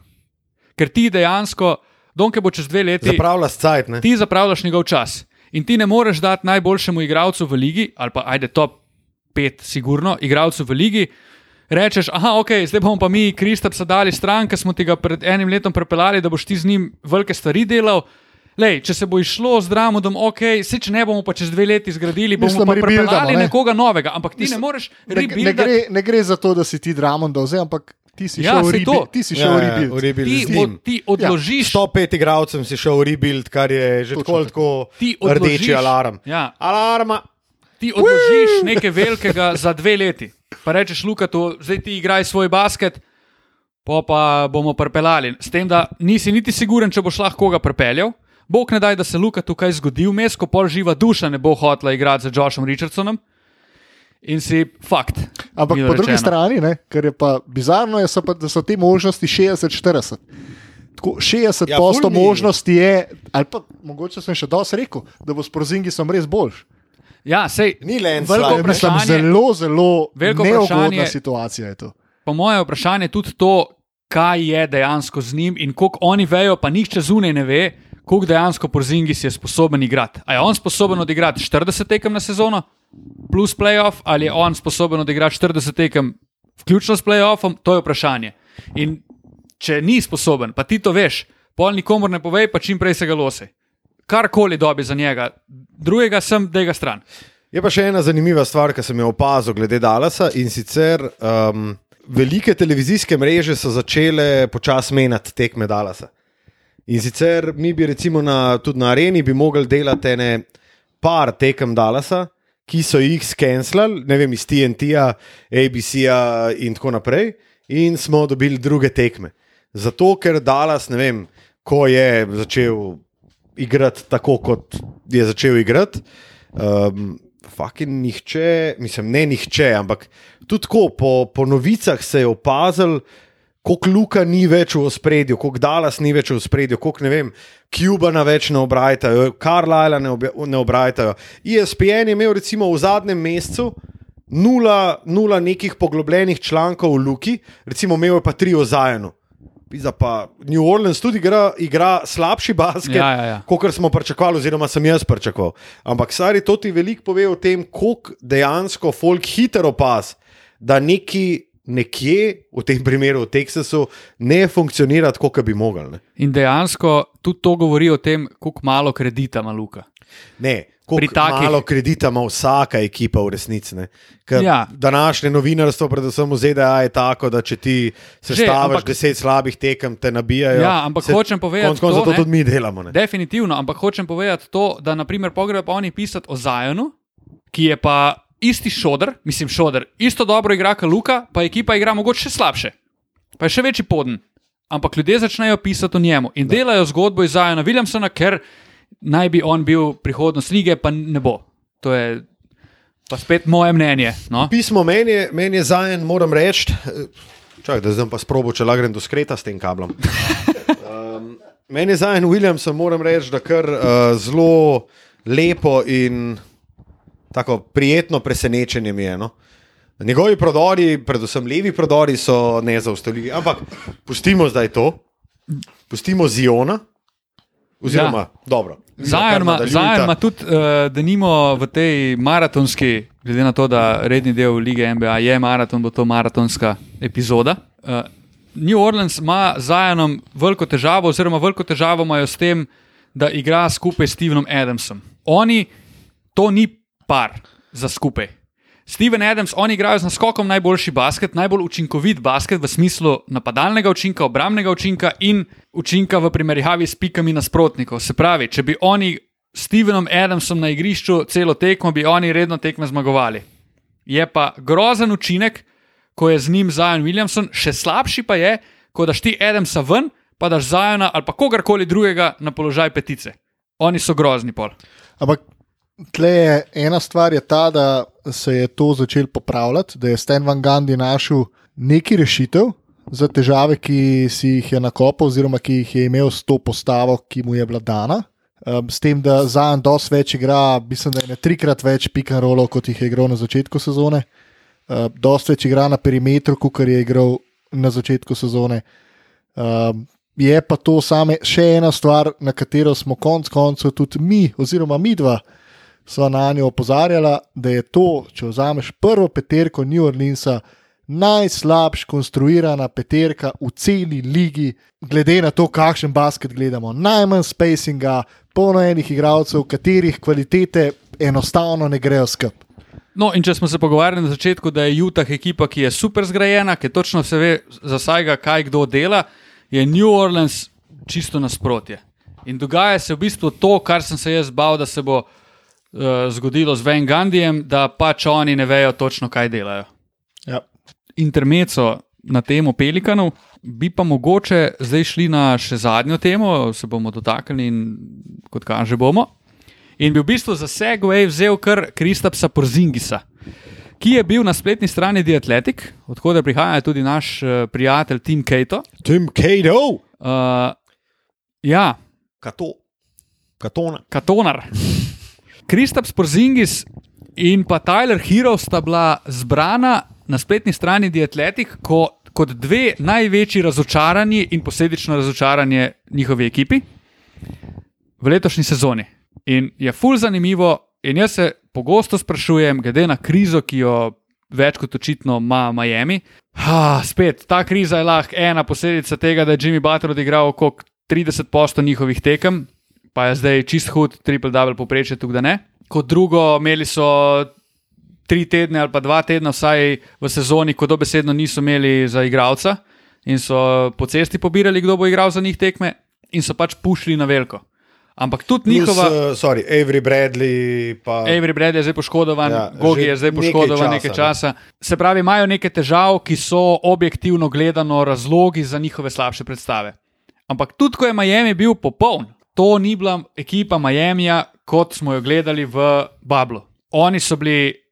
Ker ti dejansko, Donke bo čez dve leti Zapravlja scajt. ne. ti zapravljaš njegov čas. In ti ne moreš dati najboljšemu igralcu v ligi, ali pa ajde top 5, sigurno, igralcu v ligi, rečeš, aha, ok, zdaj bomo pa mi Kristapsa dali stran, ki smo ti ga pred enim letom prepeljali, da boš ti z njim velike stvari delal. Lej, če se bo išlo z Dramodom, ok, se če ne bomo pa čez dve leti zgradili, bomo Mislim, pa prepeljali ne? nekoga novega, ampak ti Mislim, ne moreš Ne, ne, rebuildati. gre, ne gre za to, da si ti Dramond vzel, ampak ti si Ja, šel v saj to. rebuild. Ti si šel v rebuild. v rebuild Ti, od, ti odložiš. 105 igralcem si šel v rebuild, kar je že Točno tako tako rdeči alarm. Ja. Alarma. Ti odložiš nekaj velikega za dve leti. Pa rečeš, Luka, to, zdaj ti igraj svoj basket, pa pa bomo prepeljali. S tem, da nisi niti siguren, če boš lahko koga prepeljal. Bog ne daj, da se Luka tukaj zgodi vmes, ko pol živa duša ne bo hotela igrati z Joshom Richardsonom. In si fakt. Ampak po drugi rečeno. strani, ne, kar je pa bizarno, je, so pa, da so te možnosti 60-40. Tako 60% Ja, možnosti je, ali pa mogoče sem še dosti rekel, da bo s prozingisom res boljš. Ja, sej, Ni veliko ne? Mislim, vprašanje, zelo, zelo veliko neugodna vprašanje- situacija je to. po mojem vprašanju je tudi to, kaj je dejansko z njim in koliko oni vejo, pa nihče zunaj ne ve, koliko dejansko Porzingis je sposoben igrati. A je on sposoben odigrati 40 tekem na sezono plus playoff, ali je on sposoben odigrati 40 tekem vključno s playoffom, to je vprašanje. In če ni sposoben, pa ti to veš, pol nikomor ne povej, pa čim prej se ga lose. Karkoli dobi za njega, drugega sem, da ga stran. Je pa še ena zanimiva stvar, ki sem jo opazil glede Dalasa in sicer um, velike televizijske mreže so začele počasi menjati tekme Dalasa. In sicer mi bi recimo na, tudi na areni bi mogli delati ene par tekem Dalasa, ki so jih skenslali, ne vem, iz TNT-ja, ABC-ja in tako naprej, in smo dobili druge tekme. Zato, ker Dallas, ne vem, ko je začel igrati tako, kot je začel igrati. Um, Fakin nihče, mislim, ne nihče, ampak tudi tako, po, po novicah se je opazil, koliko Luka ni več v ospredju, koliko Dallas ni več v ospredju, koliko ne vem, Cubana več ne obrajtajo, Carlisla ne, obja- ne obrajtajo. ESPN je imel recimo v zadnjem mesecu nula, nula nekih poglobljenih člankov o Luki, recimo imel je pa tri o Zajenu. Pizda pa New Orleans tudi igra, igra slabši basket, Ja, ja, ja. kot smo pričakovali, oziroma sem jaz pričakoval. Ampak stari to ti veliko pove o tem, koliko dejansko folk hitro opaz, da neki nekje, v tem primeru v Teksasu, ne funkcionira tako, kot bi mogli. In dejansko tudi to govori o tem, koliko malo kredita ima Luka. ne Pri takih- malo kredita ima vsaka ekipa v resnici. Ja. Današnje novinarstvo, predvsem v ZDA, je tako, da če ti sestaviš ampak- deset slabih tekem, te nabijajo. Ja, ampak hočem povedati Konec koncev to, to ne. tudi mi delamo. Ne. Definitivno, ampak hočem povedati to, da naprimer pogrejo pa oni pisati o Zajonu, ki je pa isti šodr, mislim šodr, isto dobro igra kot Luka, pa ekipa igra mogoče še slabše, pa je še večji poden. Ampak ljudje začnejo pisati o njemu in da. delajo zgodbo iz Zajona Williamsona, ker naj bi on bil prihodnost lige, pa ne bo. To je pa spet moje mnenje. No? Pismo meni je, meni je zajen, moram reči. Čakaj, da zdaj pa sprobo, če lagrem do skreta s tem kablom. (laughs) Um, meni je zajen Williamson, moram reči, da kar uh, zelo lepo in tako prijetno presenečenje mi je. No? Njegovi prodori, predvsem levi prodori, so nezaustavljivi. Ampak pustimo zdaj to, pustimo Ziona. Oziroma, ja. dobro. Zajen ima- tudi, uh, da nimo v tej maratonski, glede na to, da redni del lige NBA je maraton, bo to maratonska epizoda. Uh, New Orleans ima z Zajenom veliko težavo, oziroma veliko težavo imajo s tem, da igra skupaj s Stevenom Adamsom. Oni, to ni par za skupaj. Steven Adams, oni igrajo z naskokom najboljši basket, najbolj učinkovit basket v smislu napadalnega učinka, obramnega učinka in učinka v primerjavi s pikami nasprotnikov. Se pravi, če bi oni s Stevenom Adamsom na igrišču celo tekmo, bi oni redno tekme zmagovali. Je pa grozen učinek, ko je z njim Zajon Williamson, še slabši pa je, ko daš ti Adamsa ven, pa daš Zajona ali pa kogarkoli drugega na položaj petice. Oni so grozni pol. Ampak tle je ena stvar, je ta, da se je to začelo popravljati, da je Stan Van Gandhi našel neki rešitev za težave, ki si jih je nakopal, oziroma ki jih je imel s to postavo, ki mu je bila dana. Um, s tem, da Zajan dosti več igra, mislim, da je ne trikrat več pick and rollov, kot jih je igral na začetku sezone. Uh, dosti več igra na perimetru, kot je igral na začetku sezone. Um, je pa to same še ena stvar, na katero smo konec koncev tudi mi, oziroma mi dva, sva na njo opozarjala, da je to, če vzameš prvo peterko New Orleansa, najslabš konstruirana peterka v celi ligi, glede na to, kakšen basket gledamo. Najmanj spacinga, polno enih igralcev, katerih kvalitete enostavno ne grejo skup. No, in če smo se pogovarjali na začetku, da je Utah ekipa, ki je super zgrajena, ki točno se ve za vsega, kaj kdo dela, je New Orleans čisto nasprotje. In dogaja se v bistvu to, kar sem se jaz bal, da se bo uh, zgodilo z Van Gandijem, da pač oni ne vejo točno, kaj delajo. Ja. Intermeco na temo pelikanov, bi pa mogoče zdaj šli na še zadnjo temo, se bomo dotaknili in kot kaže bomo. In bi v bistvu za Segway vzel kar Kristapsa Porzingisa, ki je bil na spletni strani The Athletic, odkud prihaja tudi naš uh, prijatelj Tim Kato. Tim Kato, Uh, ja, Kato, Katona. Katonar. Kristaps Porzingis in pa Tyler Hero sta bila zbrana na spletni strani The Athletic ko, kot dve največji razočaranji in posledično razočaranje njihovi ekipi v letošnji sezoni. In je fulj zanimivo, in jaz se pogosto sprašujem, glede na krizo, ki jo več kot očitno ima Miami. Ha, spet, ta kriza je lahko ena posledica tega, da je Jimmy Butler odigral okrog 30% njihovih tekem, pa je zdaj čist hud, triple-double poprečje, tukaj da ne. Kot drugo, imeli so tri tedne ali pa dva tedna, vsaj v sezoni, ko dobesedno niso imeli za igralca in so po cesti pobirali, kdo bo igral za njih tekme, in so pač pušili na veliko. Ampak tudi njihova. Plus, uh, sorry, Avery Bradley. Pa, Avery Brad je zdaj poškodovan, Ja, Gogi je zdaj nekaj poškodovan časa, nekaj ne. časa. Se pravi, imajo neke težave, ki so objektivno gledano razlogi za njihove slabše predstave. Ampak tudi, ko je Miami bil popoln, to ni bila ekipa Miamija, kot smo jo gledali v Bablu. Oni so bili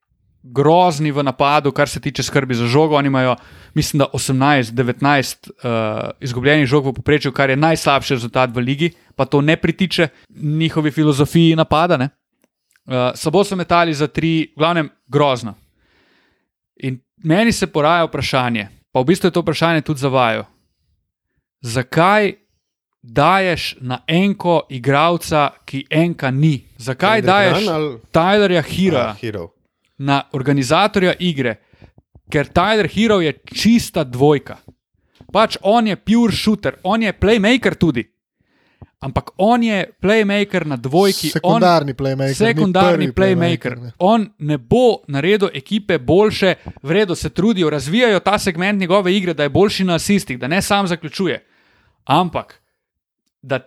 grozni v napadu, kar se tiče skrbi za žogo. Oni imajo, mislim, da 18-19 uh, izgubljenih žog v povprečju, kar je najslabši rezultat v ligi, pa to ne pritiče njihovi filozofiji napada. Ne? Uh, Sabo so metali za tri, v glavnem grozno. In meni se poraja vprašanje, pa v bistvu je to vprašanje tudi za vaju. Zakaj daješ na enko igralca, ki enka ni? Zakaj Kendrick daješ Nunn ali- Tylerja Hira Ah, Hero. na organizatorja igre? Ker Tyler Hero je čista dvojka. Pač on je pure shooter, on je playmaker tudi. Ampak on je playmaker na dvojki. on, Sekundarni playmaker. ni Sekundarni playmaker. ne. On ne bo naredil ekipe boljše, vredno se trudijo, razvijajo ta segment njegove igre, da je boljši na asistih, da ne sam zaključuje. Ampak, da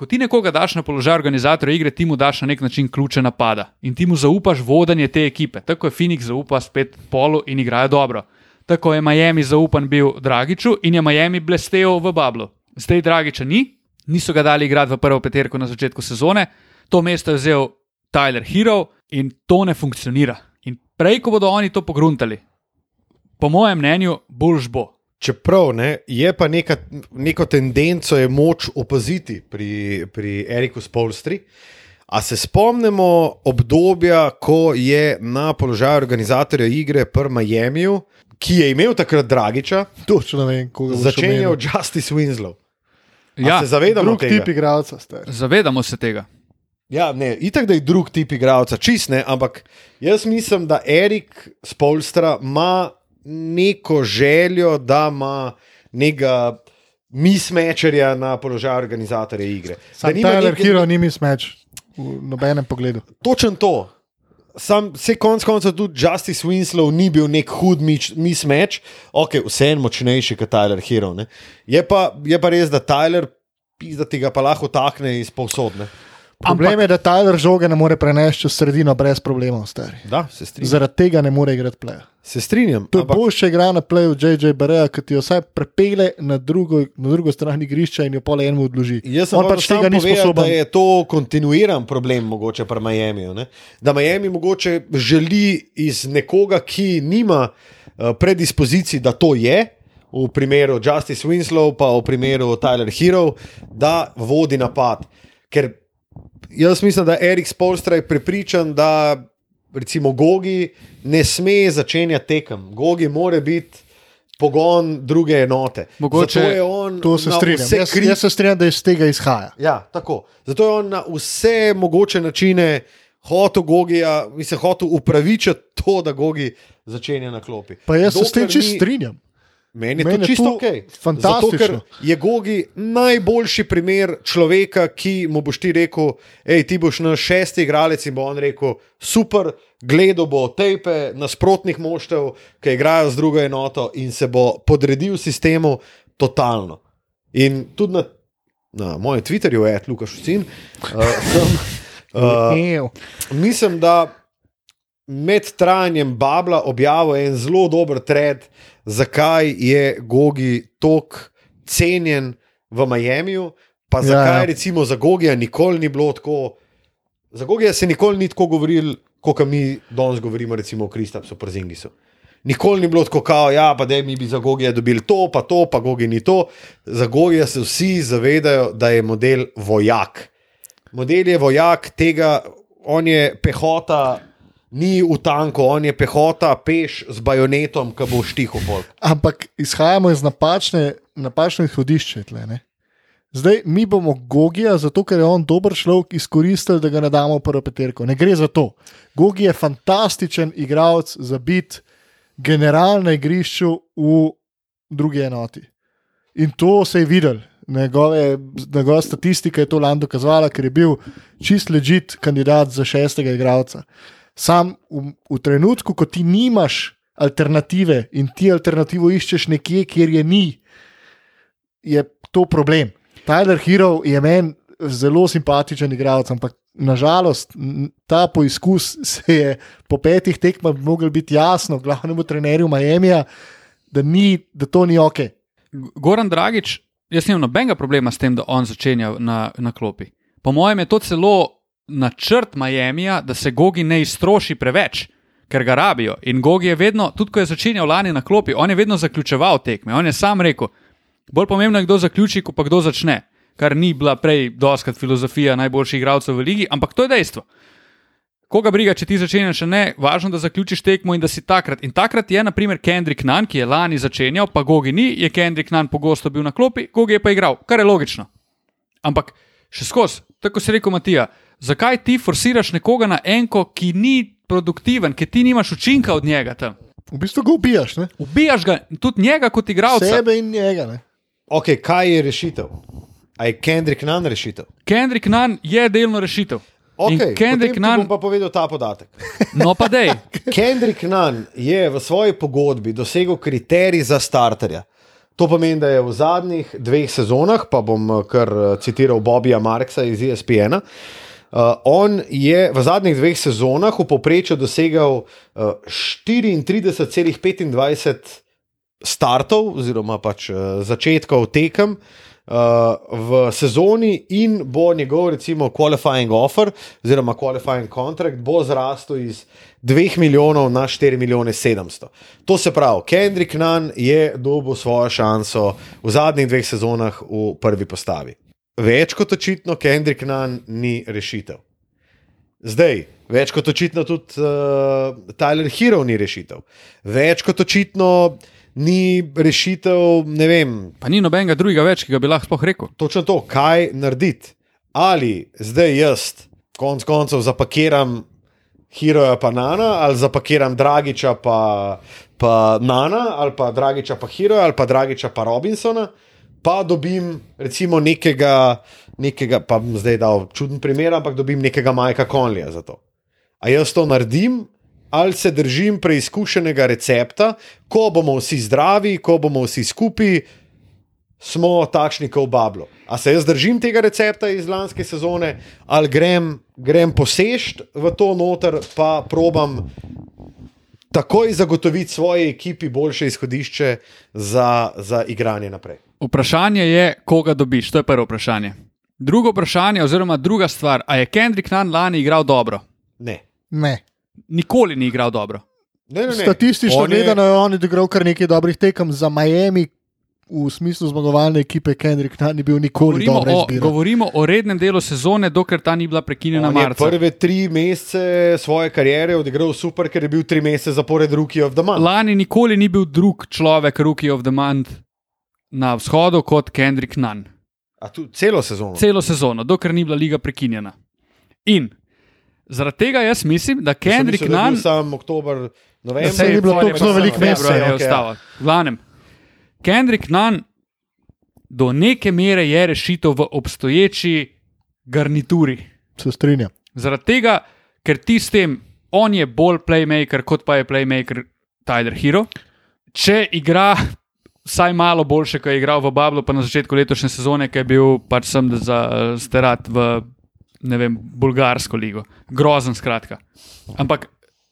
ko ti nekoga daš na položaj organizatorja igre, ti mu daš na nek način ključe napada in ti mu zaupaš vodenje te ekipe. Tako je Phoenix zaupa spet polu in igrajo dobro. Tako je Miami zaupan bil Dragiču in je Miami blestev v Bablu. Zdaj Dragiča ni, niso ga dali igrati v prvo peterko na začetku sezone, to mesto je vzel Tyler Hero in to ne funkcionira. In prej, ko bodo oni to pogruntali, po mojem mnenju, boljš bo. Čeprav ne, je pa neka, neko tendenco je moč opaziti pri, pri Eriku Spolstri. A se spomnimo obdobja, ko je na položaju organizatorja igre pri Miamiju, ki je imel takrat Dragiča, Točno ne vem, koga boš začenjal. Justice Winslow. A Ja, se zavedamo Drug tega? tip igralca ste. zavedamo se tega. Ja, ne, itak da je drug tip igralca, čist ne, ampak jaz mislim, da Erik Spolstra ima neko željo, da ima nekega mismečerja na položaju organizatorja igre. Da Sam nima Tyler neke- Hero ni mi smeč v nobenem pogledu. Točen to. Sam se konc koncev tudi Justice Winslow ni bil nek hud mismeč, ok, vse en močnejši kot Tyler Hero. Ne. Je pa, je pa res, da Tyler, da ti ga pa lahko takne iz povsodne. Problem je, da Tyler žoge ne more prenesti čez sredino brez problemov, stari. Da, se strinjam. Zaradi tega ne more igrati playa. Se strinjam. To je ampak- boljše igra na playu JJ Bereja, ki ti jo vsaj prepele na drugo, na drugo stran igrišča in jo pol enemu odloži. Jaz sem pač tega ni sposoben. da je to kontinuiran problem, mogoče pri Miamiju. Ne? Da Miami mogoče želi iz nekoga, ki nima uh, predispozicij, da to je, v primeru Justice Winslow, pa v primeru Tyler Hero, da vodi napad. Ker jaz mislim, da Erik Spolstra je prepričan, da recimo Gogi ne sme začenjati tekem. Gogi mora biti. Pogon druge enote. Mogoče- Zato je on To se na strinjam. vse Jaz, kri- jaz se strinjam, da iz tega izhaja. Ja, tako. Zato je on na vse mogoče načine hotel Gogija, mislim, hotel upravičiti to, da Gogi začenja na klopi. Pa jaz se s tem Dokler čist ni- strinjam. Meni je Meni to čisto to ok. fantastično. Zato, ker je Gogi najboljši primer človeka, ki mu boš ti rekel, hej, ti boš naš šesti igralec in bo on rekel, super, gledal bo tepe nasprotnih moštev, ki igrajo z drugo enoto in se bo podredil sistemu totalno. In tudi na, na mojem Twitterju je Lukaš Ucin. Uh, sem, (laughs) uh, mislim, da med trajanjem Babla objavil en zelo dober thread, zakaj je Gogi tako cenjen v Miamiju, pa Ja, zakaj ja. recimo za Gogija nikoli ni bilo tako. Za Gogija se nikoli ni tako govoril, kot mi danes govorimo recimo o Kristapsu Przingisu. Nikoli ni bilo tako, kao, ja, pa da mi bi za Gogija dobili to, pa to, pa Gogi ni to. Za Gogija se vsi zavedajo, da je model vojak. Model je vojak tega, on je pehota, ni v tanku, on je pehota, peš z bajonetom, ki bo štihal pol. Ampak izhajamo iz napačne, napačne izhodišče. Tle, ne. Zdaj mi bomo Gogija, zato ker je on dober človek, izkoristili, da ga ne damo v prvo peterko. Ne gre za to. Gogi je fantastičen igralec za biti general na igrišču v drugi enoti. In to se je videl. Njegove, njegova statistika je to lani dokazovala, ker je bil čist ležit kandidat za šestega igralca. Sam v, v trenutku, ko ti nimaš alternative in ti alternativo iščeš nekje, kjer je ni, je to problem. Tyler Hero je meni zelo simpatičen igralec, ampak nažalost ta poizkus se je po petih tekmah mogel biti jasno, glavnemu trenerju Miami, da, ni, da to ni ok. Goran Dragič, jaz nimam nobenega problema s tem, da on začenja na, na klopi. Po mojem je to celo načrt Miamija, da se Gogi ne iztroši preveč, ker ga rabijo. In Gogi je vedno, tudi ko je začenjal lani na klopi, on je vedno zaključeval tekme. On je sam rekel, bolj pomembno je, kdo zaključi, kot pa kdo začne. Kar ni bila prej doskrat filozofija najboljših igralcev v ligi, ampak to je dejstvo. Koga briga, če ti začenjaš, še ne, važno, da zaključiš tekmo in da si takrat. In takrat je, naprimer, Kendrick Nunn, ki je lani začenjal, pa Gogi ni, je Kendrick Nunn pogosto bil na klopi, Gogi je pa igral, kar je logično. Ampak še skozi, tako si rekel, Matija, zakaj ti forsiraš nekoga na enko, ki ni produktiven, ki ti nimaš učinka od njega tam? V bistvu ga ubijaš, ne? Ubijaš ga, tudi njega kot igralca. sebe in njega. Ne? Ok, kaj je rešitev? A je Kendrick Nunn rešitev? Kendrick Nunn je delno rešitev. Okay, Kendrick Nunn... Nunn, bom pa povedal ta podatek. no pa dej. (laughs) Kendrick Nunn je v svoji pogodbi dosegel kriterij za starterja. To pomeni, da je v zadnjih dveh sezonah, pa bom eh, kar eh, citiral Bobija Marksa iz E ESPN. Uh, on je v zadnjih dveh sezonah v povprečju dosegel uh, 34,25 startov, oziroma pač uh, začetkov tekem uh, v sezoni, in bo njegov, recimo, qualifying offer, oziroma qualifying contract, bo zrastel iz 2 milijonov na 4 milijone 700. To se pravi, Kendrick Nunn je dobil svojo šanso v zadnjih dveh sezonah v prvi postavi. Več kot očitno, Kendrick Nunn ni rešitev. Zdaj, več kot očitno tudi uh, Tyler Hero ni rešitev. Več kot očitno ni rešitev, ne vem, Pa ni nobenega drugega več, ki ga bi lahko sploh rekel. točno to, kaj narediti. Ali zdaj jaz, konc koncev, zapakiram Heroja pa Nana, ali zapakiram Dragiča pa, pa Nana, ali pa Dragiča pa Heroja, ali pa Dragiča pa Robinsona, pa dobim recimo nekega, nekega pa bom zdaj dal čuden primer, ampak dobim nekega Majka Konlija za to. A jaz to naredim, ali se držim preizkušenega recepta, ko bomo vsi zdravi, ko bomo vsi skupaj, smo takšni kot v Bablu. A se jaz držim tega recepta iz lanske sezone, ali grem, grem posešt v to noter, pa probam takoj zagotoviti svoji ekipi boljše izhodišče za, za igranje naprej. Vprašanje je, koga dobiš. To je prvo vprašanje. Drugo vprašanje, oziroma druga stvar, a je Kendrick Nunn lani igral dobro? Ne. ne. Nikoli ni igral dobro. Ne, ne, ne. Statistično On je- gledano je on odigral kar nekaj dobrih tekem za Miami. V smislu zmagovalne ekipe Kendrick Nunn ni bil nikoli Govorimo dobra o, izbira. govorimo o rednem delu sezone, dokler ta ni bila prekinjena On je marca. prve tri mesece svoje kariere odigral super, ker je bil tri mesece zapored Rookie of the Month. Lani nikoli ni bil drug človek, Rookie of the Month na vzhodu kot Kendrick Nunn. A tu celo sezono. Celo sezono, dokler ni bila liga prekinjena. In zaradi tega jaz mislim, da Kendrick Nunn. Sam oktober, bilo pol je pa zelo samo veliko mesta, februarja ja, je ostalo. V glavnem, Kendrick Nunn do neke mere je rešitev v obstoječi garnituri. Se strinjam. Zaradi tega, ker ti s tem, on je bolj playmaker, kot pa je playmaker Tyler Hero. Če igra vsaj malo boljše, kot je igral v Bablu, pa na začetku letošnje sezone, ki je bil pač sem za sterat v ne vem, bulgarsko ligo. Grozen, skratka. Ampak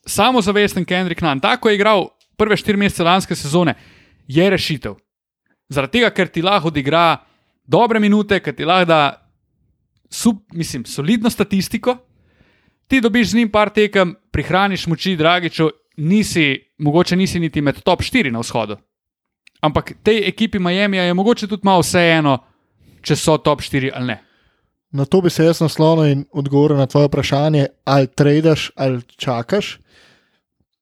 samozavesten Kendrick Nunn, tako je igral prve štiri mesece lanske sezone, je rešitev. Zaradi tega, ker ti lahko odigra dobre minute, ker ti lahko da sub, mislim, solidno statistiko, ti dobiš z njim par tekem, prihraniš moči, dragičo, nisi, mogoče nisi niti med top 4 na vzhodu. Ampak tej ekipi Miami je mogoče tudi malo vseeno, če so top 4 ali ne. Na to bi se jaz naslonil in odgovoril na tvoje vprašanje, ali tradaš ali čakaš.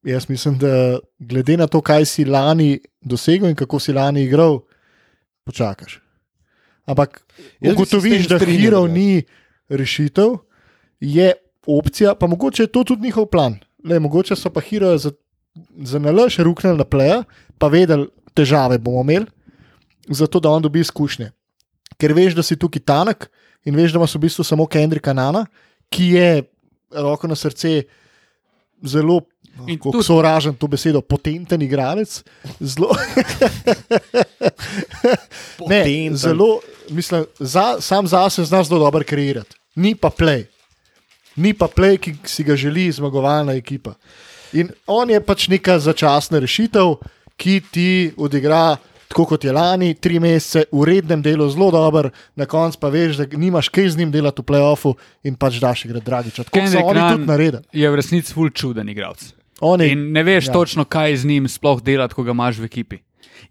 Jaz mislim, da glede na to, kaj si lani dosegel in kako si lani igral, počakaš. Ampak Jaz s ugotoviš, tem da hero ja. ni rešitev, je opcija, pa mogoče je to tudi njihov plan. Le, mogoče so pa hero za, za nalaž ruknili na pleja, pa vedeli, težave bomo imeli, zato da on dobi izkušnje. Ker veš, da si tukaj tanek in veš, da imaš v bistvu samo Kendrika Nana, ki je roko na srce zelo. In Kako tudi- so ražen to besedo, potenten igralec. Zelo, (laughs) ne, Potenten. zelo, mislim, za, sam zase zna zelo dobro kreirati. Ni pa play. Ni pa play, ki si ga želi zmagovalna ekipa. In on je pač neka začasna rešitev, ki ti odigra, tako kot je lani, tri mesece v rednem delu zelo dober, na koncu pa veš, da nimaš kaj z njim delati v playoffu in pač daš igre dragič. Tako so Kendrick oni tudi naredili. Je v resnici ful čuden igralec. In ne veš ja. točno, kaj z njim sploh delati, ko ga imaš v ekipi.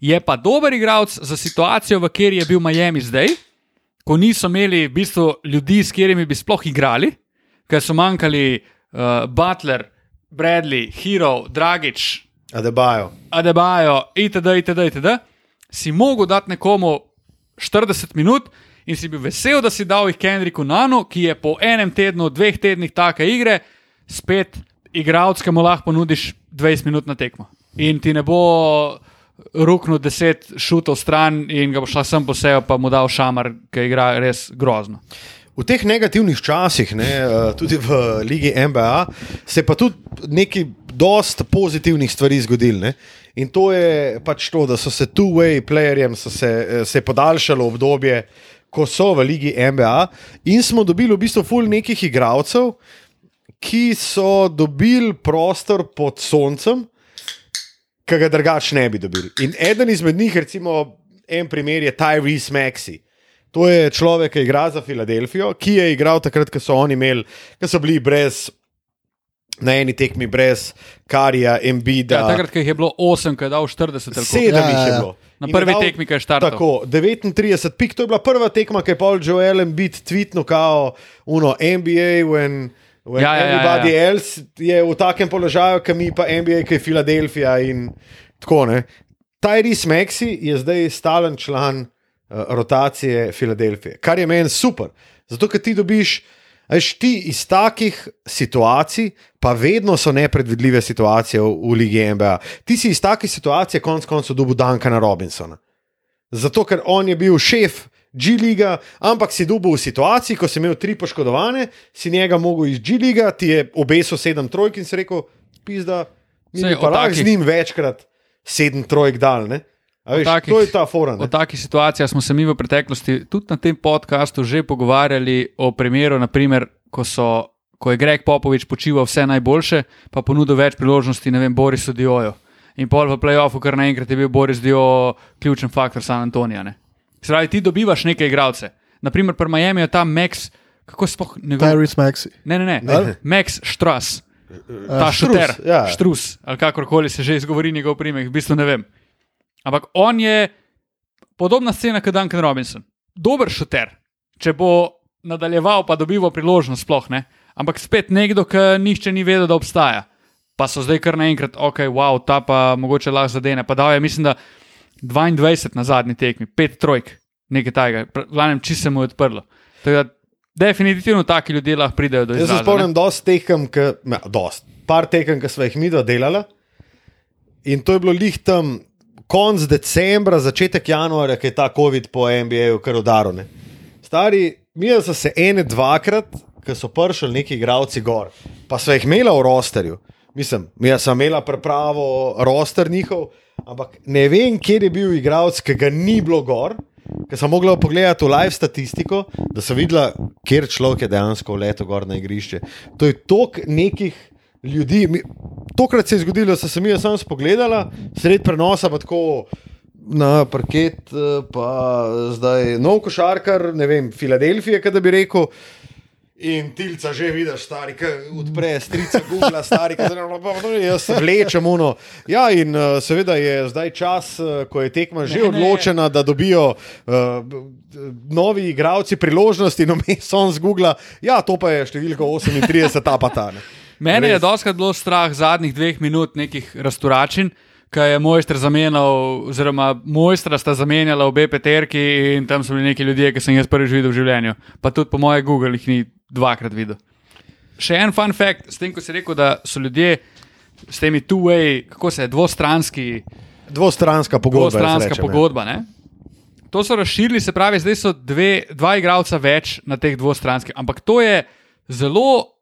Je pa dober igralec za situacijo, v kateri je bil Miami zdaj, ko niso imeli v bistvu ljudi, s katerimi bi sploh igrali, ker so manjkali uh, Butler, Bradley, Hero, Dragič, Adebajo. Adebajo, itd., itd., itd., si mogel dati nekomu 40 minut in si bil vesel, da si dal jih Kendriku Nanu, ki je po enem tednu, dveh tednih take igre, spet igralec, ki mu lahko ponudiš 20 minut na tekmo. In ti ne bo ruknil 10 šutov stran in ga bo šla sem po sebi, pa mu dal šamar, ki igra res grozno. V teh negativnih časih, ne, eh, tudi v Ligi NBA, se pa tudi nekaj dost pozitivnih stvari zgodilo. ne. In to je pač to, da so se two-way playerjem se, eh, se podaljšalo obdobje, ko so v Ligi NBA, in smo dobili v bistvu ful nekih igralcev, ki so dobili prostor pod soncem, ki ga drugače ne bi dobili. In eden izmed njih, recimo, en primer je Tyrese Maxi. To je človek, ki igra za Filadelfijo, ki je igral takrat, ko so oni imeli, ko so bili brez. Na eni tekmi brez Karija, Embida, Ja, takrat, ko jih je bilo 8, ko je dal 40, tako. sedem Ja, jih ja, je ja. bilo. Na prvi je dal- tekmi, ko je štartal. Tako, 39 pik, to je bila prva tekma, ki je Paul Joel Embiid tweetno kao uno NBA, when, when Ja, ja, ja, everybody ja. else je v takem položaju, kot mi pa NBA, ki je Filadelfija in tako ne. Tyrese Maxi je zdaj stalen član uh, rotacije Filadelfije, kar je meni super. Zato, ker ti dobiš, veš, ti iz takih situacij, pa vedno so nepredvidljive situacije v, v Ligi NBA. Ti si iz takih situacij konec koncev dobil Dankana Robinsona. Zato, ker on je bil šef G-liga, ampak si dobil v situaciji, ko si imel tri poškodovane, si njega mogel iz G-liga, ti je obesil sedem trojk in si rekel, pizda, mi bi pa lahko z njim večkrat sedem trojk dal. Ne? A Veš, takih- to je ta fora. O takih situacijah smo se mi v preteklosti tudi na tem podkastu že pogovarjali o primeru, naprimer, ko, so, ko je Greg Popovič počival vse najboljše, pa ponudil več priložnosti, ne vem, Borisu Dioju. In pol v playoffu, kar naenkrat je bil Boris Dio ključen faktor San Antonija. ne. Se pravi, ti dobivaš neke igralce. Naprimer, pri Miami je ta Max, kako sploh ne gre. Tyrese Maxi. Ne, ne, ne, Ne. Max Štras. Ta Strus, šuter, ja. štrus, ali kakorkoli se že izgovori njegov primek, v bistvu ne vem. Ampak on je podobna scena kot Duncan Robinson. Dober šuter, če bo nadaljeval, pa dobival priložnost, sploh ne. Ampak spet nekdo, ki nihče ni vedel, da obstaja. Pa so zdaj kar naenkrat, ok, wow, ta pa mogoče lahko zadene. Pa dal je, mislim, da 22 na zadnji tekmi, 5 trojk, nekaj tajega, glavnem, či se mu je odprlo. Tako da, definitivno taki ljudje lahko pridejo do Jaz se izraza. spomnim, dosti tekem, ki, ne, dost, par tekem, ki smo jih mi dva delala. In to je bilo lih tam konc decembra, začetek januarja, ki je ta COVID po NBA-ju kar udaril. Stari, mi smo se ene, dvakrat, ko so prišli neki igralci gor, pa so jih imela v rosterju. Mislim, jaz sem imela prepravo, roster njihov, ampak ne vem, kje je bil igralec, ki ga ni bilo gor. Ker sem mogla pogledati v live statistiko, da sem videla, kjer človek je dejansko letel gor na igrišče. To je tok nekih ljudi. Mi, tokrat se je zgodilo, da sem se mi jaz sam spogledala, sred prenosa pa tako na parket, eh, pa zdaj nov košarkar, ne vem, Filadelfije, kaj bi rekel. In tilca že vidiš, stari, ki odpre strica Google, stari, ki zdaj jaz se vlečem uno. Ja, in uh, seveda je zdaj čas, uh, ko je tekma že Ne, ne, ne. odločena, da dobijo uh, novi igravci priložnosti, no mi so z Google, ja, to pa je številka 38, ta pa ta. Ne. Mene je Res. doskrat bilo strah zadnjih dveh minut nekih restauračin, ki je mojster zamenjal, oziroma mojstra sta zamenjala obe peterki in tam so bili neki ljudje, ki sem jih prvič videl v življenju. Pa tudi po moje Google jih ni dvakrat videl. Še en fun fact, s tem, ko si rekel, da so ljudje s temi two-way, kako se je, dvostranski, Dvostranska pogodba. dvostranska rečem, pogodba. Ne? To so razširili, se pravi, zdaj so dve, dva igralca več na teh dvostranskih, ampak to je zelo,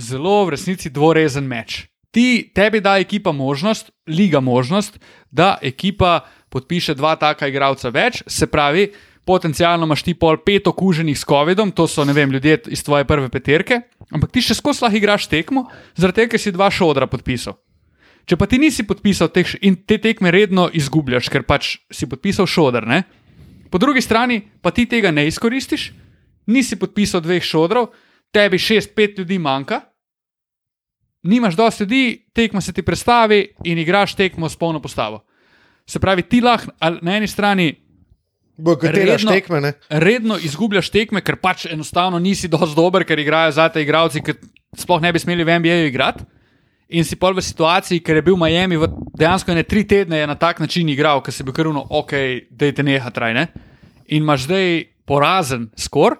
zelo v resnici dvorezen meč. Ti, tebi da ekipa možnost, liga možnost, da ekipa podpiše dva taka igralca več, se pravi, potencialno imaš ti pol pet okuženih s COVID-om, to so ne vem, ljudje iz tvoje prve peterke, ampak ti še skozi lahko igraš tekmo, zaradi tega, ker si dva šodra podpisal. Če pa ti nisi podpisal teh in te tekme redno izgubljaš, ker pač si podpisal šodr, ne? po drugi strani pa ti tega ne izkoristiš, nisi podpisal dveh šodrov, tebi šest, pet ljudi manjka, nimaš dosti ljudi, tekma se ti predstavi in igraš tekmo s polno postavo. Se pravi, ti lahko na eni strani Redno- tekme, ne? redno izgubljaš tekme, ker pač enostavno nisi dovolj dober, ker igrajo za te igralci, ki sploh ne bi smeli v NBA igrati. In si pol v situaciji, ker je bil Miami v dejansko ne tri tedne na tak način igral, ker si bil krvno, ok, dejte neha trajne. In imaš zdaj porazen skor,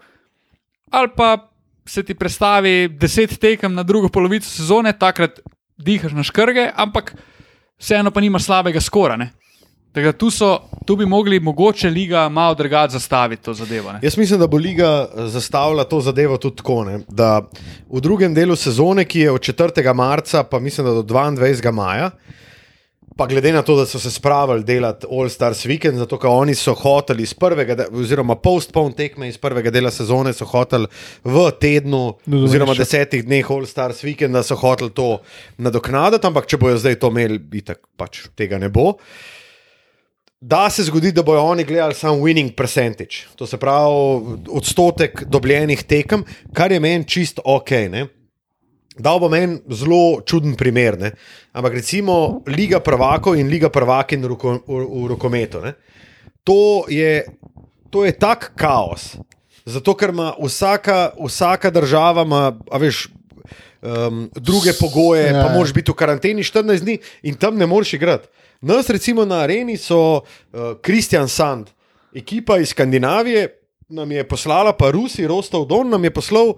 ali pa se ti predstavi deset tekem na drugo polovico sezone, takrat dihaš na škrge, ampak vseeno pa nimaš slabega skora. Ne? Tako da tu, so, tu bi mogli mogoče liga malo drugače zastaviti to zadevo. Ne? Jaz mislim, da bo liga eh, zastavila to zadevo tudi tako, ne, da v drugem delu sezone, ki je od 4. marca, pa mislim, da do 22. maja, pa glede na to, da so se spravili delati All Stars Weekend, zato ker oni so hoteli iz prvega, oziroma postpone tekme iz prvega dela sezone, so hoteli v tednu, Nadomeščati. oziroma desetih dneh All Stars Weekenda, so hoteli to nadoknaditi, ampak če bojo zdaj to imeli, itak pač tega ne bo. Da se zgodi, da bojo oni gledali samo winning percentage, to se pravi odstotek dobljenih tekem, kar je meni čist ok. Ne? Dal bom en zelo čuden primer. Ne? Ampak recimo Liga prvakov in Liga prvakin v, roko, v, v rokometu. Ne? To je, to je tak kaos. Zato, ker ima vsaka, vsaka država, ima, a veš, um, druge pogoje, Ja, pa moraš biti v karanteni 14 dni in tam ne moreš igrati. Nas, recimo, na areni so Kristjan uh, Sand, ekipa iz Skandinavije, nam je poslala, pa Rusi, Rostov Don nam je poslal.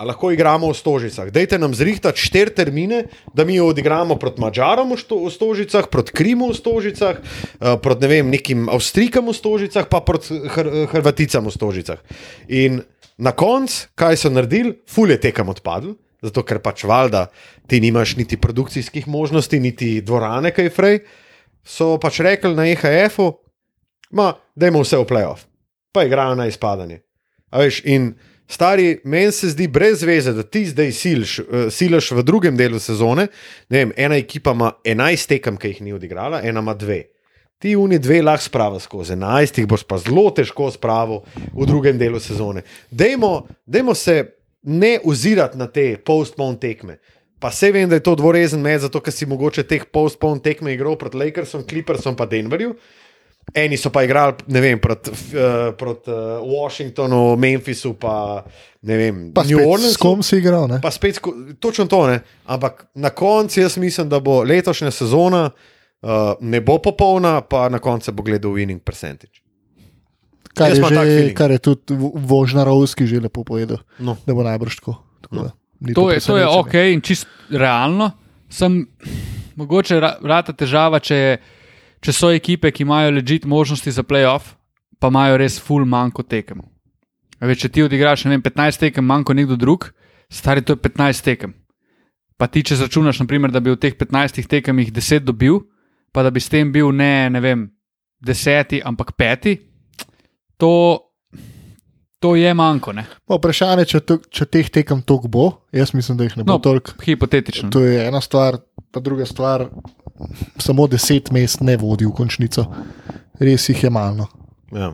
A lahko igramo v Stožicah. Dajte nam zrihtati štiri termine, da mi odigramo proti Mačarom v, v Stožicah, proti Krimu v Stožicah, eh, proti ne vem, nekim Avstrijkam v Stožicah, pa proti Hr Hrvaticam v Stožicah. In na koncu, kaj so naredili, fulje tekam odpadli, zato ker pač valjda ti nimaš niti produkcijskih možnosti, niti dvorane, kaj frej. So pač rekli na EHF-u, ma, dajmo vse v playoff, pa igrajo na izpadanje. Veš, in stari, meni se zdi brez veze, da ti zdaj siliš, uh, siliš v drugem delu sezone. Ne Vem, ena ekipa ima 11 tekem, ki jih ni odigrala, ena ima dve. Ti uni dve lahko spravi skozi 11, jih boš pa zelo težko spravil v drugem delu sezone. Dajmo, dajmo se ne ozirati na te postpone tekme. Pa se vem, da je to dvorezen med, zato ker si mogoče teh postpone tekme igral proti Lakersom, Clippersom pa Denverju. Eni so pa igrali, ne vem, proti uh, prot, uh, Washingtonu, Memphisu, pa ne vem, Pa New spet, s Orleansu. kom si igral? Ne? Pa spet, točno to ne. Ampak na koncu jaz mislim, da bo letošnja sezona uh, ne bo popolna, pa na koncu bo gledal winning percentage. Kar Jaz je, že, kar je tudi Vo- Vožnarovski že lepo povedal, No. da bo najbrž tako. tako No. da ni To je, to je ok in čist realno. Sem, mogoče ra- rata težava, če, je, če so ekipe, ki imajo ležit možnosti za playoff, pa imajo res full manjko tekem. A Veš, če ti odigraš vem, 15 tekem, manjko nekdo drug, stari to je 15 tekem. Pa ti, če računaš, naprimer, da bi v teh 15 tekemih 10 dobil, pa da bi s tem bil ne, ne vem, deseti, ampak peti, to, to je manjko? Pa Vprašanje, če, to, če teh tekem toliko bo, jaz mislim, da jih ne bo no, toliko. Hipotetično. To je ena stvar, pa druga stvar, samo deset mest ne vodi v končnico. Res jih je malo. Ja.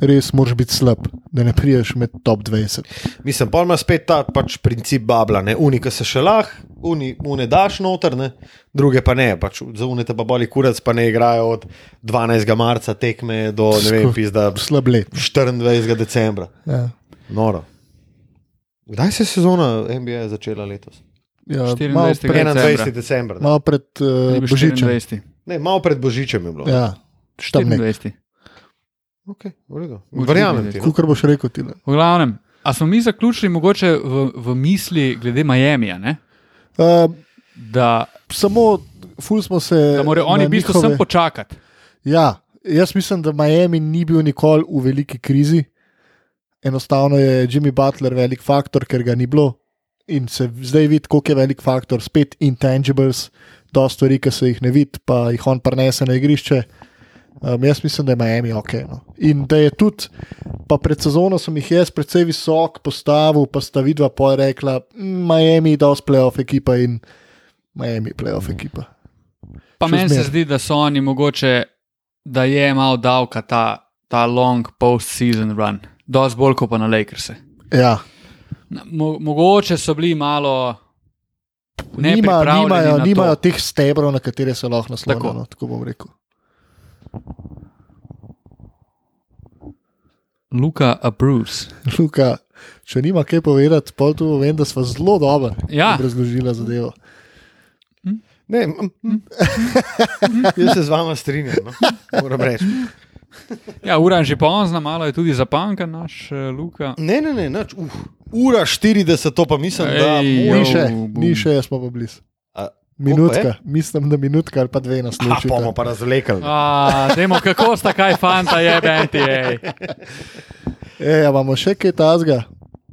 Res moraš biti slab, da ne priješ med top 20. Mislim, pa ima spet ta pač princip babla, ne? unika se še lahko, uni, une daš noter, ne? druge pa ne. Pač za unite pa boli kurac, pa ne igrajo od 12. marca tekme do vem, pizda Slab let. 24. decembra. Ja. Noro. Kdaj se je sezona NBA začela letos? Ja, 24. malo pred, Decembra. 21. decembra. ne? malo pred uh, Božičem. 24. Ne, malo pred Božičem je bilo. Ja, tam ne. 24. Okay, v redu. Očitno Verjamem ti. no. Kukor boš rekel ti. ne. V glavnem, a smo mi zaključili mogoče v, v misli glede Miamija, ne? Uh, da, samo, ful smo se. da morajo oni v bistvu njihove- sem počakati. Ja, jaz mislim, da Miami ni bil nikoli v veliki krizi. Enostavno je Jimmy Butler velik faktor, ker ga ni bilo. In se zdaj vidi, koliko je velik faktor, spet intangibles, to stvari, ki se jih ne vidi, pa jih on prenese na igrišče. Um, jaz mislim, da je Miami ok. No. In da je tudi, pa pred sezono sem jih jaz precej visok postavil, pa sta vidva pa rekla, "Mm, Miami, je playoff ekipa in Miami, playoff ekipa. Pa Še meni se zmeraj. zdi, da so oni mogoče, da je malo davka ta, ta long post-season run, dosti bolj kot pa na Lakers. Ja, Mo, mogoče so bili malo. Nima, nimajo, nimajo teh stebrov, na katere se lahko naslonijo. Tako. No, tako bom rekel. Luka Bruce. (laughs) Luka, če nima kaj povedati, pa tu vem, da smo zelo dobro Ja. razložili zadevo. Ne, mm, mm. (laughs) jaz se z vama strinjam. No? Moram reči. (laughs) Ja, ura že pozna, malo je tudi zapankan naš uh, Luka. Ne, ne, ne, nič, uf, ura 40, to pa mislim, da Ej, Ni jo. še, bum. ni še, smo pa blizu. A, Minutka, mislim, da minutka ali pa dve nas A, bomo ločita. pa razvlekli. A, dajmo, kako sta kaj fanta, je benti. E, (laughs) imamo še kaj tazga.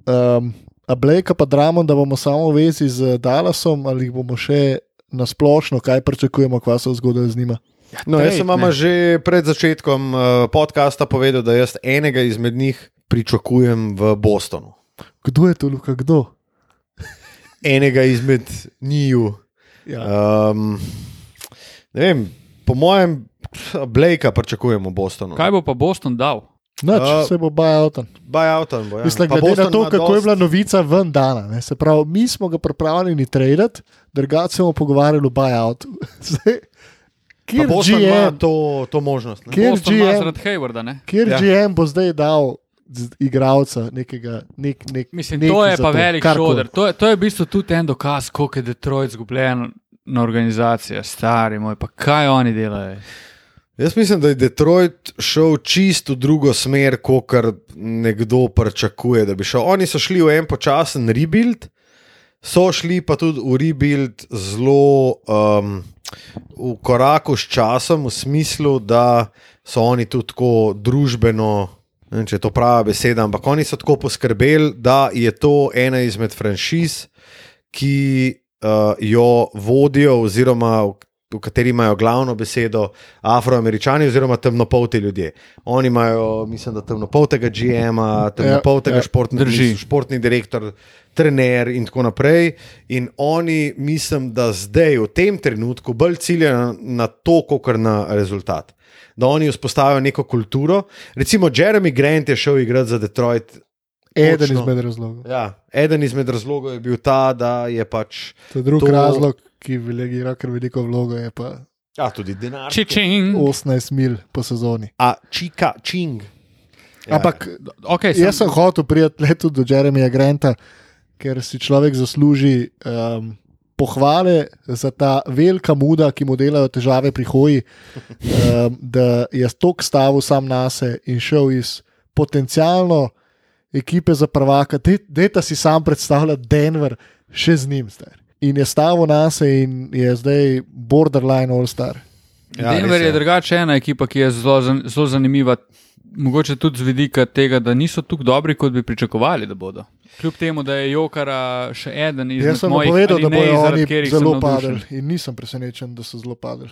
Um, a Blake pa dramo, da bomo samo v vezi z Dallasom ali bomo še na splošno, kaj pričakujemo, kva se bo zgodilo z njima. No, jaz sem vam ne. že pred začetkom uh, podcasta povedal, da jaz enega izmed njih pričakujem v Bostonu. Kdo je to, Luka, kdo? (laughs) Enega izmed njiju. Ja. Um, ne vem, po mojem, Blakea pričakujem v Bostonu. Kaj bo pa Boston dal? Noč A- se bo bajal. Buyoutom bo. Ja. Mislim, Pa glede na Boston to, ima kako je dost- bila novica ven dana. Ne? Se pravi, mi smo ga pripravljeni traditi, drugače se bomo pogovarjali o buyoutu. (laughs) Kjer ima GM, to, to možnost. Kjer ima GM? zaradi Haywarda, ne? kjer Ja. GM bo zdaj dal igralca nekega, nek, nek, Mislim, nekaj to je pa velik karkoli. šoder. To, je- to je v bistvu tudi en dokaz, koliko je Detroit zgubljen na organizacijo, stari moj, pa kaj oni delajo. Jaz mislim, da je Detroit šel čisto v drugo smer, kot nekdo pričakuje, da bi šel. Oni so šli v en počasen rebuild, so šli pa tudi v rebuild zelo um, v koraku s časom, v smislu, da so oni tudi tako družbeno. Ne če je to prava beseda, ampak oni so tako poskrbeli, da je to ena izmed franšiz, ki uh, jo vodijo, oziroma v, kateri imajo glavno besedo afroameričani, oziroma temnopolti ljudje. Oni imajo, mislim, da temnopoltega GM-a, temnopoltega ja, ja, športni, drži. športni direktor, trener in tako naprej. In oni, mislim, da zdaj, v tem trenutku, bolj ciljajo na, to, kot na rezultat. Da oni vzpostavijo neko kulturo. Recimo, Jeremy Grant je šel igrati za Detroit. Eden izmed razlogov. Ja, eden izmed razlogov je bil ta, da je pač. To je drugi To- to... razlog, ki velegira kar veliko vlogo, je pa Ja, tudi denar. Čičing. 18 mil po sezoni. A čika, čing. Ja. Ampak Okay, Jaz sem hotel tudi do Jeremija Granta, ker si človek zasluži um, pohvale za ta velika muda, ki mu delajo težave pri hoji, um, da je tok stavil sam na sebe in šel iz potencialno ekipe za prvaka. Dejta si sam predstavljati Denver še z njim. Star. In je stavil na se in je zdaj borderline all-star. Ja, Denver res je drugače ena ekipa, ki je zelo, zelo zanimiva. Mogoče tudi z vidika tega, da niso tako dobri, kot bi pričakovali, da bodo. Kljub temu, da je Jokara še eden izmed Jaz sem povedal, da zaradi oni zelo padli in nisem presenečen, da so zelo padli.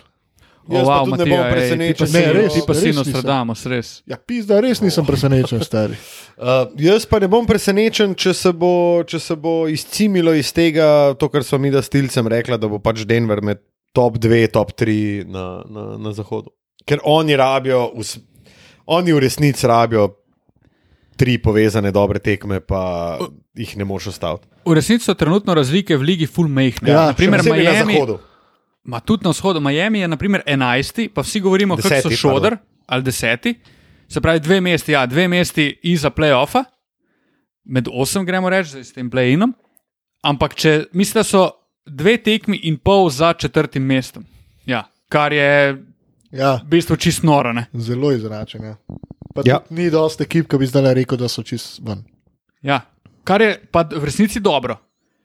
Jaz pa tudi ne bom presenečen, Ne, res, Ti pa si res nisem. Nostradamus, res. Ja, pizda, res nisem presenečen, stari. (laughs) Uh, jaz pa ne bom presenečen, če se bo, če se bo izcimilo iz tega, to, kar so mi da stilcem rekla, da bo pač Denver med top 2, top 3 na, na, na zahodu. Ker oni rabijo, vs- oni v resnici rabijo tri povezane dobre tekme, pa jih ne moš ostaviti. V resnici so trenutno razlike v ligi full mehne. Ja, naprimer, na Miami, zahodu. Ma tudi na vzhodu, Miami je naprimer 11, pa vsi govorimo, kako so šodr ali 10. Se pravi, dve mesti, ja, dve mesti iza playoffa, med 8 gremo reči, s tem play-inom. Ampak če mislim, da so dve tekmi in pol za četrtim mestom. Ja, kar je Ja, v bistvu čist noro. Ne? zelo izenačen. Ja. Pa Ja. tudi Ni dosti ekip, ki bi zdaj rekel, da so čist ven. Ja. Kar je pa v resnici dobro.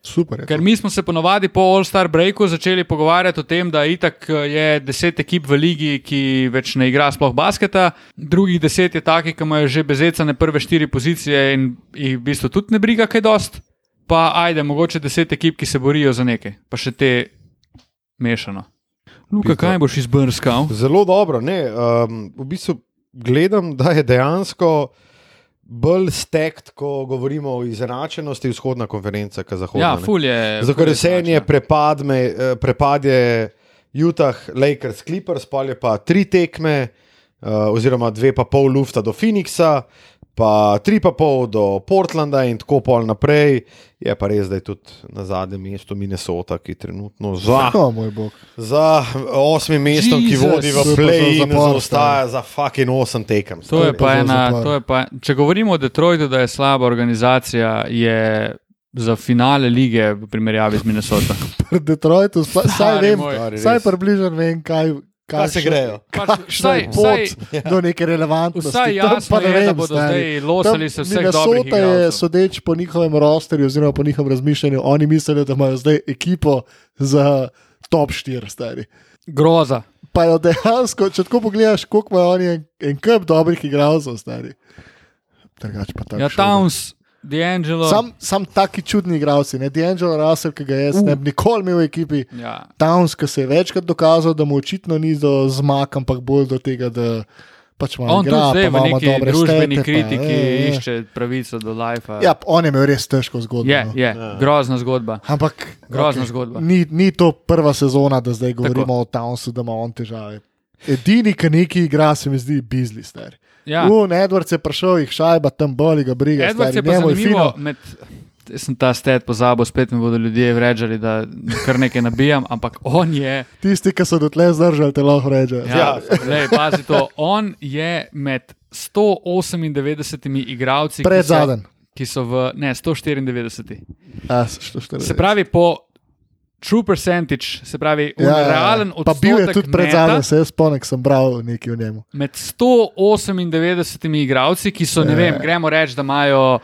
Super je. to. Ker mi smo se ponovadi po All-Star breaku začeli pogovarjati o tem, da itak eh, je deset ekip v ligi, ki več ne igra sploh basketa, drugih deset je takih, ki imajo že bezecane prve štiri pozicije in jih v bistvu tudi ne briga kaj dost. Pa ajde, mogoče deset ekip, ki se borijo za nekaj, pa še te mešano. Luka, kaj boš izbrskal? Zelo dobro. Ne, um, v bistvu gledam, da je dejansko bolj stekt, ko govorimo o izenačenosti, vzhodna konferenca, kot zahodna. Ja, ne. ful je. Zato, ker ful je značna. prepadme, eh, prepadje Utah, Lakers, Clippers, pa je pa tri tekme, uh, oziroma dve pa pol lufta do Phoenixa, pa tri pa pol do Portlanda in tako pol naprej. Je pa res, da je tudi na zadnjem mestu Minnesota, ki trenutno za, (laughs) O, moj bog. za osmim mestom, ki Jesus. vodi v To je pa play in za zapor, zaostaja za fucking osem tekem. To je To je pa ena, to je pa, če govorimo o Detroitu, da je slaba organizacija, je za finale lige v primerjavi z Minnesoto. Pri Detroitu, saj vem, saj približno vem, kaj, Kaj se grejo? Je pot vsaj, do neke relevantnosti. vsaj Tam jasno je, da vem, bodo stari. zdaj losali se vseh dobrih Minnesota je, igralcev. sodeč po njihovem rosterju, oziroma po njihovem razmišljanju, oni mislijo, da imajo zdaj ekipo za top 4 stari. Groza. Pa jo dejansko, če tako pogledaš, koliko imajo oni en, en kup dobrih igralcev, stari. Drugač pa tako. Ja, Towns, D'Angelo. Sam, sam taki čudni igralci, ne D'Angelo Russell, ki ga jaz Uh. ne bi nikoli imel v ekipi. Ja. Towns, ki se je večkrat dokazal, da mu očitno ni do zmag, ampak bolj do tega, da pač malo On igra, zdaj pa v malo ima neki dobre družbeni stete, pa, kritiki je, je. išče pravico do life. Ja, on je imel res težko zgodbo. je, no. je, grozna zgodba. Ampak Grozna okej, zgodba. Ni, ni to prva sezona, da zdaj govorimo o Townsu, da ima on težave. Edini, ki neki igra, se mi zdi, bizli star. Ja. Un Edward je prišel, jih šajba, tam boli ga briga. Edwards je stari, pa njemu zanimivo. Med, sem ta stet pozabil, spet mi bodo ljudje vrežali, da kar nekaj nabijam, ampak on je. Tisti, ki so dotlej zdržali, te lahko reče. Ja, lej, pazi to. On je med 198 igralci, Pred ki so, zadnjem. ki so v ne, 194. A, što štiri. Se pravi, po true percentage, se pravi, ja, ja, ja. realen Pa bil je odstotek tudi pred neta zadnjem, se jaz spomnim, sem bral nekaj o njemu. med 198 igralci, ki so, ne Ja. vem, gremo reči, da imajo.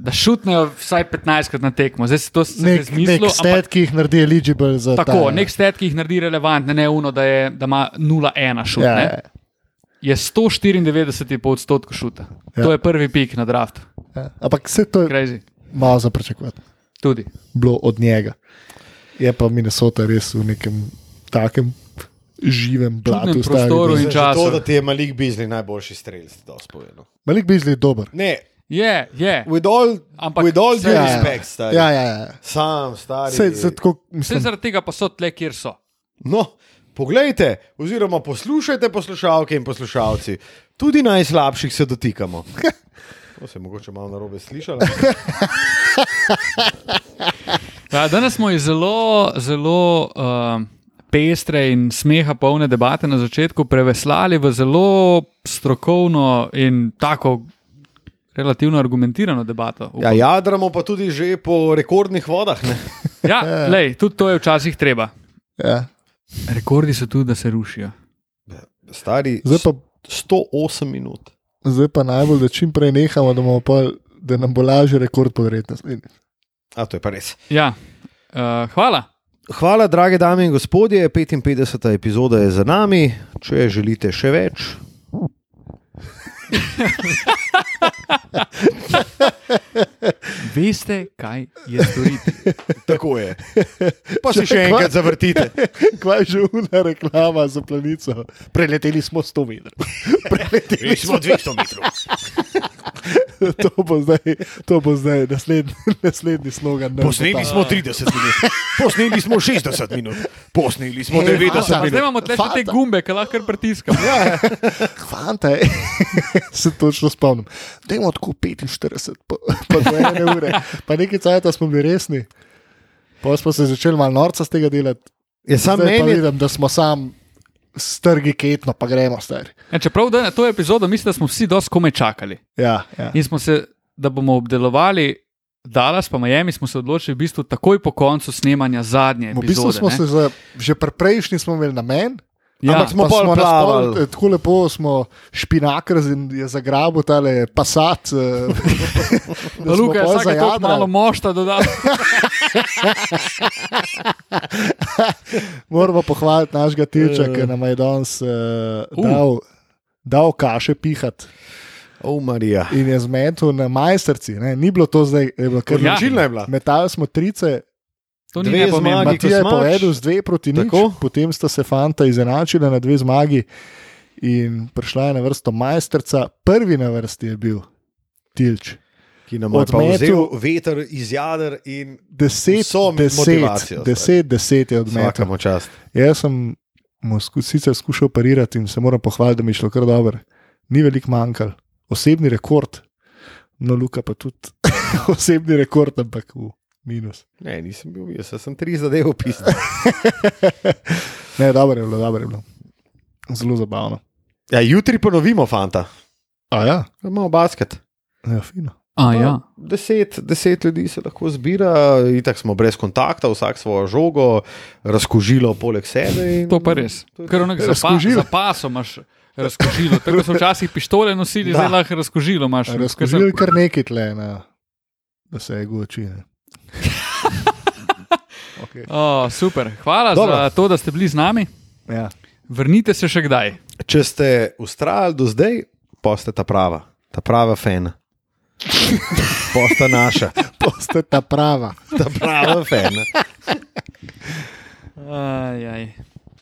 Da šutnejo vsaj 15krat na tekmo. Zdaj se to Nek, zmislil, nek stat, ki jih naredi eligible za Tako, ta, nek stat, ki jih naredi relevantne, ne uno, da, je, da ima 0,1 šut. Ja, ne. ja, Je 194 odstotkov šuta. Ja. To je prvi pik na draftu. ja. Ampak vse to je Crazy. malo za pričakovati. Tudi. Bilo od njega. Je pa Minnesota res v nekem takem živem blatu. Prostoru da- in času. To, da ti je Malik Bizli najboljši strelec, da spovedno. Malik Bizli je dober. Ne, Je, je. with all, Ampak with all due Ja, ja. respect, stari. Ja, ja, ja. Sam, stari. Se, se tako, Vse mislim, zaradi tega pa so tle, kjer so. No, poglejte, oziroma poslušajte, poslušalke in poslušalci. Tudi najslabših se dotikamo. (laughs) To se je mogoče malo narobe slišalo. (laughs) Ja, danes smo iz zelo, zelo uh, pestre in smeha polne debate na začetku preveslali v zelo strokovno in tako relativno argumentirano debato. Ja, jadramo pa tudi že po rekordnih vodah. Ne? ja (laughs) lej, tudi to je včasih treba. ja. Rekordi so tu, da se rušijo. Stari zdaj, pa, 108 minut. Zdaj pa najbolj, da čim prej nehamo, da, bomo pa, da nam bo lažje rekord podreti naslednji. A to je pa res. Ja, Uh, hvala. Hvala, drage dame in gospodje. 55. epizoda je za nami. Če želite še več, (laughs) Veste, kaj je storiti. tako je. Pa si še enkrat zavrtite. Kaj je že ura reklama za planico? Preleteli smo 100 metrov. (laughs) Preleteli smo 200 metrov. (laughs) (laughs) to bo zdaj, to bo zdaj naslednji, (laughs) naslednji slogan. Posneli smo 30 minut, posneli smo 60 minut, posneli smo Ej, 90 A, zdaj minut. imamo tle te Fanta. gumbe, ki lahko pritiskamo. Fante, (laughs) se točno spomnim. Dajmo tako 45, pa, pa do ene ure. Pa nekaj cajta smo bili resni. Pa smo se začeli malo norca z tega delati. Je sam Zdaj meni, vidim, da smo sam strgi ketno, pa gremo stari. Ja, čeprav da na to epizodo mislim, da smo vsi dosti komaj čakali. Ja, ja. In smo se, da bomo obdelovali Dallas, pa Miami, smo se odločili v bistvu takoj po koncu snemanja zadnje V bistvu epizode. smo ne. se za, že pri prejšnji smo imeli namen. Ja, ampak smo pa plavali. pol, eh, Tako lepo smo špinakr in je zagrabil tale pasat. eh, (laughs) smo Luka je zajadrali. malo mošta dodal. (laughs) Moramo pohvaliti našega tilča, Eh. ki nam je danes uh, Uh. dal, dal kaše pihati o Marija. in je zmetil na majsterci. Ne? Ni bilo to zdaj, je bilo kar Ja. Odločilna je bila. Metali smo trice, To ni Dve nepomembno. zmagi. Matija je povedal z dve proti nič, Tako. potem sta se fanta izenačila na dve zmagi in prišla je na vrsto majsterca. Prvi na vrsti je bil Tilč. Ki nam je Odmetel- veter iz jader in Deset, Vso deset, motivacijo, deset, deset je odmetal. vsakamo čast. Jaz sem mu sku, sicer skušal parirati in se moram pohvaliti, da mi je šlo kar dobro. Ni veliko manjkal. Osebni rekord, no, Luka pa tudi (laughs) osebni rekord, ampak v minus. Ne, nisem bil, jaz sem tri zadeve opisal. (laughs) Ne, dobro je bilo, dobro je bilo. Zelo zabavno. Ja, jutri ponovimo, fanta. A ja, Imamo basket. ja fino. A, ja. Deset, deset ljudi se lahko zbira, itak smo brez kontakta, vsak svojo žogo, razkožilo poleg sebe. To pa res. Ker onek za, pa, za pasom imaš razkožilo. Tako so včasih pištole nosili, Da. zdaj lahko razkožilo imaš. Razkožili kar nekaj tle, na, da se je goči. ne. (laughs) okay. O, super, hvala Dobro. za to, da ste bili z nami. ja. Vrnite se še kdaj. Če ste ustrajali do zdaj, pa ste ta prava, ta prava fan. Posta naša, Poste ta prava. ta prava fan. Aj, aj.